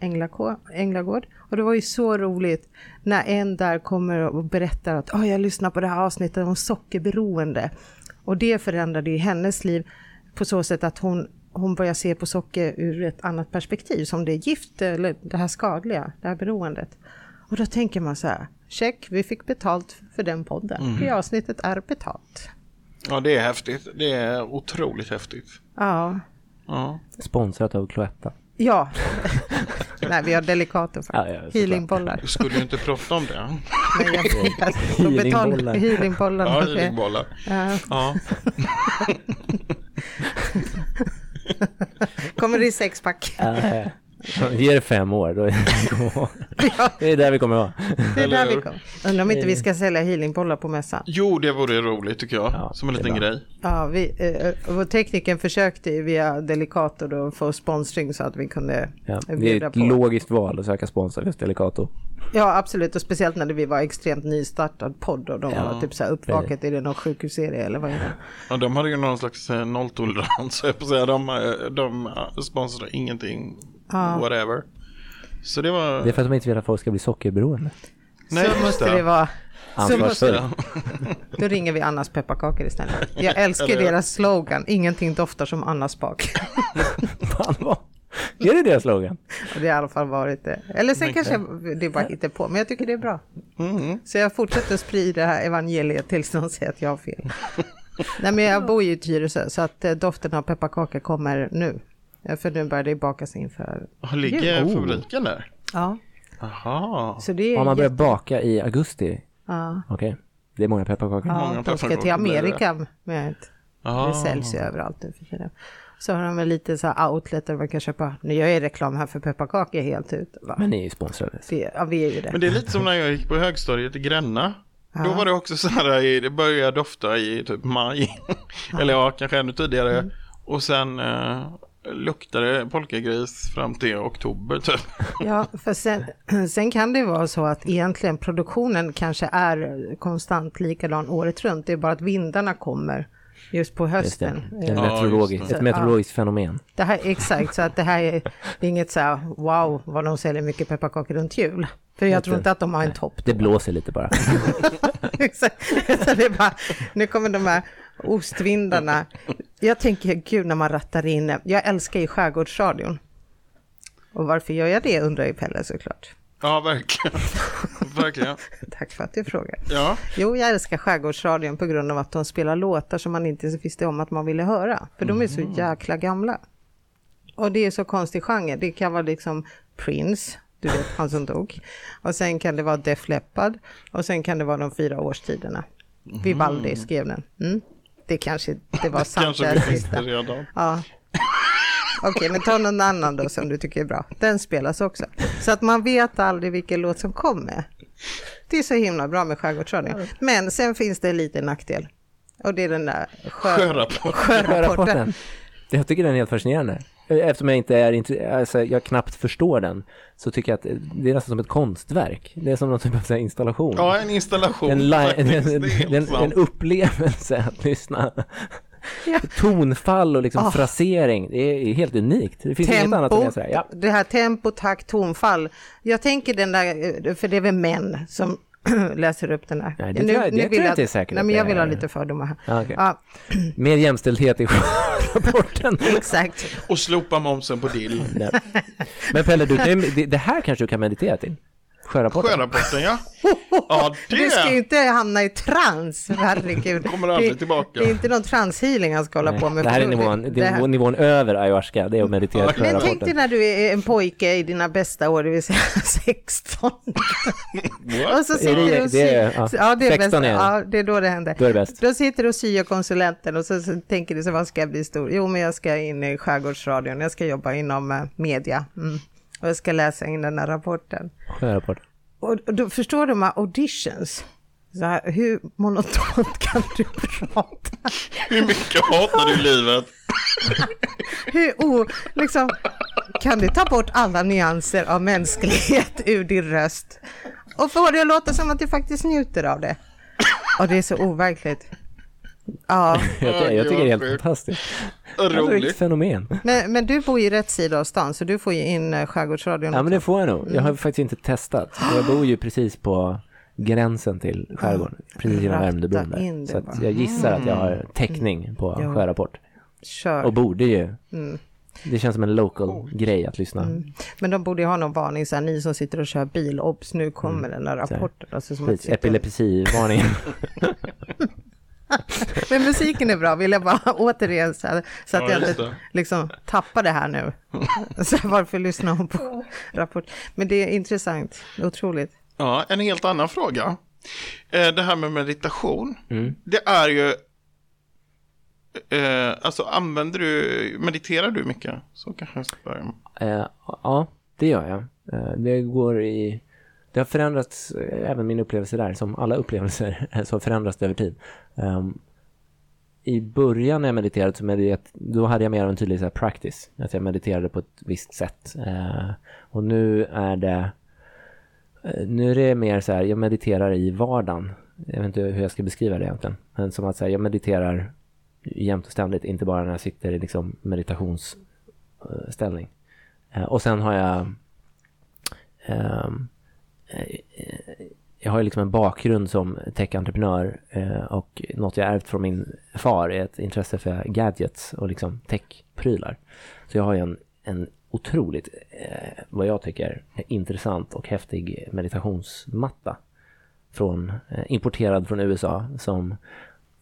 Änglagård och det var ju så roligt när en där kommer och berättar att oh, jag lyssnar på det här avsnittet om sockerberoende. Och det förändrade ju hennes liv på så sätt att hon, hon börjar se på socker ur ett annat perspektiv, som det är gift eller det här skadliga, det här beroendet. Och då tänker man så här, check, vi fick betalt för den podden. Mm. Det avsnittet är betalt. Ja, det är häftigt. Det är otroligt häftigt. Ja. ja. Sponsrat av Cloetta. Ja. Nej, vi har delikater för ja, ja, healingbollar. Du skulle ju inte prata om det. Nej, jag, healingbollar. Healingbollar. Ja, healingbollar. Ja. ja. Kommer det i sexpack? Ge det fem år, då är det, det är där vi kommer vara. Det är där vi kommer. Undrar om inte vi ska sälja healingbollar på mässan. Jo, det vore roligt tycker jag. Ja, som en liten grej. Ja, vi, eh, vår tekniker försökte via Delicato då få sponsring så att vi kunde ja, Det är ett på. logiskt val att söka sponsor just Delicato. Ja, absolut. Och speciellt när vi var extremt nystartad podd och de ja, var typ så här uppvaket. Är det någon sjukhusserie eller vad är det? Ja, de hade ju någon slags eh, nolltolerans. Jag på säga. De, eh, de sponsrade ingenting ja. whatever. Så det var... Det är för att de inte vill att folk ska bli sockerberoende. Nej, så måste det, det vara. Så måste Då ringer vi Annas pepparkakor istället. Jag älskar deras slogan, ingenting doftar som Annas bak. Fan vad... Är det deras slogan? Det har i alla fall varit det. Eller sen kanske det bara hittar på, men jag tycker det är bra. Mm. Så jag fortsätter sprida det här evangeliet tills någon säger att jag har fel. Nej men jag bor ju i Tyresö så att eh, doften av pepparkakor kommer nu. Ja, för nu börjar det bakas inför Ligger oh. fabriken där? Ja. Aha. Så det är Har man börjat baka i augusti? Ja. Okej. Okay. Det är många pepparkakor. Ja, många de ska till Amerika med ett, Det säljs ju överallt nu för tiden. Så har de väl lite så här outlet där man kan köpa. Nu gör jag reklam här för pepparkakor helt ut. Va? Men ni är ju sponsrade. ja, vi är ju det. Men det är lite som när jag gick på högstadiet i Gränna. Ja. Då var det också så här, det började dofta i typ maj. Eller ja, kanske ännu tidigare. Mm. Och sen eh, luktade polkagris fram till oktober typ. Ja, för sen, sen kan det vara så att egentligen produktionen kanske är konstant likadan året runt. Det är bara att vindarna kommer just på hösten. Det. Det meteorologiskt, ett meteorologiskt ja. fenomen. Det här, exakt, så att det här är, det är inget så här wow vad de säljer mycket pepparkakor runt jul. För jag tror inte att de har en topp. Det blåser lite bara. exakt, så det är bara, nu kommer de här ostvindarna. Jag tänker, gud när man rattar in, jag älskar ju skärgårdsradion. Och varför gör jag det undrar ju Pelle såklart. Ja, verkligen. Verkligen. Tack för att du frågar. Ja. Jo, jag älskar Skärgårdsradion på grund av att de spelar låtar som man inte visste om att man ville höra. För de är så Mm. jäkla gamla. Och det är så konstig genre. Det kan vara liksom Prince, du vet han som dog. Och sen kan det vara Def Leppard. Och sen kan det vara de fyra årstiderna. Vivaldi skrev den. Mm. Det kanske det var sant Kanske där vi sista. redan. Ja. Okej, men ta någon annan då som du tycker är bra. Den spelas också. Så att man vet aldrig vilken låt som kommer. Det är så himla bra med Skärgårdsradion. Men sen finns det en liten nackdel. Och det är den där sjö... Sjörapporten. sjörapporten. Sjörapporten. Jag tycker den är helt fascinerande. Eftersom jag inte är alltså jag knappt förstår den, så tycker jag att det är nästan som ett konstverk. Det är som någon typ av så här installation. Ja, en installation. en, faktiskt. en, Det en, en upplevelse att lyssna. Ja. Tonfall och liksom Ah. frasering, det är helt unikt. Det finns inget annat som Tempo, är sådär. Ja. det här tempo, takt, tonfall. Jag tänker den där, för det är väl män som läser upp den här. Nej, det tror jag- det vill tror jag att- inte är säkert Nej, men jag vill ha lite fördomar här. Ja, okej. Ja, Mer jämställdhet i rapporten. exakt. Och slopa momsen på dill. Men Pelle, du, det här kanske du kan meditera till? Sjörapporten? Sjörapporten, ja. Ja, Du ska ju det. inte hamna i trans, herregud. Kommer aldrig Det- tillbaka. Det är inte någon transhealing han ska hålla på med. det här är nivån, det det är här- nivån över ayahuasca, det är att meditera till Men tänk dig när du är en pojke i dina bästa år, det vill säga 16. Och så sitter det- du och det är- ja, Ja, det är 16 bäst. är det. Ja, det är då det händer. Då är det bäst. Då sitter du och syr konsulenten och så, så tänker du så vad ska jag bli stor? Jo, men jag ska in i Skärgårdsradion, jag ska jobba inom eh, media. Mm. Och jag ska läsa in den här rapporten. Sjörapporten. Och, och då förstår du de här auditions? Så här, hur monotont kan du prata? Hur mycket hatar du livet? Hur o, liksom, kan du ta bort alla nyanser av mänsklighet ur din röst och få det att låta som att du faktiskt njuter av det? Och det är så overkligt. Ja, Jag, jag, jag tycker det är helt fantastiskt. Det är ett Roligt. fenomen. men, men du bor ju rätt sida av stan så du får ju in eh, Skärgårdsradion Ja men det får jag nog. Jag har faktiskt inte testat. Jag bor ju precis på gränsen till skärgården. Precis innan Värmdöbron där. Så jag gissar att jag har täckning på Ja. sjörapport. Kör. Och borde ju. Mm. Det känns som en local grej att lyssna. Men de borde ju ha någon varning, så här, ni som sitter och kör bil, obs nu kommer den här Mm. Så här. rapporten. Alltså, som Precis, Epilepsivarning. Men musiken är bra, vill jag bara återigen så, här, så att Ja, jag inte liksom tappar det här nu. så varför lyssnar hon på Rapport? Men det är intressant, otroligt. Ja, en helt annan fråga. Eh, Det här med meditation. Mm. Det är ju... Eh, alltså använder du, mediterar du mycket? Så kanske jag ska börja med. Eh, ja, det gör jag. Eh, det går i... Det har förändrats, eh, även min upplevelse där, som alla upplevelser, eh, så har förändrats över tid. Um, I början när jag mediterade, så mediterat, då hade jag mer av en tydlig så här, practice. Att jag mediterade på ett visst sätt. Uh, och nu är det... Nu är det mer så här, jag mediterar i vardagen. Jag vet inte hur jag ska beskriva det egentligen. Men som att säga, jag mediterar jämt och ständigt, inte bara när jag sitter i liksom meditationsställning. Och sen har jag um, Eh, eh, jag har ju liksom en bakgrund som tech-entreprenör eh, och något jag ärvt från min far är ett intresse för gadgets och liksom tech-prylar. Så jag har ju en, en otroligt, vad jag tycker, intressant och häftig meditationsmatta från, importerad från USA som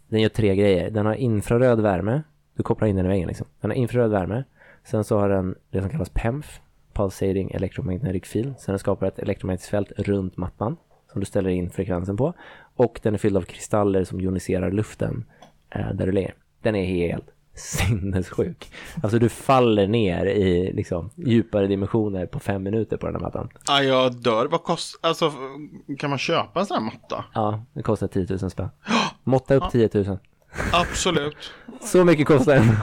den gör tre grejer. Den har infraröd värme, du kopplar in den i väggen liksom. Den har infraröd värme, sen så har den det som kallas PEMF, Pulsating Electromagnetic Field, så den skapar ett elektromagnetiskt fält runt mattan som du ställer in frekvensen på. Och den är fylld av kristaller som joniserar luften eh, där du ligger. Den är helt sinnessjuk. Alltså du faller ner i liksom, djupare dimensioner på fem minuter på den här mattan. Ja, jag dör. Vad kostar, alltså kan man köpa en sån här matta? Ja, det kostar 10 000 spänn. Måtta upp 10 000. Absolut. Så mycket kostar den.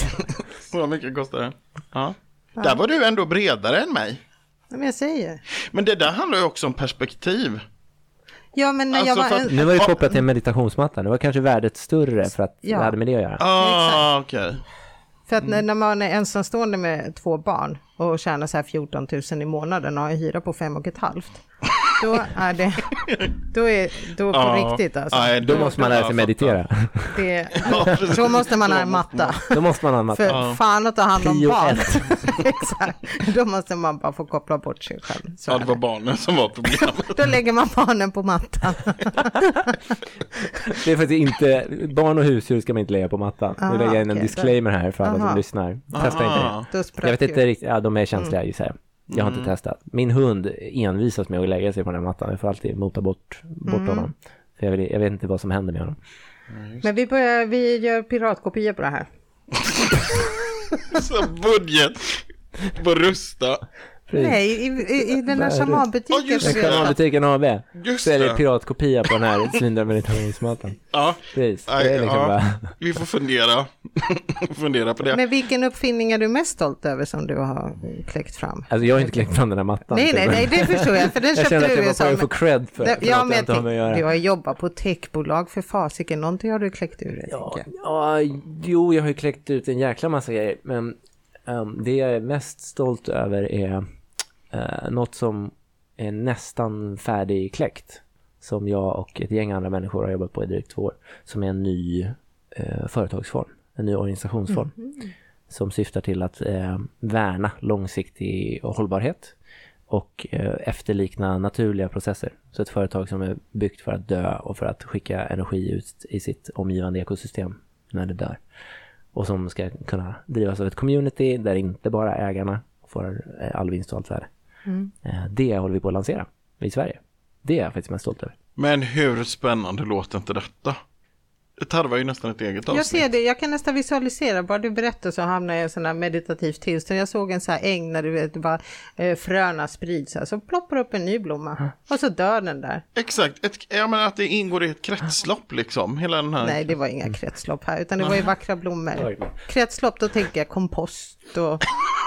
Så mycket kostar det. Ja. Där var du ändå bredare än mig. Men jag säger. Men det där handlar ju också om perspektiv. Ja, men när Alltså, jag var att- Nu var det kopplat till en meditationsmatta. Nu var kanske värdet större för att Ja. det hade med det att göra. Ah, okej. För att när- när man är ensamstående med två barn och tjänar så här 14 000 i månaden och har en hyra på fem och ett halvt. Då är det, då är, då på ja, riktigt alltså. Nej, då, då måste man lära sig meditera. Det, då måste man ha en matta. Då måste man ha en matta. För ja. fan att ta hand om barn. Exakt. Då måste man bara få koppla bort sig själv. Så ja, det var barnen som var problemet. då lägger man barnen på mattan. det är faktiskt inte, barn och husdjur ska man inte lägga på mattan. Nu lägger jag in en okay, disclaimer här för alla Aha. som lyssnar. Testa Aha. inte det. Jag vet inte riktigt, ja de är känsliga mm. gissar jag. Jag har inte mm. testat. Min hund envisas med att lägga sig på den här mattan. Jag får alltid mota bort, bort mm. honom. För jag, vill, jag, vet inte vad som händer med honom. Men vi, börjar, vi gör piratkopior på det här. Så budget på Rusta. Nej, i, i, i den där shamanbutiken. Ja, just det. Shamanbutiken AB. Just så är det piratkopia på den här svindömeditationsmattan. Ja. Precis. Aj, det är liksom ja. bara... Vi får fundera. fundera på det. Men vilken uppfinning är du mest stolt över som du har kläckt fram? Alltså jag har inte kläckt fram den här mattan. Nej, nej, nej, det förstår jag. För den jag köpte du i USA. Jag känner att jag på cred för, det, ja, men jag jag Du har jobbat på techbolag för fasiken. Någonting har du kläckt ur det, ja, ja, jo, jag har ju kläckt ut en jäkla massa grejer. Men um, det jag är mest stolt över är eh, något som är nästan färdigkläckt som jag och ett gäng andra människor har jobbat på i drygt två år som är en ny eh, företagsform, en ny organisationsform mm -hmm. som syftar till att eh, värna långsiktig hållbarhet och eh, efterlikna naturliga processer. Så ett företag som är byggt för att dö och för att skicka energi ut i sitt omgivande ekosystem när det dör. Och som ska kunna drivas av ett community där inte bara ägarna får eh, all vinst och allt värde. Mm. Eh, det håller vi på att lansera i Sverige. Det är jag faktiskt mest stolt över. Men hur spännande låter inte detta? Det tarvar ju nästan ett eget avsnitt. Jag ser det, jag kan nästan visualisera, bara du berättar så hamnar jag i en sån här meditativt tillstånd. Jag såg en sån här äng när du vet, bara eh, fröna sprids här, så ploppar upp en ny blomma mm. och så dör den där. Exakt, ett, jag menar att det ingår i ett kretslopp liksom, hela den här. Nej, det var inga kretslopp här, utan det var ju vackra blommor. Kretslopp, då tänker jag kompost och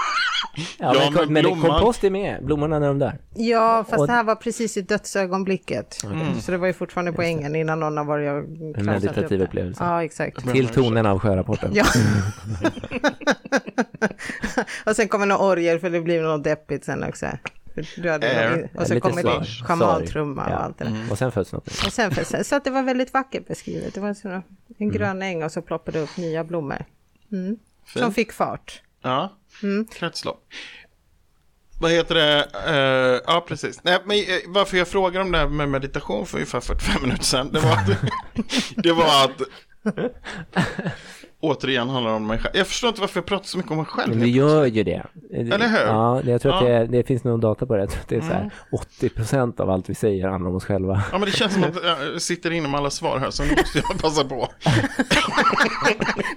Ja, ja, men, men, men kompost är med, blommorna när de dör. Ja, fast och... det här var precis i dödsögonblicket. Mm. Så det var ju fortfarande på ängen innan någon har varit och En meditativ upplevelse. Ja, exakt. Till tonen av sjörapporten. Ja. och sen kommer några orger för det blir något deppigt sen också. Du hade, och så kommer det schamantrumma och allt det där. Mm. Och sen föds något. Och sen föds, så att det var väldigt vackert beskrivet. Det var så, en mm. grön äng och så ploppade det upp nya blommor. Mm. Som fick fart. Ja. Mm. Kretslopp. Vad heter det? Uh, ja, precis. Nej, men uh, varför jag frågar om det här med meditation för ungefär 45 minuter sedan, det var att, det var att återigen handlar om mig själv. Jag förstår inte varför jag pratar så mycket om mig själv. Men vi gör ju det. Eller hur? Ja, jag tror att det, det, finns nog data på det. Jag tror att det är så här, 80 procent av allt vi säger handlar om oss själva. Ja, men det känns som att jag sitter inne med alla svar här, så nu måste jag passa på.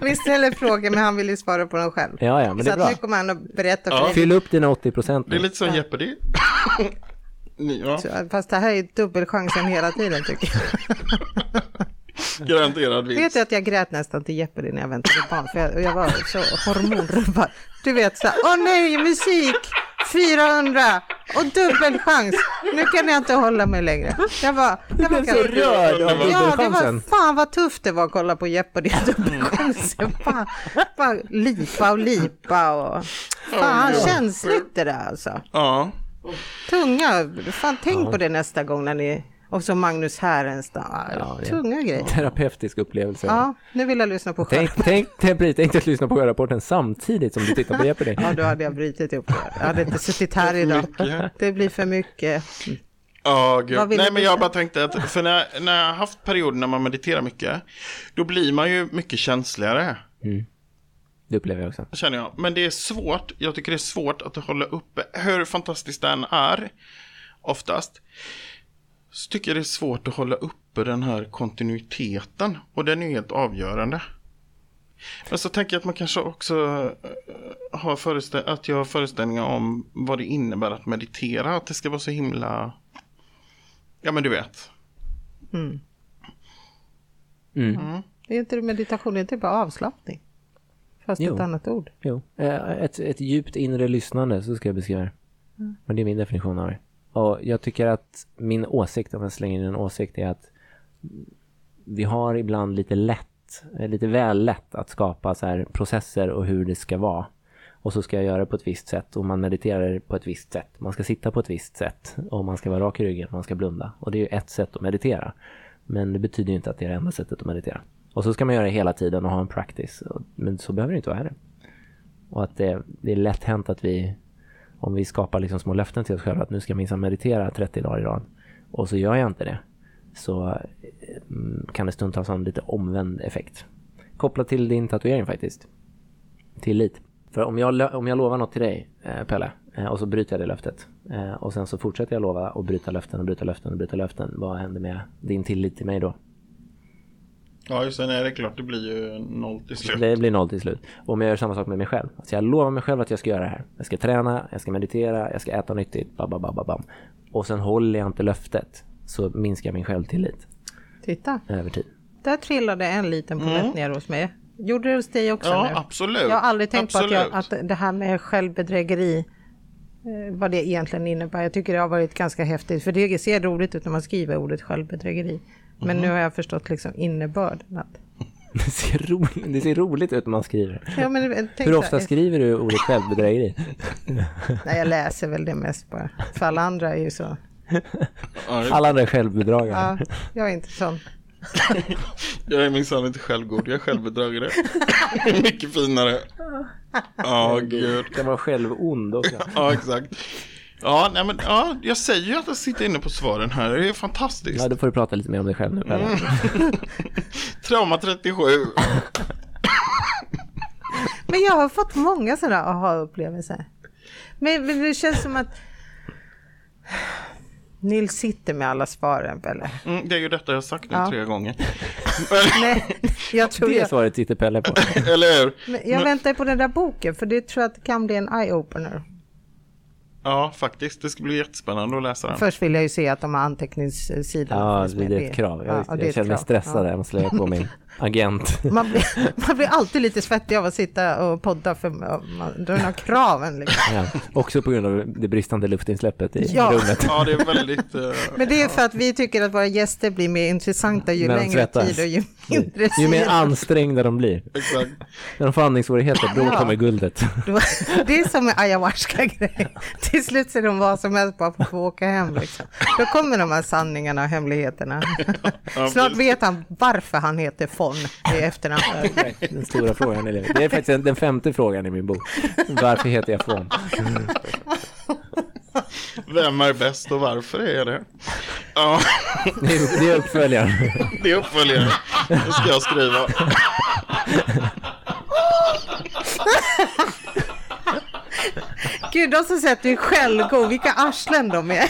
vi ställer frågor, men han vill ju svara på dem själv. Ja, ja, men det är bra. Så nu kommer han att berätta för ja. Fyll upp dina 80 procent. Det är lite som ja. Jeopardy. ja. Fast det här är dubbelchansen hela tiden, tycker jag. Garanterad vinst. Vet du att jag grät nästan till Jeopardy när jag väntade barn, för jag, jag var så hormonrubbad. Du vet så här, åh nej, musik, 400 och dubbelchans. Nu kan jag inte hålla mig längre. Jag var, jag var så rörd av Ja, det var fan vad tufft det var att kolla på Jeopardy och dubbelchansen. Fan, bara lipa och lipa och fan känsligt det där alltså. Ja. Tunga, fan tänk ja. på det nästa gång när ni och så Magnus Härenstam. Ja, tunga grejer. Terapeutisk upplevelse. Ja, nu vill jag lyssna på Tänk, tänk, tänk, tänk att lyssna på rapporten samtidigt som du tittar på Jeopardy. Ja, då hade jag brutit upp det. Jag hade inte suttit här idag. Det blir för mycket. Ja, oh. Nej, men jag bara tänkte att för när, när jag har haft perioder när man mediterar mycket, då blir man ju mycket känsligare. Mm. Det upplever jag också. Känner jag. Men det är svårt, jag tycker det är svårt att hålla uppe, hur fantastiskt den är, oftast så tycker jag det är svårt att hålla uppe den här kontinuiteten. Och den är helt avgörande. Men så tänker jag att man kanske också eh, har föreställ att jag har föreställningar om vad det innebär att meditera. Att det ska vara så himla... Ja men du vet. Mm. Mm. Mm. Det är inte meditation, det är inte bara avslappning. Fast jo. ett annat ord. Jo, eh, ett, ett djupt inre lyssnande så ska jag beskriva det. Mm. Men det är min definition av det. Och jag tycker att min åsikt, om jag slänger in en åsikt, är att vi har ibland lite lätt, eh, lite väl lätt att skapa så här processer och hur det ska vara. Och så ska jag göra det på ett visst sätt och man mediterar på ett visst sätt. Man ska sitta på ett visst sätt och man ska vara rak i ryggen, man ska blunda. Och det är ju ett sätt att meditera. Men det betyder ju inte att det är det enda sättet att meditera. Och så ska man göra det hela tiden och ha en practice. Men så behöver det inte vara heller. Och att det, det är lätt hänt att vi, om vi skapar liksom små löften till oss själva att nu ska jag minsann meditera 30 dagar i rad och så gör jag inte det så mm, kan det stundtals ha en lite omvänd effekt. Kopplat till din tatuering faktiskt. Tillit. För om jag, om jag lovar något till dig, eh, Pelle, eh, och så bryter jag det löftet. Eh, och sen så fortsätter jag lova och bryta löften och bryta löften och bryta löften. Vad händer med din tillit till mig då? Ja, just det. Nej, det är klart. Det blir ju noll till slut. Det blir noll till slut. Och om jag gör samma sak med mig själv. Alltså jag lovar mig själv att jag ska göra det här. Jag ska träna, jag ska meditera, jag ska äta nyttigt, bam, bam, bam, bam. Och sen håller jag inte löftet så minskar min självtillit. Titta. Över tid. Där trillade en liten polett mm. ner hos mig. Gjorde det hos dig också ja, nu? absolut. Jag har aldrig tänkt absolut. på att, jag, att det här med självbedrägeri eh, vad det egentligen innebär. Jag tycker det har varit ganska häftigt, för det ser roligt ut när man skriver ordet självbedrägeri. Men mm. nu har jag förstått liksom innebörden. Att... Det ser, roligt, det ser roligt ut när man skriver. Ja, men, Hur ofta här, skriver du ordet självbedrägeri? Nej, jag läser väl det mest bara. För alla andra är ju så. Alla andra är självbedragare. Ja, jag är inte sån. jag är minsann inte självgod, jag är självbedragare. Mycket finare. Ja, oh, gud. Kan vara självond också. ja, exakt. Ja, nej men, ja, jag säger ju att jag sitter inne på svaren här. Det är fantastiskt. Ja, då får du prata lite mer om dig själv nu. Mm. Trauma 37. men jag har fått många sådana aha-upplevelser. Men, men det känns som att Nils sitter med alla svaren, Pelle. Mm, det är ju detta jag har sagt nu ja. tre gånger. Nej, jag tror det jag... svaret sitter Pelle på. Eller hur? Men jag Men... väntar på den där boken, för det tror jag att det kan bli en eye-opener. Ja, faktiskt. Det ska bli jättespännande att läsa den. Först vill jag ju se att de har anteckningssidan. Ja, det är ett krav. Jag, ja, jag känner mig stressad. Ja. Jag måste lägga på min agent. Man blir, man blir alltid lite svettig av att sitta och podda för man av kraven. Liksom. Ja, också på grund av det bristande luftinsläppet i ja. rummet. Ja, det är väldigt... Uh, Men det är för att vi tycker att våra gäster blir mer intressanta ju längre svettas. tid och ju mindre Ju mer ansträngda de blir. Exakt. När de får andningssvårigheter, då ja. kommer guldet. det är som med ayahuasca-grejen. Till slut ser de vad som helst bara för att få åka hem. Liksom. Då kommer de här sanningarna och hemligheterna. Snart vet han varför han heter Fon i efternamn. Den stora frågan i livet. Det är faktiskt den femte frågan i min bok. Varför heter jag Fon? Vem är bäst och varför är det? Ja. Det är, det är uppföljaren. Det är uppföljaren. Det ska jag skriva. Gud, de som är självgod, vilka arslen de är.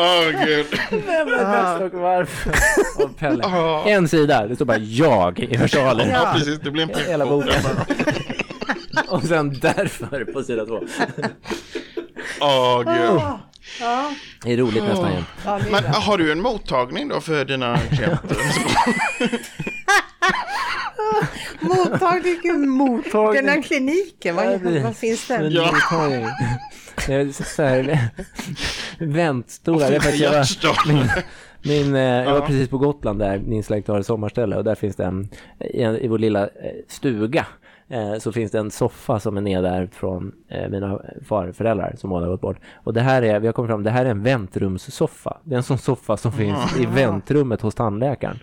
Åh oh, gud. Vem är bäst och varför? Pelle. Oh. En sida, det står bara jag i versaler. Ja, precis. Det blir en Hela boken. och sen därför på sida två. Åh oh, gud. Ja. Det är roligt nästan jämt. Ja, Men har du en mottagning då för dina klienter? mottagning? mottagning. Den här kliniken, vad, vad finns det? Ja. Så här, väntstolar. Jag, var, min, min, eh, jag var precis på Gotland där min släkt har ett sommarställe och där finns det en, i, i vår lilla eh, stuga eh, så finns det en soffa som är nedärvd från mina farföräldrar som båda gått bort. Och det här är, vi har kommit fram, det här är en väntrumssoffa. Det är en sån soffa som finns i väntrummet hos tandläkaren.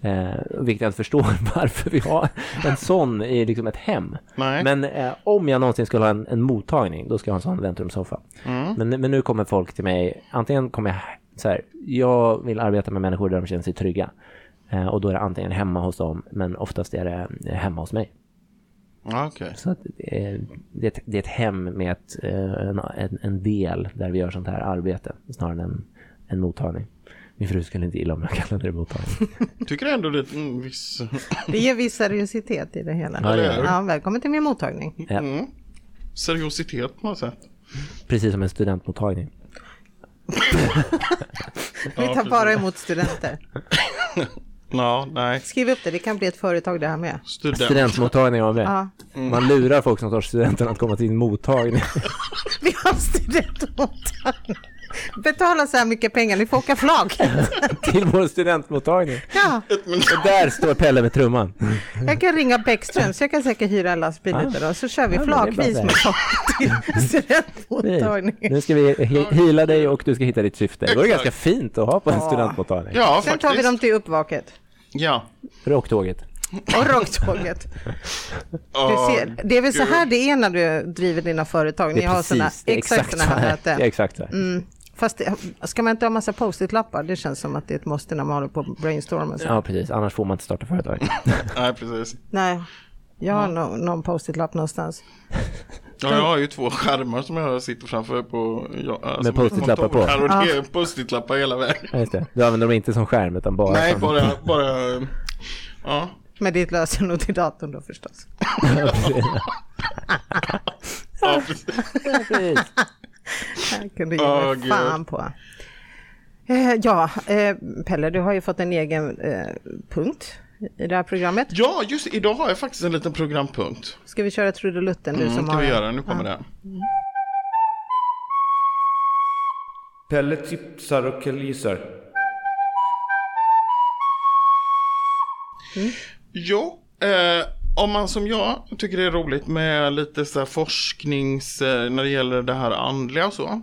Eh, vilket jag inte förstår varför vi har en sån i liksom ett hem. Nej. Men eh, om jag någonsin skulle ha en, en, mottagning, då ska jag ha en sån väntrumssoffa. Mm. Men, men nu kommer folk till mig, antingen kommer jag så här, jag vill arbeta med människor där de känner sig trygga. Eh, och då är det antingen hemma hos dem, men oftast är det hemma hos mig. Okay. Så det, är, det, är ett, det är ett hem med ett, eh, en, en del där vi gör sånt här arbete, snarare än en, en mottagning. Min fru skulle inte gilla om jag kallade det mottagning. Tycker ändå det är en viss... det ger viss seriositet i det hela. Ja, det ja, välkommen till min mottagning. Ja. Mm. Seriositet på något sätt. Precis som en studentmottagning. Vi tar bara emot studenter. Ja, nej. Skriv upp det, det kan bli ett företag det här med. Student. Studentmottagning av det. Ja. Mm. Man lurar folk som tar studenten att komma till en mottagning. Vi har studentmottagning. Betala så här mycket pengar, ni får åka flak. Till vår studentmottagning. Ja. Och där står Pelle med trumman. Jag kan ringa Bäckström, så jag kan säkert hyra en lastbil Ah. lite då, så kör vi Ja, flakvis med folk till studentmottagningen. Nu ska vi heala dig och du ska hitta ditt syfte. Det vore ganska fint att ha på en Ja. studentmottagning. Ja, Sen tar vi faktiskt. dem till uppvaket Ja. Rocktåget. och rocktåget. Ser, det är väl så här det är när du driver dina företag, ni Det är har såna, exakt exakt sådana så här möten. exakt så här. Mm. Fast ska man inte ha massa post-it-lappar? Det känns som att det är ett måste när man håller på och brainstormar. Ja, precis. Annars får man inte starta företag. Nej, precis. Nej, jag har nå- någon post-it-lapp någonstans. Ja, jag har ju två skärmar som jag sitter framför på. Ja, alltså Med post-it-lappar kontor på. Här och det Ja. är post-it-lappar hela vägen. Ja, just det. Du använder dem inte som skärm utan bara Nej, som... bara, bara, ja. Med ditt lösenord till datorn då förstås. ja precis. Precis. Jag kunde ge Åh, mig Gud. fan på. Eh, ja, eh, Pelle, du har ju fått en egen eh, punkt i det här programmet. Ja, just det. Idag har jag faktiskt en liten programpunkt. Ska vi köra trudelutten du Mm, som kan har vi göra. Nu kommer den. Pelle tipsar och killgissar. Jo, eh, om man som jag tycker det är roligt med lite så här forsknings, eh, när det gäller det här andliga och så.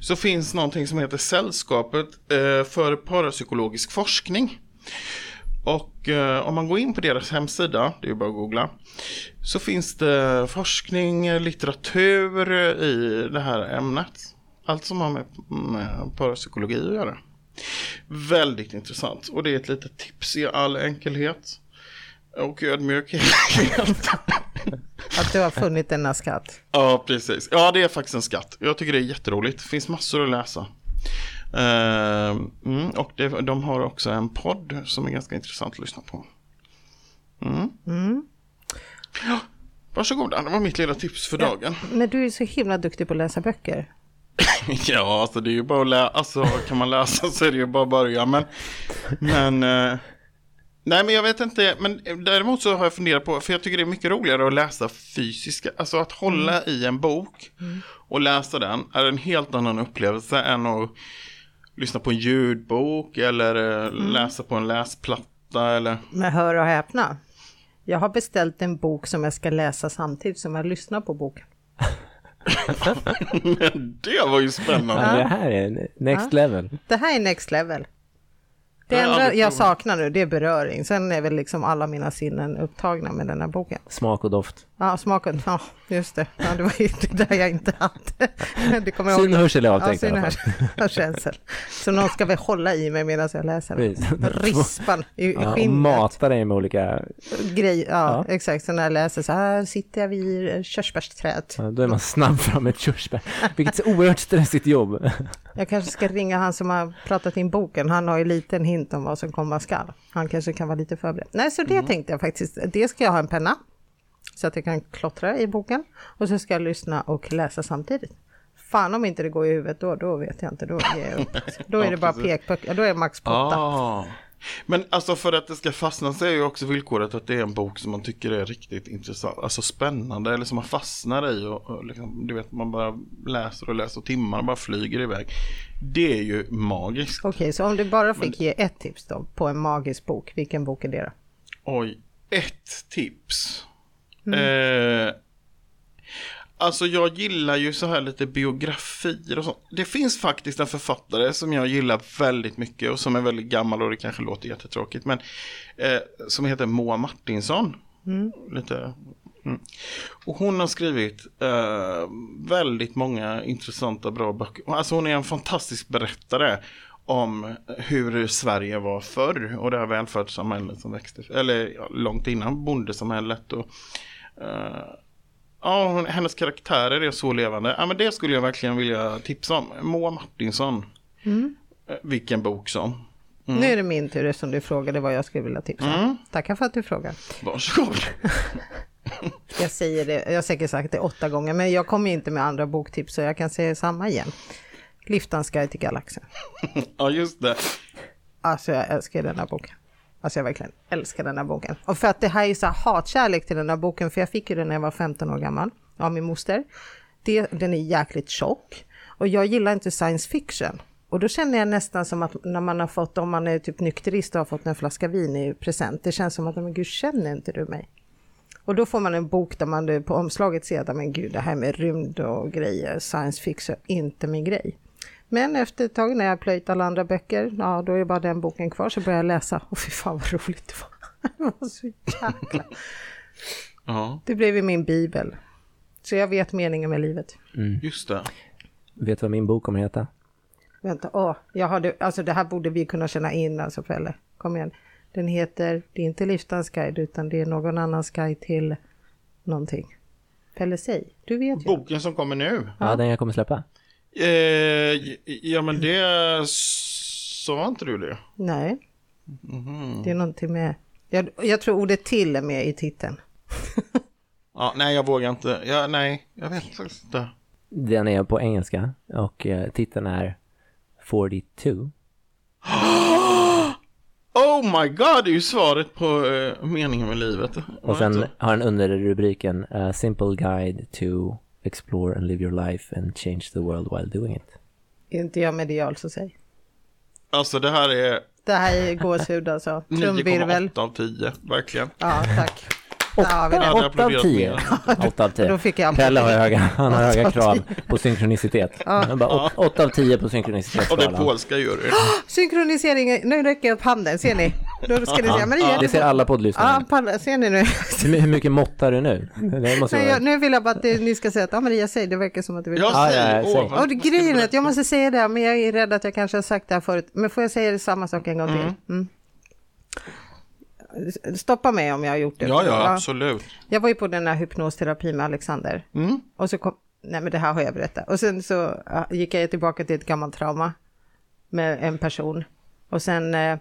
Så finns någonting som heter Sällskapet eh, för parapsykologisk forskning. Och eh, om man går in på deras hemsida, det är ju bara att googla, så finns det forskning, litteratur i det här ämnet. Allt som har med, med parapsykologi att göra. Väldigt intressant och det är ett litet tips i all enkelhet. Och ödmjukhet. Att du har funnit denna skatt. ja, precis. Ja, det är faktiskt en skatt. Jag tycker det är jätteroligt. Det finns massor att läsa. Ehm, mm, och det, de har också en podd som är ganska intressant att lyssna på. Mm. Mm. Ja, varsågoda, det var mitt lilla tips för dagen. Men du är så himla duktig på att läsa böcker. Ja, alltså det är ju bara att läsa. Alltså kan man läsa så är det ju bara att börja. Men, men eh, nej, men jag vet inte. Men däremot så har jag funderat på, för jag tycker det är mycket roligare att läsa fysiska. Alltså att hålla i en bok och läsa den är en helt annan upplevelse än att lyssna på en ljudbok eller eh, läsa på en läsplatta eller. Men hör och häpna. Jag har beställt en bok som jag ska läsa samtidigt som jag lyssnar på boken. Men det var ju spännande. Ja, det här är next level. Det här är next level. Det enda jag saknar nu det är beröring. Sen är väl liksom alla mina sinnen upptagna med den här boken. Smak och doft. Ja, smaken. Ja, just det. Ja, det var ju det där jag inte hade. Kommer Syn och hörsel är Ja, avtänkt i syn och alla fall. hörsel. Så någon ska väl hålla i mig medan jag läser. Precis. Rispan i Ja, och skinnet. mata dig med olika... Grej, ja, Ja. exakt. Så när jag läser så här sitter jag vid körsbärsträdet. Ja, Då är man snabb fram med ett körsbär. Vilket oerhört stressigt jobb. Jag kanske ska ringa han som har pratat in boken. Han har ju lite en hint om vad som komma skall. Han kanske kan vara lite förberedd. Nej, så det Mm. tänkte jag faktiskt. Det ska jag ha en penna. Så att jag kan klottra i boken. Och så ska jag lyssna och läsa samtidigt. Fan om inte det går i huvudet då, då vet jag inte. Då ger jag upp. Då är det bara pekpuckar. Då är det max. Ah. Men alltså för att det ska fastna så är ju också villkoret att det är en bok som man tycker är riktigt intressant, alltså spännande eller som man fastnar i och, och liksom, du vet man bara läser och läser och timmar bara flyger iväg. Det är ju magiskt. Okej, så om du bara fick ge ett tips då på en magisk bok, vilken bok är det då? Oj, ett tips. Eh, alltså jag gillar ju så här lite biografier och sånt. Det finns faktiskt en författare som jag gillar väldigt mycket och som är väldigt gammal och det kanske låter jättetråkigt. Men eh, som heter Moa Martinsson. Lite, mm. Och hon har skrivit eh, väldigt många intressanta bra böcker. Alltså hon är en fantastisk berättare om hur Sverige var förr och det här välfärdssamhället som växte, eller ja, långt innan bondesamhället. Och, ja, hon, hennes karaktärer är så levande. Ja, men det skulle jag verkligen vilja tipsa om. Moa Martinsson. Eh, vilken bok som. Nu är det min tur eftersom du frågade vad jag skulle vilja tipsa om. Mm. Tackar för att du frågar. Varsågod. Jag säger det, jag har säkert sagt det åtta gånger, men jag kommer inte med andra boktips så jag kan säga samma igen. Liftans guide till galaxen. ja, just det. Alltså jag älskar den här boken. Alltså jag verkligen älskar den här boken. Och för att det här är så här hatkärlek till den här boken, för jag fick ju den när jag var 15 år gammal av min moster. Det, den är jäkligt tjock. Och jag gillar inte science fiction. Och då känner jag nästan som att när man har fått, om man är typ nykterist och har fått en flaska vin i present, det känns som att, men gud känner inte du mig? Och då får man en bok där man på omslaget ser att, men gud det här med rymd och grejer, science fiction, inte min grej. Men efter ett tag när jag plöjt alla andra böcker, ja då är bara den boken kvar, så börjar jag läsa. Och fy fan vad roligt det var. Det var så jäkla... Ja. Det blev ju min bibel. Så jag vet meningen med livet. Mm. Just det. Vet du vad min bok kommer heta? Vänta, åh, jag hade, alltså det här borde vi kunna känna in alltså Pelle. Kom igen. Den heter, det är inte Liftans guide utan det är någon annans guide till någonting. Pelle, säg. Du vet ju. Boken som kommer nu? Ja, ja den jag kommer släppa. Eh, ja, men det sa inte du det? Nej. Mm. Det är någonting med, jag, jag tror ordet till är med i titeln. ja, nej, jag vågar inte. Ja, nej, jag vet faktiskt inte. Den är på engelska och eh, titeln är 42. Oh my god, det är ju svaret på uh, meningen med livet. Och sen har den under rubriken A Simple Guide to Explore and Live Your Life and Change the World While Doing It. Inte jag medial så säg. Alltså det här är... Det här är gåshud alltså. Trumvirvel. 9,8 av 10, verkligen. Ja, tack. Åtta, åtta av tio. Åtta av tio. Då fick jag Pelle har höga, han har höga krav på synkronicitet. Ja. bara, åtta av tio på synkronicitet. Och det är polska gör det. Synkronisering, nu räcker jag upp handen, ser ni? Då ska ni se. Maria, det ser alla poddlyssnare. Ja, ser ni nu? Hur mycket måttar du nu? Det måste Nej, jag, nu vill jag bara att ni ska säga att ja, Maria säger det verkar som att du vill. Jag säger, ja, ja, Och grejen är att jag måste säga det, men jag är rädd att jag kanske har sagt det här förut. Men får jag säga samma sak en gång till? Mm. Stoppa mig om jag har gjort det. Ja, ja, absolut. Jag var ju på den här hypnosterapi med Alexander. Mm. Och så kom, nej men det här har jag berättat. Och sen så gick jag tillbaka till ett gammalt trauma med en person. Och sen eh,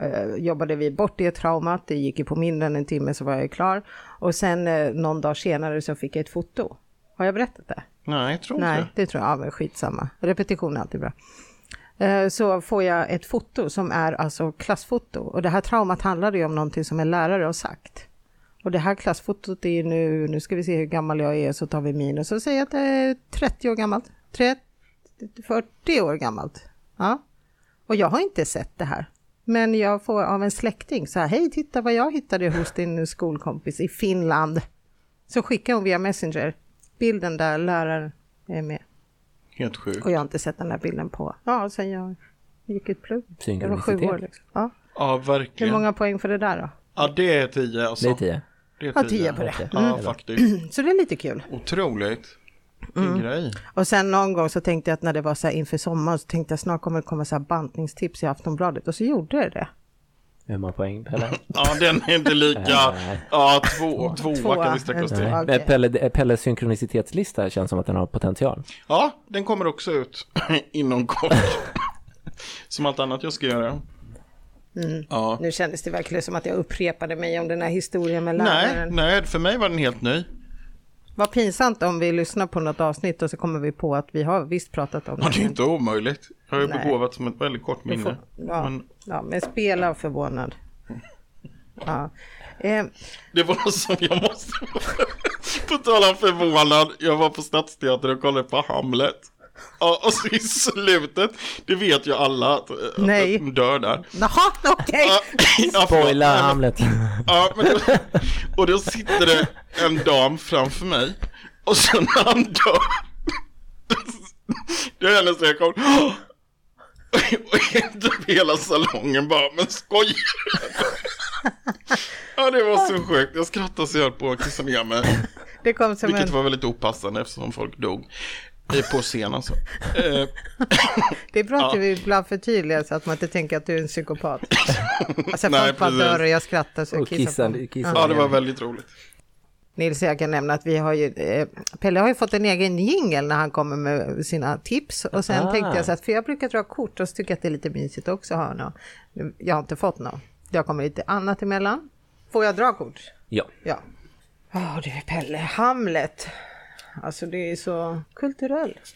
eh, jobbade vi bort det traumat, det gick ju på mindre än en timme så var jag klar. Och sen eh, någon dag senare så fick jag ett foto. Har jag berättat det? Nej, jag tror inte Nej, det tror jag. Ja, men skitsamma. Repetition är alltid bra. Eh, så får jag ett foto som är alltså klassfoto. Och det här traumat handlade ju om någonting som en lärare har sagt. Och det här klassfotot är nu, nu ska vi se hur gammal jag är, så tar vi minus och säger att det är 30 år gammalt. 30, 40 år gammalt. Ja. Och jag har inte sett det här. Men jag får av en släkting så här, hej titta vad jag hittade hos din skolkompis i Finland. Så skickar hon via Messenger bilden där läraren är med. Helt sjukt. Och jag har inte sett den där bilden på, ja, sen jag gick ut plugg. Jag var sju år liksom. Ja. ja, verkligen. Hur många poäng för det där då? Ja, det är tio alltså. Det är tio. Det är tio. Ja, tio på det. Mm. Ja, faktiskt. Så det är lite kul. Otroligt. Mm. Grej. Och sen någon gång så tänkte jag att när det var så här inför sommaren så tänkte jag snart kommer det komma så här bantningstips i Aftonbladet och så gjorde det det. Hur många poäng Pelle? ja den är inte lika, ja två, tvåa, tvåa kan vi sträcka oss till. Okay. Pelle, Pelles synkronizitetslista känns som att den har potential. Ja, den kommer också ut inom kort. som allt annat jag ska göra. Mm. Ja. Nu kändes det verkligen som att jag upprepade mig om den här historien med läraren. Nej, nej, för mig var den helt ny. Vad pinsamt om vi lyssnar på något avsnitt och så kommer vi på att vi har visst pratat om det. Ja, det är inte omöjligt. Jag har ju begåvat som ett väldigt kort minne. Får, ja, men... ja, men spela förvånad. Ja. Eh. Det var som jag måste... på tal om förvånad, jag var på Stadsteatern och kollade på Hamlet. Ja, och så i slutet, det vet ju alla att, Nej. att dör där. Jaha, okej. Okay. Ja, Spoila Hamlet. Ja, men och då sitter det en dam framför mig. Och sen när han dör, det är hennes reaktion. Och hela salongen bara, men skojar Ja, det var så sjukt. Jag skrattade så jag på att kissa ner mig. Det kom som Vilket en... var väldigt opassande eftersom folk dog. På scen alltså. Eh, det är bra att ja. du ibland förtydligar så att man inte tänker att du är en psykopat. Alltså Nej, folk dör och jag skrattar så jag kissar på kissar Ja, det var väldigt roligt. Nils, jag kan nämna att vi har ju, eh, Pelle har ju fått en egen jingel när han kommer med sina tips. Och sen ah. tänkte jag så att, för jag brukar dra kort och så tycker jag att det är lite mysigt också att ha något. Jag har inte fått något. Det har kommit lite annat emellan. Får jag dra kort? Ja. Ja. Ja, oh, det är Pelle. Hamlet. Alltså det är så kulturellt.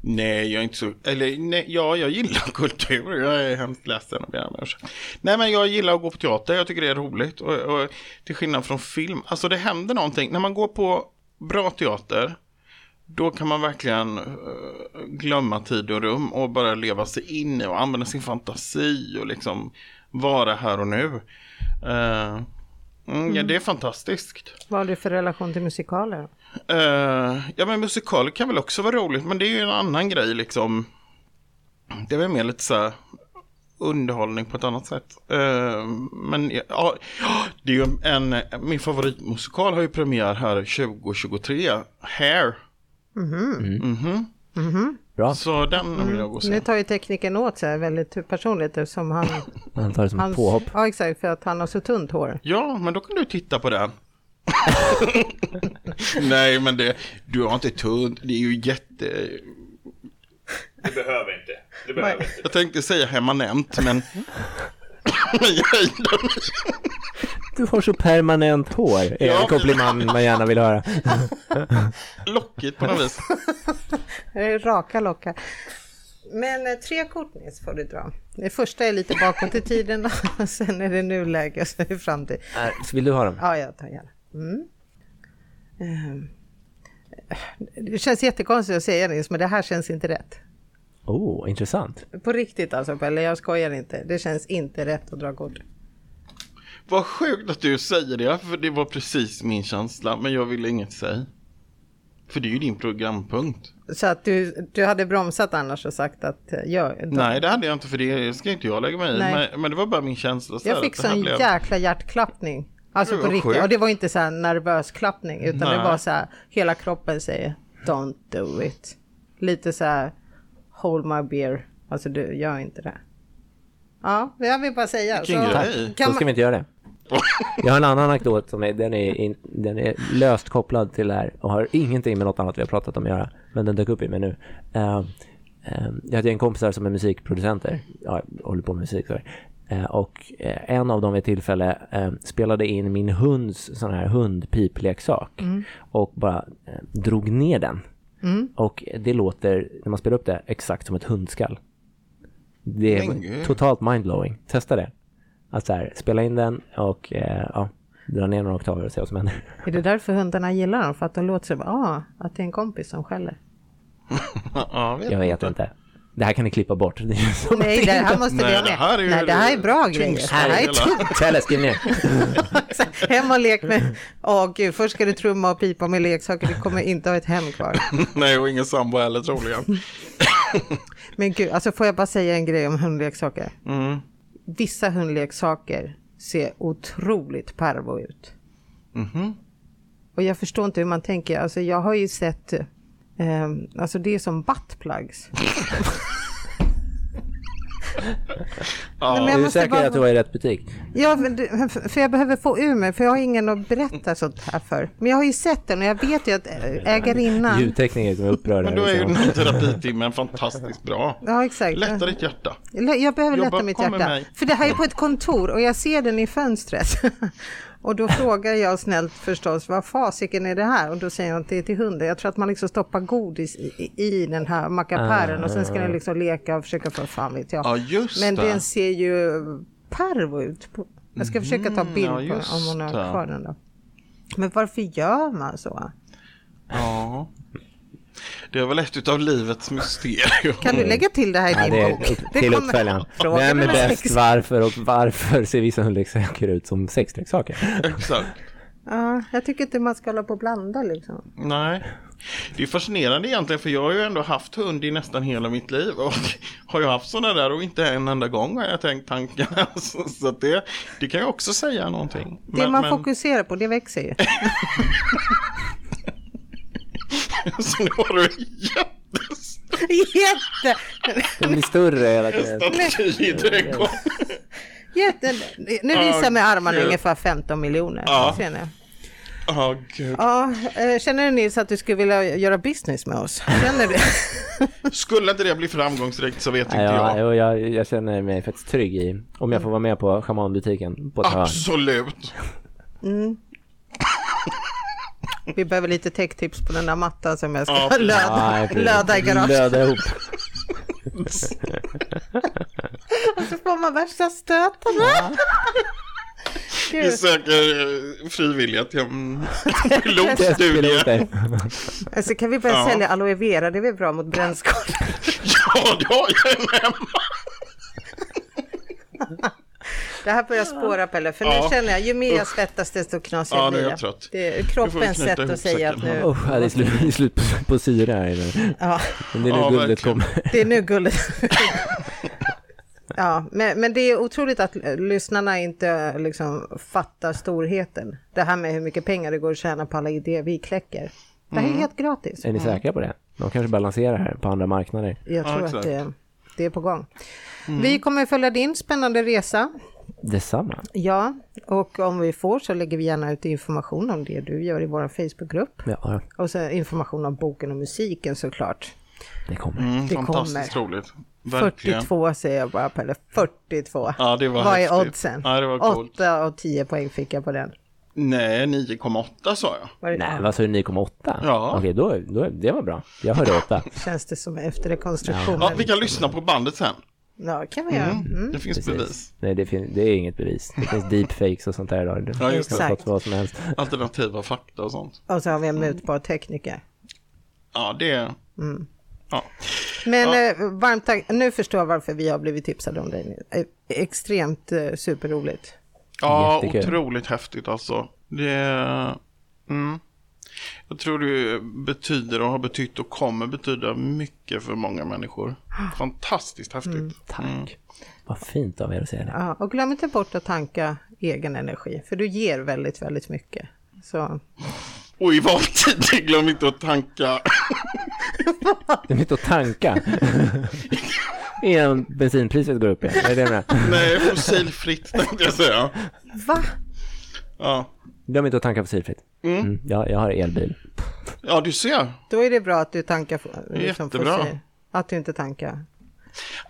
Nej, jag är inte så, eller nej, ja, jag gillar kultur. Jag är hemskt ledsen att be Nej, men jag gillar att gå på teater. Jag tycker det är roligt. Och, och, till skillnad från film, alltså det händer någonting. När man går på bra teater då kan man verkligen uh, glömma tid och rum och bara leva sig in i och använda sin fantasi och liksom vara här och nu. Uh, mm, ja, det är fantastiskt. Vad har du för relation till musikaler? Uh, ja, men musikaler kan väl också vara roligt, men det är ju en annan grej liksom. Det är väl mer lite så här underhållning på ett annat sätt. Uh, men ja, det är ju en, min favoritmusikal har ju premiär här 2023, Hair. Mhm. Mm -hmm. Mm -hmm. Bra. Så den vill jag gå och se. Nu tar ju tekniken åt sig väldigt personligt eftersom han... Han tar det som ett påhopp. Ja, exakt, för att han har så tunt hår. Ja, men då kan du titta på den. Nej, men det, du har inte tunt, det är ju jätte... Det behöver inte. Det behöver inte. Jag tänkte säga permanent, men... Du har så permanent hår, är Ja, en men- komplimang man gärna vill höra. Lockigt på något vis. Raka lockar. Men eh, tre kort Nils får du dra. Det första är lite bakåt i tiden och sen är det nuläge och sen är det framtid. Äh, Så vill du ha dem? Ja, jag tar gärna. Mm. Ehm. Det känns jättekonstigt att säga Nils, men det här känns inte rätt. Oh, intressant. På riktigt alltså Pelle, jag skojar inte. Det känns inte rätt att dra kort. Vad sjukt att du säger det, för det var precis min känsla, men jag ville inget säga. För det är ju din programpunkt. Så att du, du hade bromsat annars och sagt att eh, jag... Nej, det hade jag inte, för det ska inte jag lägga mig i. Nej. Men, men det var bara min känsla. så Jag fick sån blev- jäkla hjärtklappning. Alltså Det på riktigt. sjukt. Och det var inte så här nervös klappning utan det Nej. var så här hela kroppen säger Don't do it. Lite så här Hold my beer. Alltså du gör inte det. Ja, jag vill bara säga. Vilken Så grej. kan Då ska vi inte göra det. Jag har en annan anekdot som är, den är, in, den är löst kopplad till det här och har ingenting med något annat vi har pratat om att göra. Men den dök upp i mig nu. Uh, uh, jag hade en kompis där som är musikproducenter. Ja, jag håller på med musik. Så uh, och eh, en av dem vid ett tillfälle eh, spelade in min hunds sån här hundpipleksak. Och bara eh, drog ner den. Och det låter, när man spelar upp det, exakt som ett hundskall. Det är gud. totalt mindblowing. Testa det. Att så här, spela in den och eh, ja, dra ner några oktaver och se vad som händer. är det därför hundarna gillar dem? För att de låter sig bara, ah, att det är en kompis som skäller. Ja, vet Jag vet inte. Det här kan ni klippa bort. Det Nej, det här måste vi ha det med. här är Nej, det här är bra grejer. Det här är tungt. Pelle, skriv ner. Hem och lek med... Åh gud, först ska du trumma och pipa med leksaker. Du kommer inte ha ett hem kvar. Nej, och ingen sambo heller troligen. Men gud, alltså får jag bara säga en grej om hundleksaker? Mm. Vissa hundleksaker ser otroligt pervo ut. Mhm. Och jag förstår inte hur man tänker. Alltså jag har ju sett, eh, alltså det är som buttplugs. Ja, men Är du säker bara- att du var i rätt butik? Ja, för jag behöver få ur mig, för jag har ingen att berätta sånt här för. Men jag har ju sett den och jag vet ju att eh, ägarinnan... Ljudtekniker som är upprörda. men då är ju liksom. den här terapitimmen fantastiskt bra. Ja, exakt. Lätta ditt hjärta. Jag behöver Jobba- lätta mitt hjärta. För det här är på ett kontor och jag ser den i fönstret. Och då frågar jag snällt förstås, vad fasiken är det här? Och då säger hon att det är till hunden. Jag tror att man liksom stoppar godis i, i den här mackapären och sen ska den liksom leka och försöka få, fan vet jag. Ja, just Men det. den ser ju pervo ut. På, jag ska försöka ta bild Mm, ja, på just om hon har kvar den då. Men varför gör man så? Ja. Det är väl ett av livets mysterier. Kan du lägga till det här i Ja, din det är bok? till kommer- uppföljaren. Vem är bäst, varför och varför ser vissa hundleksaker ut som sexleksaker? Exakt. Ja, jag tycker inte man ska hålla på och blanda liksom. Nej. Det är fascinerande egentligen för jag har ju ändå haft hund i nästan hela mitt liv och har jag haft sådana där och inte en enda gång har jag tänkt tanken. Så, så att det, det kan ju också säga någonting. Det man fokuserar på, det växer ju. så nu har du jättestor Jätte! Den blir större hela tiden. staty i. Jätte... Nu visar jag med armarna gud. ungefär 15 miljoner. Ja. Ser ni? Ja, gud. Ja, eh, känner du Nils att du skulle vilja göra business med oss? Känner du? Skulle inte det bli framgångsrikt så vet inte Ja, jag. jag, jag, jag känner mig faktiskt trygg i om jag får vara med på schamanbutiken på ett hörn. Vi behöver lite techtips på den där mattan som jag ska Ja, löda, Ja, precis. löda i garaget. Löda ihop. Så får man värsta stötarna. Vi söker frivilliga till en pilotstudie. Alltså kan vi börja Ja. sälja aloe vera, det är väl bra mot brännskador? Ja, det har jag en hemma. Det här börjar spåra Pelle, för Ja. nu känner jag ju mer jag svettas desto knasigare Ja, blir jag trött. Det är kroppens sätt att säga att nu, ja, det är slut, det är slut på, på syra här inne. ja, Men det är nu Ja, guldet verkligen. kommer. det är nu guldet. Ja, men, men det är otroligt att lyssnarna inte liksom fattar storheten. Det här med hur mycket pengar det går att tjäna på alla idéer vi kläcker. Det Mm. här är helt gratis. Är ni säkra på det? De kanske balanserar här på andra marknader. Jag Ja, tror att exakt. det, det är på gång. Mm. Vi kommer följa din spännande resa. Detsamma. Ja, och om vi får så lägger vi gärna ut information om det du gör i vår Facebookgrupp. Ja, Och så information om boken och musiken såklart. det kommer. Mm, Det fantastiskt kommer. roligt. Verkligen. 42 säger jag bara Pelle, 42. Ja, det var Vad är häftigt. oddsen? Ja, det var coolt. 8 av 10 poäng fick jag på den. Nej, 9,8 sa jag. Nej, ja, vad sa du, 9,8? Ja. Okej, då, då, det var bra. Jag hörde 8. Känns det som efter rekonstruktionen? Ja, vi kan lyssna på bandet sen. Ja, kan vi göra. Mm. Det finns bevis. Nej, det, fin- det är inget bevis. Det finns deepfakes och sånt där idag. Ja, det. har fått vad som helst. Alternativa fakta och sånt. Och så har vi en mutbar tekniker. Ja, det är... Ja. Men eh, varmt tack. Nu förstår jag varför vi har blivit tipsade om dig. Eh, Extremt eh, superroligt. Ja, Jättekul. otroligt häftigt alltså. Det är... Mm. Jag tror det betyder och har betytt och kommer betyda mycket för många människor. Fantastiskt häftigt. Tack. Vad fint av er att säga det. Ja, och glöm inte bort att tanka egen energi, för du ger väldigt, väldigt mycket. Så Och i valtid, glöm inte att tanka. Är inte att tanka. Innan bensinpriset går upp igen. Är det med? Nej, fossilfritt tänkte jag säga. va? Ja, Glöm inte att tanka fossilfritt. Mm. Ja, jag har elbil. ja du ser. Då är det bra att du tankar liksom Jättebra. fossil. Att du inte tankar.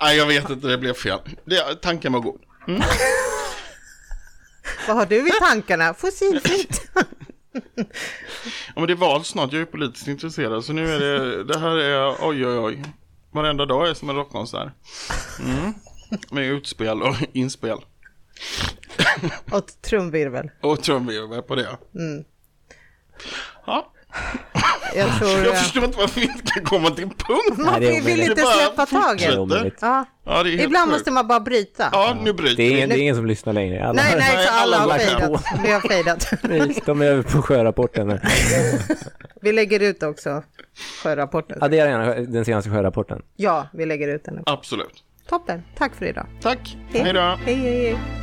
Nej, jag vet inte, det blev fel. Det, tanken var god. Vad har du i tankarna? Fossilfritt. Ja, men det är val snart, jag är politiskt intresserad. Så nu är det, det här är, oj oj oj. Varenda dag är som en rockkonsert. Mm. Med utspel och inspel. och trumvirvel. Och trumvirvel på det. Ja, Jag tror... jag förstår inte varför vi inte kan komma till punkt. Nej, det är vi vill inte släppa taget. Ja. Ja, Ibland sjukt. måste man bara bryta. Ja, nu bryter Det är, ingen, det är ingen som lyssnar längre. Alla, Nej, nej, Nej, så alla alla har fejdat. Vi har fejdat. Nej, De är över på sjörapporten. nu. Vi lägger ut också sjörapporten. Addera gärna den senaste sjörapporten. Ja, vi lägger ut den. Absolut. Toppen. Tack för idag. Tack. Hej då. Hej, hej, hej.